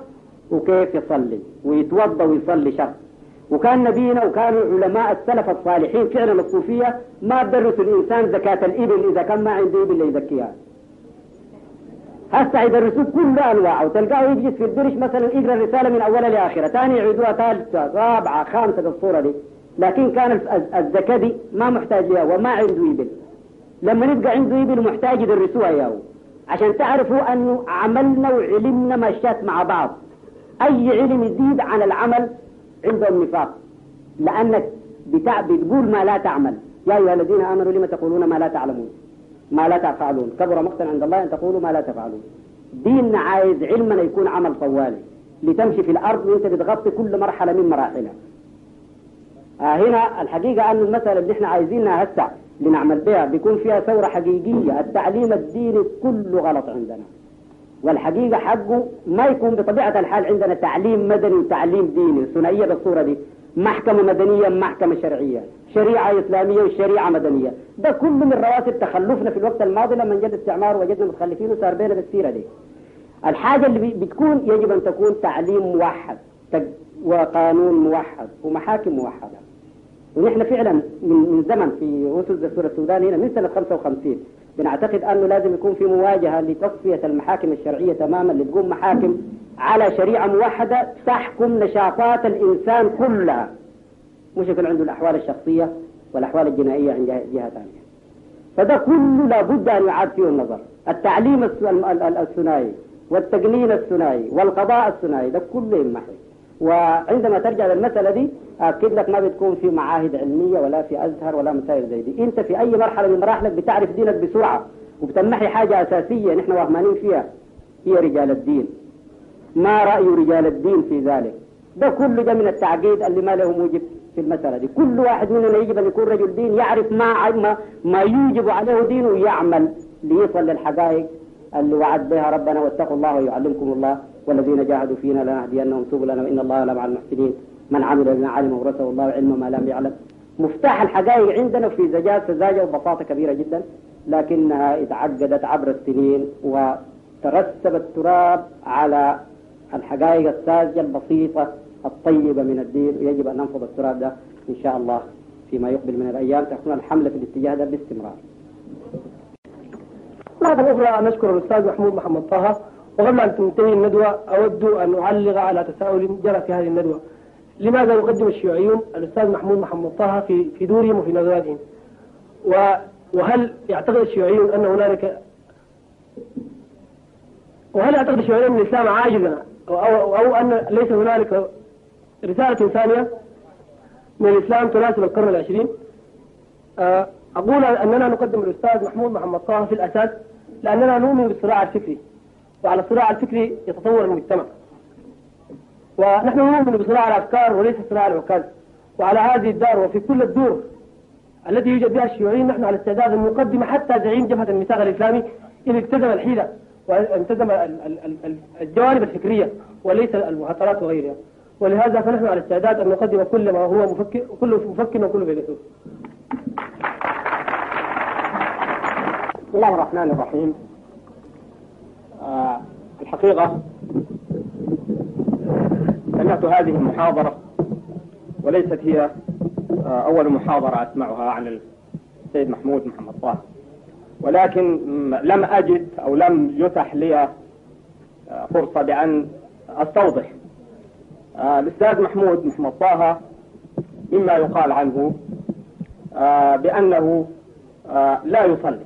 [SPEAKER 4] وكيف يصلي ويتوضأ ويصلي شرط وكان نبينا وكانوا علماء السلف الصالحين فعلا الصوفية ما درسوا الإنسان زكاة الإبل إذا كان ما عنده إبل يزكيها هسه يدرسوه كل انواعه وتلقاه يجلس في الدرش مثلا يقرا الرساله من اولها لاخرها، ثاني يعيدوها ثالثه، رابعه، خامسه بالصوره دي، لكن كان الزكاه دي ما محتاج لها وما عنده إبل لما يبقى عنده إبل محتاج يدرسوها ياهو عشان تعرفوا أنه عملنا وعلمنا مشات مع بعض أي علم يزيد عن العمل عندهم نفاق لأنك بتاع بتقول ما لا تعمل يا أيها الذين آمنوا لما تقولون ما لا تعلمون ما لا تفعلون كبر مقتا عند الله أن تقولوا ما لا تفعلون ديننا عايز علمنا يكون عمل طوالي لتمشي في الأرض وانت بتغطي كل مرحلة من مراحلها آه هنا الحقيقة أن المسألة اللي احنا عايزينها هسه بنعمل بها بيكون فيها ثورة حقيقية التعليم الديني كله غلط عندنا والحقيقة حقه ما يكون بطبيعة الحال عندنا تعليم مدني وتعليم ديني ثنائية بالصورة دي محكمة مدنية محكمة شرعية شريعة إسلامية وشريعة مدنية ده كل من رواسب تخلفنا في الوقت الماضي لما جد استعمار وجدنا متخلفين وصار بينا بالسيرة دي الحاجة اللي بتكون يجب أن تكون تعليم موحد وقانون موحد ومحاكم موحدة ونحن فعلا من زمن في رسل الدستور السوداني هنا من سنة 55 بنعتقد أنه لازم يكون في مواجهة لتصفية المحاكم الشرعية تماما لتقوم محاكم على شريعة موحدة تحكم نشاطات الإنسان كلها مش يكون عنده الأحوال الشخصية والأحوال الجنائية عند جهة ثانية فده كله لابد أن يعاد فيه النظر التعليم الثنائي والتقنين الثنائي والقضاء الثنائي ده كله ينمحي وعندما ترجع للمسألة دي أكد لك ما بتكون في معاهد علمية ولا في أزهر ولا مسائل زي دي أنت في أي مرحلة من مراحلك بتعرف دينك بسرعة وبتمحي حاجة أساسية نحن وهمانين فيها هي رجال الدين ما رأي رجال الدين في ذلك ده كله ده من التعقيد اللي ما له موجب في المسألة دي كل واحد مننا يجب أن يكون رجل دين يعرف ما ما, ما يوجب عليه دينه يعمل ليصل للحقائق اللي وعد بها ربنا واتقوا الله ويعلمكم الله والذين جاهدوا فينا لنهدينهم سبلنا وإن الله لمع المحسنين من عمل بما علم ورثه الله علم ما لم يعلم مفتاح الحقائق عندنا في زجاج سذاجة وبساطة كبيرة جدا لكنها اتعقدت عبر السنين وترسب التراب على الحقائق الساذجة البسيطة الطيبة من الدين ويجب أن ننفض التراب ده إن شاء الله فيما يقبل من الأيام تكون الحملة في الاتجاه ده باستمرار.
[SPEAKER 9] مرة أخرى نشكر الأستاذ محمود محمد طه وقبل أن تنتهي الندوة أود أن أعلق على تساؤل جرى في هذه الندوة لماذا يقدم الشيوعيون الأستاذ محمود محمد طه في في دورهم وفي ندواتهم وهل يعتقد الشيوعيون أن هنالك وهل يعتقد الشيوعيون أن الإسلام عاجزا أو, أو, أو أن ليس هنالك رسالة ثانية من الإسلام تناسب القرن العشرين آه، أقول أننا نقدم الأستاذ محمود محمد طه في الأساس لأننا نؤمن بالصراع الفكري وعلى الصراع الفكري يتطور المجتمع ونحن نؤمن بصراع الافكار وليس صراع العكاز وعلى هذه الدار وفي كل الدور التي يوجد بها الشيوعيين نحن على استعداد ان نقدم حتى زعيم جبهه الميثاق الاسلامي ان التزم الحيله والتزم الجوانب الفكريه وليس المهاترات وغيرها ولهذا فنحن على استعداد ان نقدم كل ما هو مفكر كل مفكر وكل فيلسوف. بسم الله الرحمن الرحيم آه، الحقيقة سمعت هذه المحاضرة وليست هي آه، أول محاضرة أسمعها عن السيد محمود محمد طه ولكن لم أجد أو لم يتح لي آه، فرصة بأن أستوضح الأستاذ محمود محمد طه مما يقال عنه بأنه لا يصلي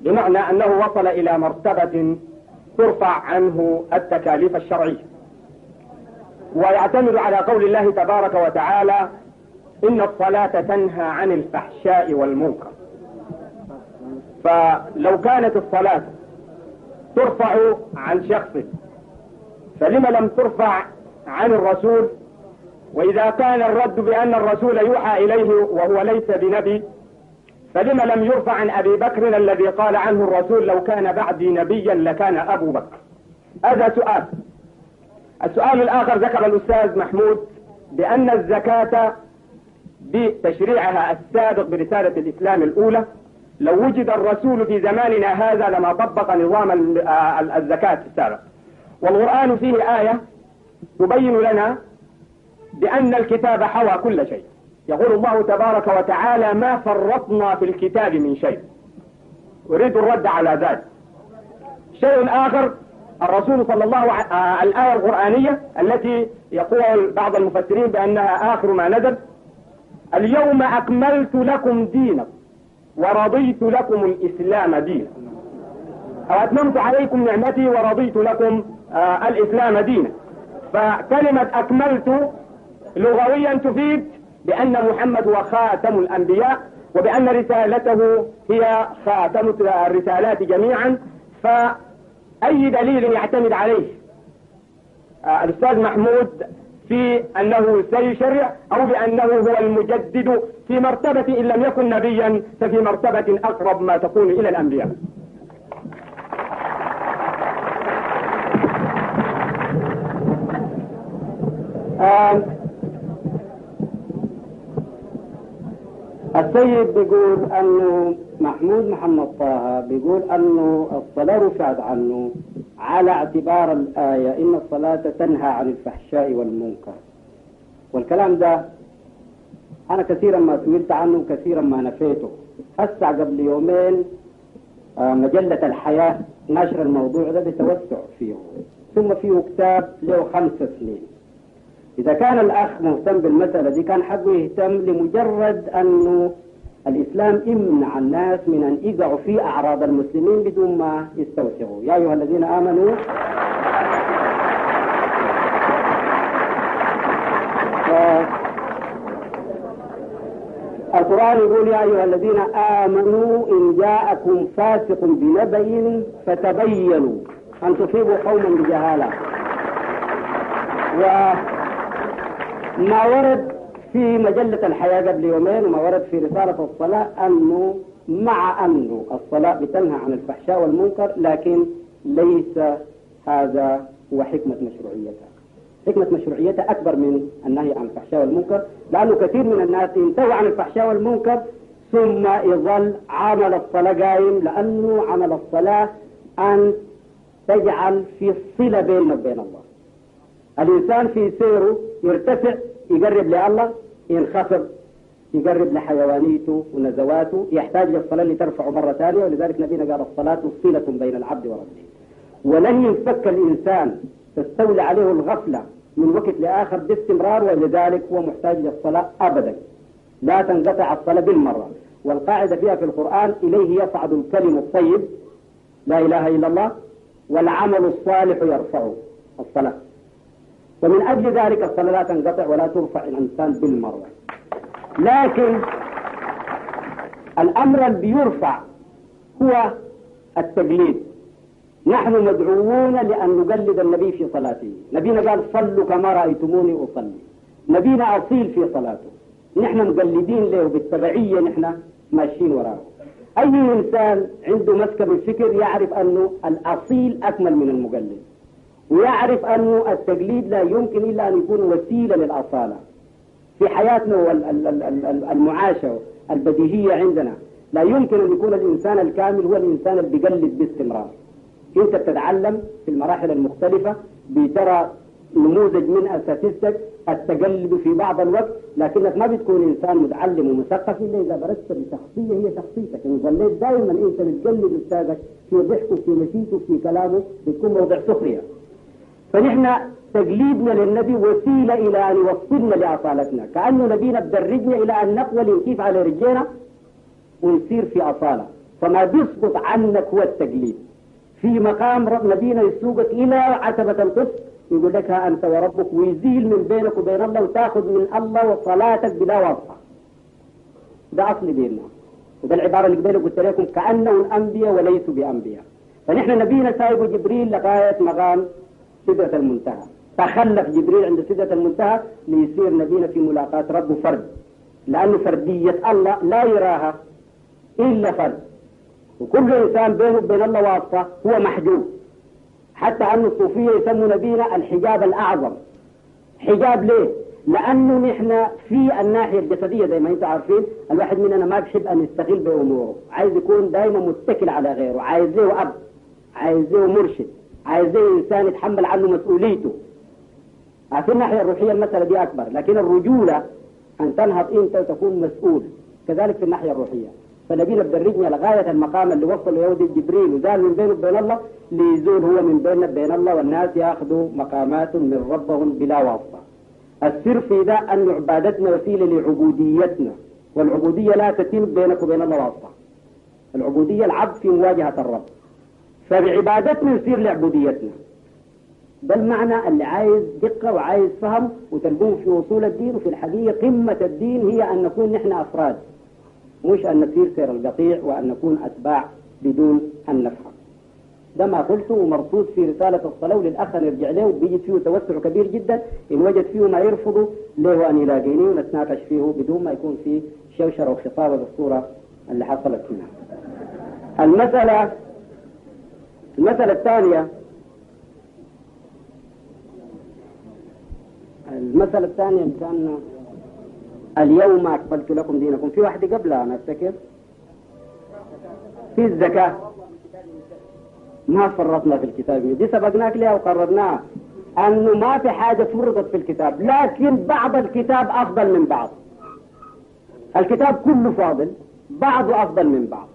[SPEAKER 9] بمعنى أنه وصل إلى مرتبة ترفع عنه التكاليف الشرعية ويعتمد على قول الله تبارك وتعالى إن الصلاة تنهى عن الفحشاء والمنكر فلو كانت الصلاة ترفع عن شخص فلما لم ترفع عن الرسول وإذا كان الرد بأن الرسول يوحى إليه وهو ليس بنبي فلما لم يرفع عن أبي بكر الذي قال عنه الرسول لو كان بعدي نبيا لكان أبو بكر هذا سؤال السؤال الآخر ذكر الأستاذ محمود بأن الزكاة بتشريعها السابق برسالة الإسلام الأولى لو وجد الرسول في زماننا هذا لما طبق نظام الزكاة السابق والقرآن فيه آية تبين لنا بأن الكتاب حوى كل شيء يقول الله تبارك وتعالى ما فرطنا في الكتاب من شيء أريد الرد على ذلك شيء آخر الرسول صلى الله عليه آه، الآية القرآنية التي يقول بعض المفسرين بأنها آخر ما نزل اليوم أكملت لكم دينا ورضيت لكم الإسلام دينا أو أتممت عليكم نعمتي ورضيت لكم آه الإسلام دينا فكلمة أكملت لغويا تفيد بأن محمد هو خاتم الأنبياء وبأن رسالته هي خاتم الرسالات جميعا فأي دليل يعتمد عليه آه، الأستاذ محمود في أنه سيشرع أو بأنه هو المجدد في مرتبة إن لم يكن نبيا ففي مرتبة أقرب ما تكون إلى الأنبياء
[SPEAKER 4] آه السيد بيقول انه محمود محمد طه بيقول انه الصلاه رفعت عنه على اعتبار الايه ان الصلاه تنهى عن الفحشاء والمنكر والكلام ده انا كثيرا ما سئلت عنه وكثيرا ما نفيته هسه قبل يومين آه، مجلة الحياة نشر الموضوع ده بتوسع فيه ثم فيه كتاب له خمس سنين إذا كان الأخ مهتم بالمسألة دي كان حقه يهتم لمجرد أنه الإسلام يمنع الناس من أن يقعوا في أعراض المسلمين بدون ما يستوسعوا يا أيها الذين آمنوا القرآن يقول يا أيها الذين آمنوا إن جاءكم فاسق بنبأ فتبينوا أن تصيبوا قوما بجهالة و ما ورد في مجلة الحياة قبل يومين وما ورد في رسالة الصلاة أنه مع أنه الصلاة بتنهى عن الفحشاء والمنكر لكن ليس هذا هو حكمة مشروعيتها حكمة مشروعيتها أكبر من النهي عن الفحشاء والمنكر لأنه كثير من الناس ينتهوا عن الفحشاء والمنكر ثم يظل عمل الصلاة قائم لأنه عمل الصلاة أن تجعل في صلة بيننا وبين الله الإنسان في سيره يرتفع يقرب لله ينخفض يقرب لحيوانيته ونزواته يحتاج للصلاة اللي ترفعه مرة ثانية ولذلك نبينا قال الصلاة صلة بين العبد وربه ولن ينفك الإنسان تستولي عليه الغفلة من وقت لآخر باستمرار ولذلك هو محتاج للصلاة أبدا لا تنقطع الصلاة بالمرة والقاعدة فيها في القرآن إليه يصعد الكلم الطيب لا إله إلا الله والعمل الصالح يرفعه الصلاة فمن أجل ذلك الصلاة لا تنقطع ولا ترفع الإنسان بالمرة لكن الأمر اللي بيرفع هو التقليد نحن مدعوون لأن نقلد النبي في صلاته نبينا قال صلوا كما رأيتموني أصلي نبينا أصيل في صلاته نحن مقلدين له بالتبعية نحن ماشيين وراه أي إنسان عنده مسكة بالفكر يعرف أنه الأصيل أكمل من المقلد ويعرف أن التقليد لا يمكن إلا أن يكون وسيلة للأصالة في حياتنا والمعاشة البديهية عندنا لا يمكن أن يكون الإنسان الكامل هو الإنسان اللي بيقلد باستمرار أنت بتتعلم في المراحل المختلفة بترى نموذج من أساتذتك التقلد في بعض الوقت لكنك ما بتكون إنسان متعلم ومثقف إلا إذا برزت بشخصية هي شخصيتك إن يعني ظليت دائما أنت بتقلد أستاذك في ضحكه في مشيته في كلامه بتكون موضع سخرية فنحن تجليدنا للنبي وسيلة إلى أن يوصلنا لأصالتنا كأنه نبينا بدرجنا إلى أن نقوى لنكيف على رجلينا ونصير في أصالة فما بيسقط عنك هو التجليد في مقام رب نبينا يسوقك إلى عتبة القدس يقول لك ها أنت وربك ويزيل من بينك وبين الله وتاخذ من الله وصلاتك بلا واسطة ده أصل ديننا وده العبارة اللي قبلها قلت لكم كأنهم أنبياء وليسوا بأنبياء فنحن نبينا سايبه جبريل لغاية مقام سدرة المنتهى تخلف جبريل عند سدرة المنتهى ليصير نبينا في ملاقاة ربه فرد لأن فردية الله لا يراها إلا فرد وكل إنسان بينه وبين الله واسطة هو محجوب حتى أن الصوفية يسموا نبينا الحجاب الأعظم حجاب ليه؟ لأنه نحن في الناحية الجسدية زي ما أنتم عارفين الواحد مننا ما بيحب أن يستغل بأموره عايز يكون دائما متكل على غيره عايز له أب عايز له مرشد عايزين الانسان يتحمل عنه مسؤوليته في الناحيه الروحيه المساله دي اكبر لكن الرجوله ان تنهض انت وتكون مسؤول كذلك في الناحيه الروحيه فنبينا بدرجنا لغايه المقام اللي وصل يهودي جبريل وزال من بينه وبين الله ليزول هو من بيننا بين الله والناس ياخذوا مقامات من ربهم بلا واسطه. السر في ده ان عبادتنا وسيله لعبوديتنا والعبوديه لا تتم بينك وبين الله واسطه. العبوديه العبد في مواجهه الرب. فبعبادتنا يصير لعبوديتنا ده المعنى اللي عايز دقة وعايز فهم وتلقوه في وصول الدين وفي الحقيقة قمة الدين هي أن نكون نحن أفراد مش أن نسير سير القطيع وأن نكون أتباع بدون أن نفهم ده ما قلته ومرصود في رسالة الصلاة للأخ نرجع له بيجد فيه توسع كبير جدا إن وجد فيه ما يرفضه له أن يلاقيني ونتناقش فيه بدون ما يكون فيه شوشرة وخطابة بالصورة اللي حصلت هنا المسألة المسألة الثانية المسألة الثانية كان اليوم أقبلت لكم دينكم في واحدة قبلها أنا أفتكر في الزكاة ما فرطنا في الكتاب دي سبقناك لها وقررناها أنه ما في حاجة فرطت في الكتاب لكن بعض الكتاب أفضل من بعض الكتاب كله فاضل بعضه أفضل من بعض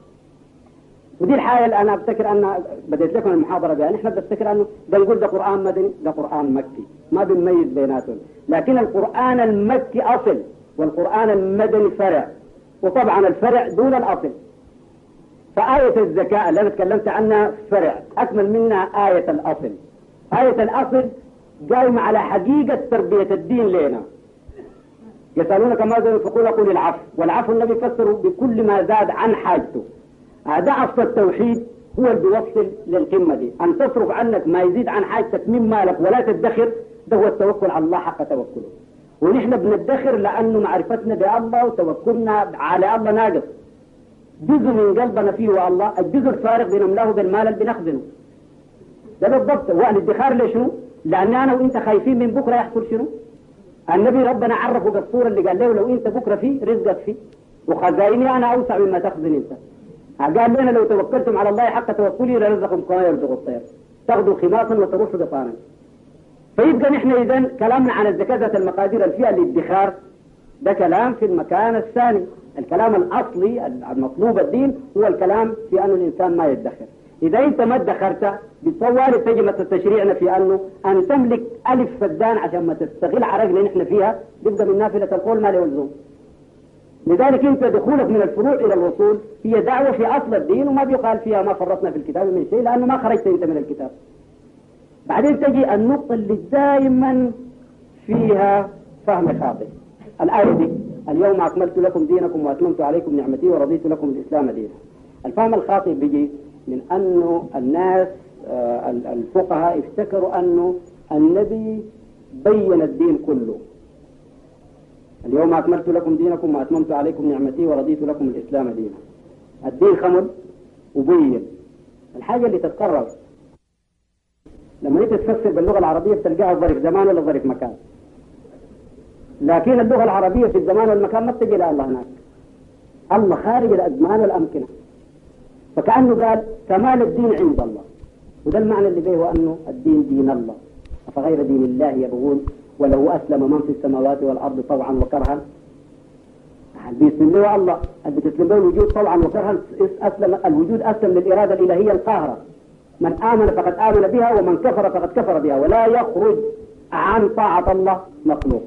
[SPEAKER 4] ودي الحاله اللي انا افتكر ان بديت لكم المحاضره بها يعني نحن بنفتكر انه بنقول ده قران مدني ده قران مكي ما بنميز بيناتهم لكن القران المكي اصل والقران المدني فرع وطبعا الفرع دون الاصل فآية الزكاة اللي أنا تكلمت عنها فرع أكمل منها آية الأصل آية الأصل قايمة على حقيقة تربية الدين لنا يسألونك ماذا ينفقون قل العفو والعفو النبي فسره بكل ما زاد عن حاجته هذا أصل التوحيد هو اللي بيوصل للقمة دي أن تصرف عنك ما يزيد عن حاجتك من مالك ولا تدخر ده هو التوكل على الله حق توكله ونحن بندخر لأنه معرفتنا بالله وتوكلنا على الله ناقص جزء من قلبنا فيه هو الله الجزء الفارغ بنملاه بالمال اللي بنخزنه ده بالضبط هو الادخار ليه لأن أنا وأنت خايفين من بكرة يحصل شنو؟ النبي ربنا عرفه بالصورة اللي قال له لو أنت بكرة فيه رزقك فيه وخزائني أنا أوسع مما تخزن أنت قال لنا لو توكلتم على الله حق توكلي لرزقكم كما يرزق الطير تغدو خماصا وتروح بطانا فيبقى نحن اذا كلامنا عن الزكاة ذات المقادير الفئة للادخار ده كلام في المكان الثاني الكلام الأصلي المطلوب الدين هو الكلام في أن الإنسان ما يدخر إذا أنت ما ادخرت بتصور تجمة تشريعنا في أنه أن تملك ألف فدان عشان ما تستغل عرقنا نحن فيها يبقى من نافلة القول ما له لزوم لذلك انت دخولك من الفروع الى الوصول هي دعوه في اصل الدين وما بيقال فيها ما فرطنا في الكتاب من شيء لانه ما خرجت انت من الكتاب. بعدين تجي النقطه اللي دائما فيها فهم خاطئ. الايه دي اليوم اكملت لكم دينكم واتممت عليكم نعمتي ورضيت لكم الاسلام دينا. الفهم الخاطئ بيجي من انه الناس آه، الفقهاء افتكروا انه النبي بين الدين كله اليوم أكملت لكم دينكم وأتممت عليكم نعمتي ورضيت لكم الإسلام دينا الدين خمل وبين الحاجة اللي تتكرر لما انت تفسر باللغة العربية بتلقاها ظرف زمان ولا ظرف مكان لكن اللغة العربية في الزمان والمكان ما بتجي لها الله هناك الله خارج الأزمان والأمكنة فكأنه قال كمال الدين عند الله وده المعنى اللي به هو أنه الدين دين الله أفغير دين الله يبغون ولو أسلم من في السماوات والأرض طوعا وكرها هل بيسلم الله هل بتسلم الوجود طوعا وكرها أسلم الوجود أسلم للإرادة الإلهية القاهرة من آمن فقد آمن بها ومن كفر فقد كفر بها ولا يخرج عن طاعة الله مخلوق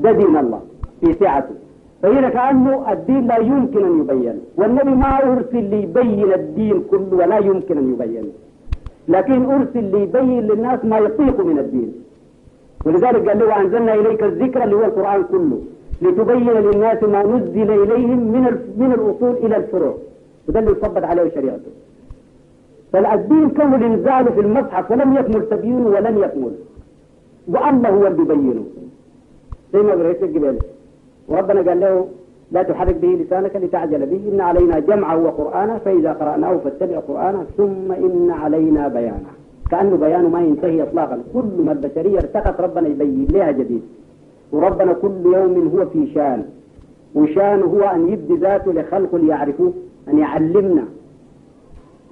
[SPEAKER 4] ده دين الله في سعته فهنا كأنه الدين لا يمكن أن يبين والنبي ما أرسل ليبين الدين كله ولا يمكن أن يبين لكن أرسل ليبين للناس ما يطيق من الدين ولذلك قال له وأنزلنا إليك الذكر اللي هو القرآن كله لتبين للناس ما نزل إليهم من من الأصول إلى الفروع وده اللي صبت عليه شريعته فالدين كمل انزاله في المصحف ولم يكمل تبيينه ولم يكمل وأما هو اللي بينه زي ما قريت الجبال وربنا قال له لا تحرك به لسانك لتعجل به إن علينا جمعه وقرآنه فإذا قرأناه فاتبع قرآنه ثم إن علينا بيانه كأنه بيانه ما ينتهي إطلاقا كل ما البشرية ارتقت ربنا يبين لها جديد وربنا كل يوم هو في شان وشان هو أن يبدي ذاته لخلقه ليعرفوه أن يعلمنا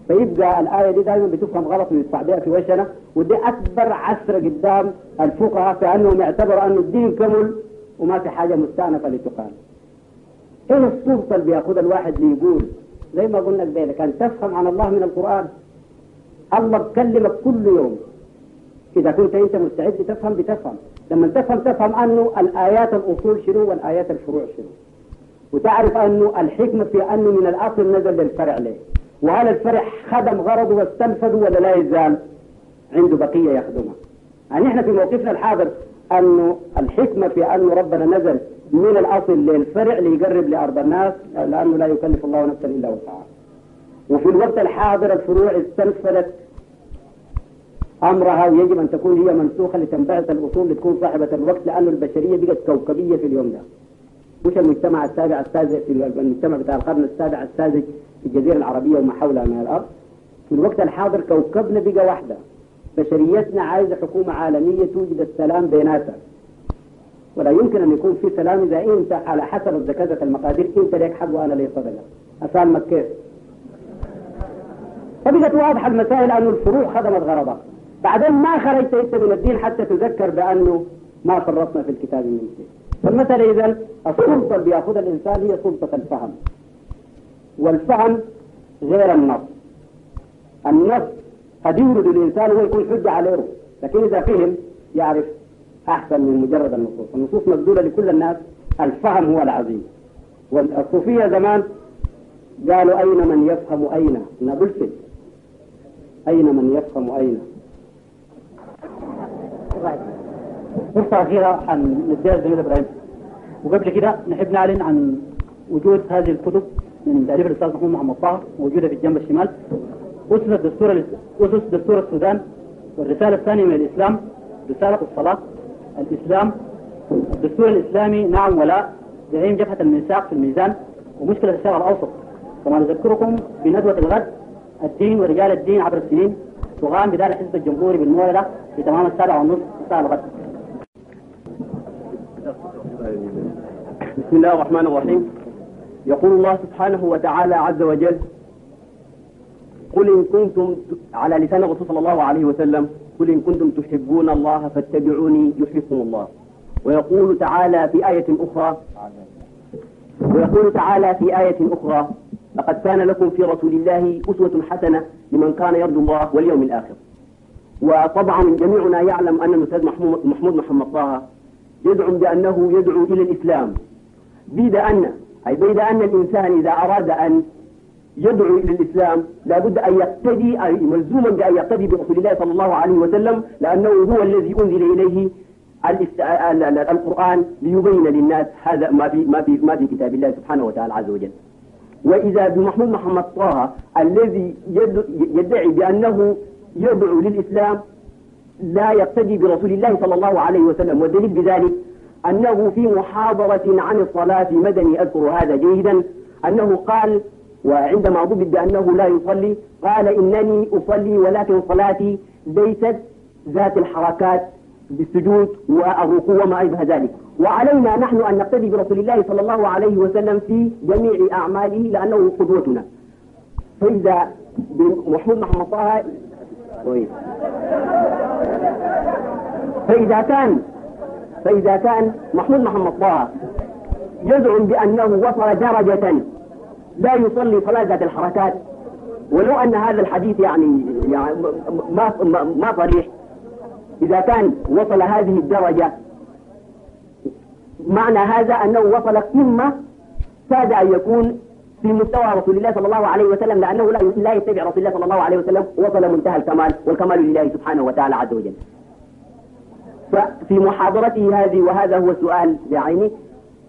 [SPEAKER 4] فيبقى الآية دي دائما بتفهم غلط ويدفع بها في وشنا ودي أكبر عسرة قدام الفقهاء كأنهم اعتبروا أن الدين كمل وما في حاجة مستأنفة لتقال ايه السلطة اللي بياخذها الواحد ليقول زي ما قلنا قبل كان تفهم عن الله من القرآن الله بكلمك كل يوم إذا كنت أنت مستعد تفهم بتفهم لما تفهم تفهم أنه الآيات الأصول شنو والآيات الفروع شنو وتعرف أنه الحكمة في أنه من الأصل نزل للفرع ليه وهل الفرع خدم غرضه واستنفذه ولا لا يزال عنده بقية يخدمها يعني احنا في موقفنا الحاضر أنه الحكمة في أنه ربنا نزل من الأصل للفرع ليقرب لأرض الناس لأنه لا يكلف الله نفسا إلا وسعها وفي الوقت الحاضر الفروع استنفذت أمرها ويجب أن تكون هي منسوخة لتنبعث الأصول لتكون صاحبة الوقت لأن البشرية بقت كوكبية في اليوم ده مش المجتمع السابع الساذج في المجتمع بتاع القرن السابع الساذج في الجزيرة العربية وما حولها من الأرض في الوقت الحاضر كوكبنا بقى واحدة بشريتنا عايزة حكومة عالمية توجد السلام بيناتها ولا يمكن أن يكون في سلام إذا أنت على حسب الذكاء المقادير أنت لك حق وأنا لي صدقة أسالمك كيف فبقت واضحة المسائل أن الفروع خدمت غرضها بعدين ما خرجت انت من الدين حتى تذكر بانه ما فرطنا في الكتاب من شيء فمثلا اذا السلطه اللي بياخذها الانسان هي سلطه الفهم والفهم غير النص النص قد يورد الانسان ويكون حجه عليه لكن اذا فهم يعرف احسن من مجرد النصوص النصوص مبذوله لكل الناس الفهم هو العظيم والصوفيه زمان قالوا اين من يفهم اين نابلسل اين من يفهم اين
[SPEAKER 9] فرصة أخيرة عن نديها الزميل إبراهيم وقبل كده نحب نعلن عن وجود هذه الكتب من تأليف الأستاذ محمود محمد طه موجودة في الجنب الشمال أسس الدستور أسس دستور السودان والرسالة الثانية من الإسلام رسالة الصلاة الإسلام الدستور الإسلامي نعم ولا زعيم جبهة الميثاق في الميزان ومشكلة الشرق الأوسط كما نذكركم بندوة الغد الدين ورجال الدين عبر السنين تغام بدار الحزب الجمهوري بالمولدة في تمام السابعة ونصف الساعه الغد بسم الله الرحمن الرحيم يقول الله سبحانه وتعالى عز وجل قل إن كنتم على لسان الرسول صلى الله عليه وسلم قل إن كنتم تحبون الله فاتبعوني يحبكم الله ويقول تعالى في آية أخرى ويقول تعالى في آية أخرى لقد كان لكم في رسول الله أسوة حسنة لمن كان يرجو الله واليوم الآخر وطبعا جميعنا يعلم أن الأستاذ محمود محمود محمد طه يزعم بأنه يدعو إلى الإسلام بيد أن أي بيد أن الإنسان إذا أراد أن يدعو إلى الإسلام لابد أن يقتدي أي ملزوما بأن يقتدي برسول الله صلى الله عليه وسلم لأنه هو الذي أنزل إليه القرآن ليبين للناس هذا ما في ما في ما في كتاب الله سبحانه وتعالى عز وجل. وإذا بمحمود محمد طه الذي يدعي بأنه يدعو للإسلام لا يقتدي برسول الله صلى الله عليه وسلم والدليل بذلك أنه في محاضرة عن الصلاة في مدني أذكر هذا جيدا أنه قال وعندما ضبط بأنه لا يصلي قال إنني أصلي ولكن صلاتي ليست ذات الحركات بالسجود والركوع وما أشبه ذلك وعلينا نحن أن نقتدي برسول الله صلى الله عليه وسلم في جميع أعماله لأنه قدوتنا فإذا محمود محمد طه طيب. فإذا كان فإذا كان محمود محمد طه يزعم بأنه وصل درجة لا يصلي صلاة ذات الحركات ولو أن هذا الحديث يعني, يعني ما ما صريح إذا كان وصل هذه الدرجة معنى هذا أنه وصل قمة كاد أن يكون في مستوى رسول الله صلى الله عليه وسلم لأنه لا يتبع رسول الله صلى الله عليه وسلم وصل منتهى الكمال والكمال لله سبحانه وتعالى عز وجل ففي محاضرته هذه وهذا هو سؤال بعيني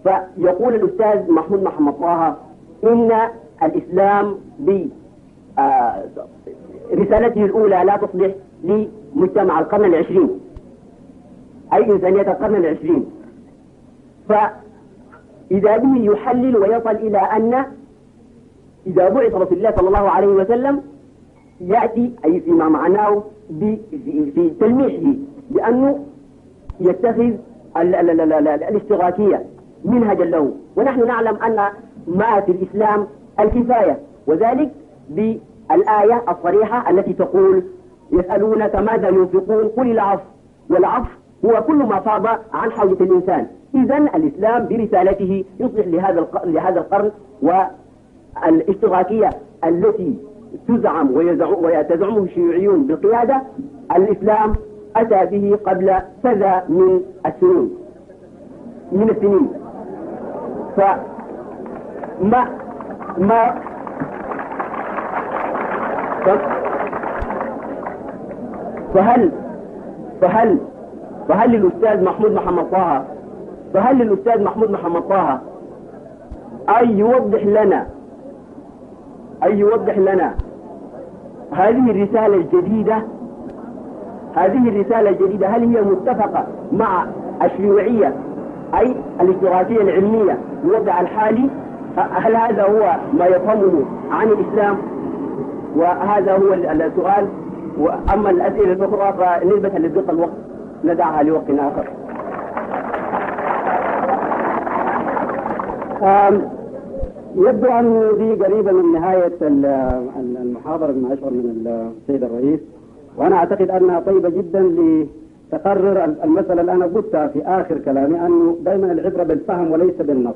[SPEAKER 9] فيقول الأستاذ محمود محمد طه إن الإسلام برسالته آه، الأولى لا تصلح لمجتمع القرن العشرين أي إنسانية القرن العشرين فإذا به يحلل ويصل إلى أن إذا بعث رسول الله صلى الله عليه وسلم يأتي أي فيما معناه في تلميحه بأنه يتخذ الاشتراكية منهجا له ونحن نعلم أن ما في الإسلام الكفاية وذلك بالآية الصريحة التي تقول يسألونك ماذا ينفقون قل العفو والعفو هو كل ما فاض عن حوجة الإنسان إذا الإسلام برسالته يصلح لهذا لهذا القرن والاشتراكية التي تزعم ويزعم ويتزعمه الشيوعيون بالقيادة الإسلام أتى به قبل كذا من السنين من السنين فما ما فهل فهل فهل للأستاذ محمود محمد طه فهل للأستاذ محمود محمد طه أن يوضح لنا أن يوضح لنا هذه الرسالة الجديدة هذه الرسالة الجديدة هل هي متفقة مع الشيوعية أي الاشتراكية العلمية الوضع الحالي هل هذا هو ما يفهمه عن الإسلام وهذا هو السؤال وأما الأسئلة الأخرى فنسبة لضيق الوقت ندعها لوقت آخر
[SPEAKER 4] يبدو أنه دي قريبة من نهاية المحاضرة بما أشعر من السيد الرئيس وأنا أعتقد أنها طيبة جدا لتقرر المسألة اللي أنا قلتها في آخر كلامي أنه دائما العبرة بالفهم وليس بالنص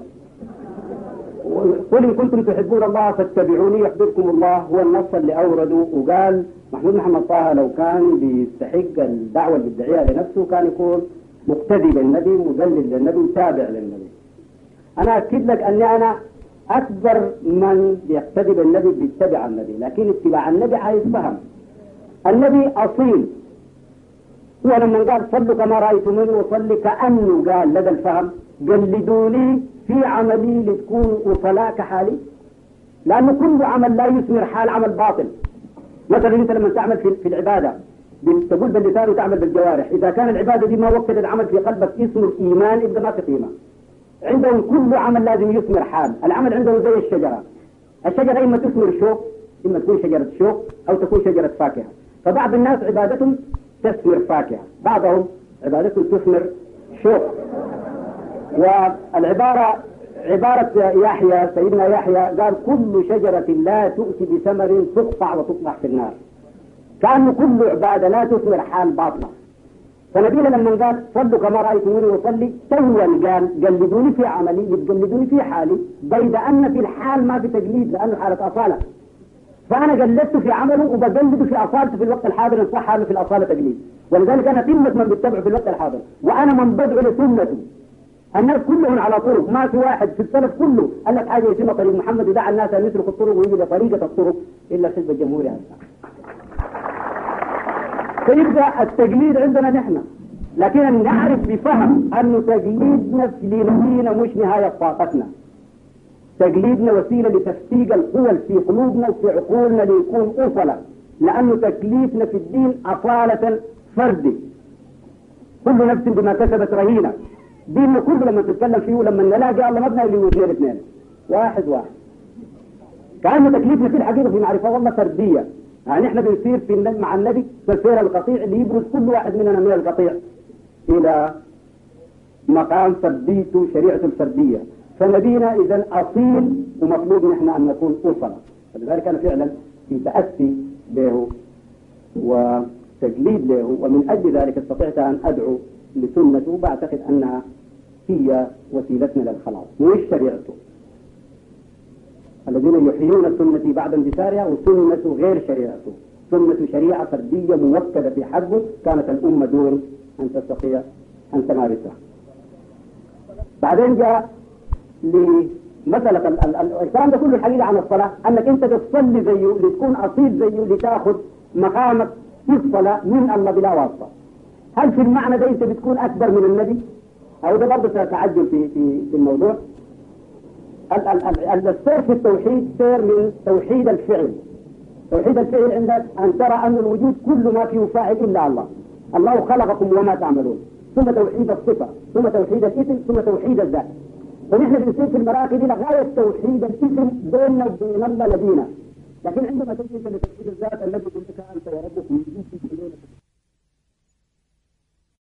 [SPEAKER 4] قل إن كنتم تحبون الله فاتبعوني يحببكم الله هو النص اللي أورده وقال محمود محمد طه لو كان بيستحق الدعوة اللي بيدعيها لنفسه كان يكون مقتدي للنبي مذلل للنبي متابع للنبي أنا أكد لك أني أنا أكبر من يقتدي بالنبي بيتبع النبي لكن اتباع النبي عايز فهم الذي أصيل هو لما قال صلوا كما رأيتموني وصلي كأنه قال لدى الفهم قلدوني في عملي لتكون أصلاء كحالي لأنه كل عمل لا يثمر حال عمل باطل مثلا أنت لما تعمل في العبادة تقول باللسان وتعمل بالجوارح إذا كان العبادة دي ما وقت العمل في قلبك اسم الإيمان إذا ما في قيمة عندهم كل عمل لازم يثمر حال العمل عندهم زي الشجرة الشجرة إما تثمر شوك إما تكون شجرة شوك أو تكون شجرة فاكهة فبعض الناس عبادتهم تثمر فاكهة بعضهم عبادته تثمر شوق والعبارة عبارة يحيى سيدنا يحيى قال كل شجرة لا تؤتي بثمر تقطع وتطلع في النار كأنه كل عبادة لا تثمر حال باطلة فنبينا لما قال صلوا كما رأيتموني أصلي تولا قال قلدوني في عملي قلدوني في حالي بيد أن في الحال ما في تجليد لأنه حالة أصالة فأنا جلدت في عمله وبجلد في أصالته في الوقت الحاضر إن صح في الأصالة تجليد ولذلك أنا قمة من بتبعه في الوقت الحاضر وأنا من بدعو لسنته الناس كلهم على طرق ما في واحد في السلف كله قال لك حاجة يسمى طريق محمد ودعا الناس أن يسلكوا الطرق ويجد طريقة الطرق إلا الحزب الجمهوري يعني. هذا فيبقى التجليد عندنا نحن لكن نعرف بفهم أن تجليدنا في لنفسنا مش نهاية طاقتنا تجليدنا وسيلة لتفتيج القوى في قلوبنا وفي عقولنا ليكون أصلا لأنه تكليفنا في الدين أصالة فردي كل نفس بما كسبت رهينة ديننا كله لما تتكلم فيه لما نلاقي الله مبنى لوجهين اثنين واحد واحد كأنه تكليفنا في الحقيقة في معرفة والله فردية يعني احنا بنصير في مع النبي مسير القطيع اللي يبرز كل واحد مننا من القطيع إلى مقام فرديته شريعة الفردية فنبينا إذا أصيل ومطلوب نحن أن نكون أصلا فلذلك أنا فعلا في تأسي له وتجليد له ومن أجل ذلك استطعت أن أدعو لسنته بعتقد أنها هي وسيلتنا للخلاص مش شريعته الذين يحيون سنتي بعد اندثارها وسنة غير شريعته سنة شريعة فردية موكدة في حقه كانت الأمة دون أن تستطيع أن تمارسها بعدين جاء لمسألة الكلام ده كله الحقيقة عن الصلاة أنك أنت بتصلي زيه لتكون أصيل زيه لتاخذ مقامك في الصلاة من الله بلا واسطة هل في المعنى ده أنت بتكون أكبر من النبي؟ أو ده برضه تعجل في في في الموضوع السير في التوحيد سير من توحيد الفعل توحيد الفعل عندك أن ترى أن الوجود كل ما فيه فاعل إلا الله الله خلقكم وما تعملون ثم توحيد الصفة ثم توحيد الاسم ثم توحيد الذات ونحن في بنشوف المراتب الى غايه توحيد الاسم بيننا وبين الله لدينا لكن عندما تجد توحيد الذات الذي يقول لك انت وربك من جنس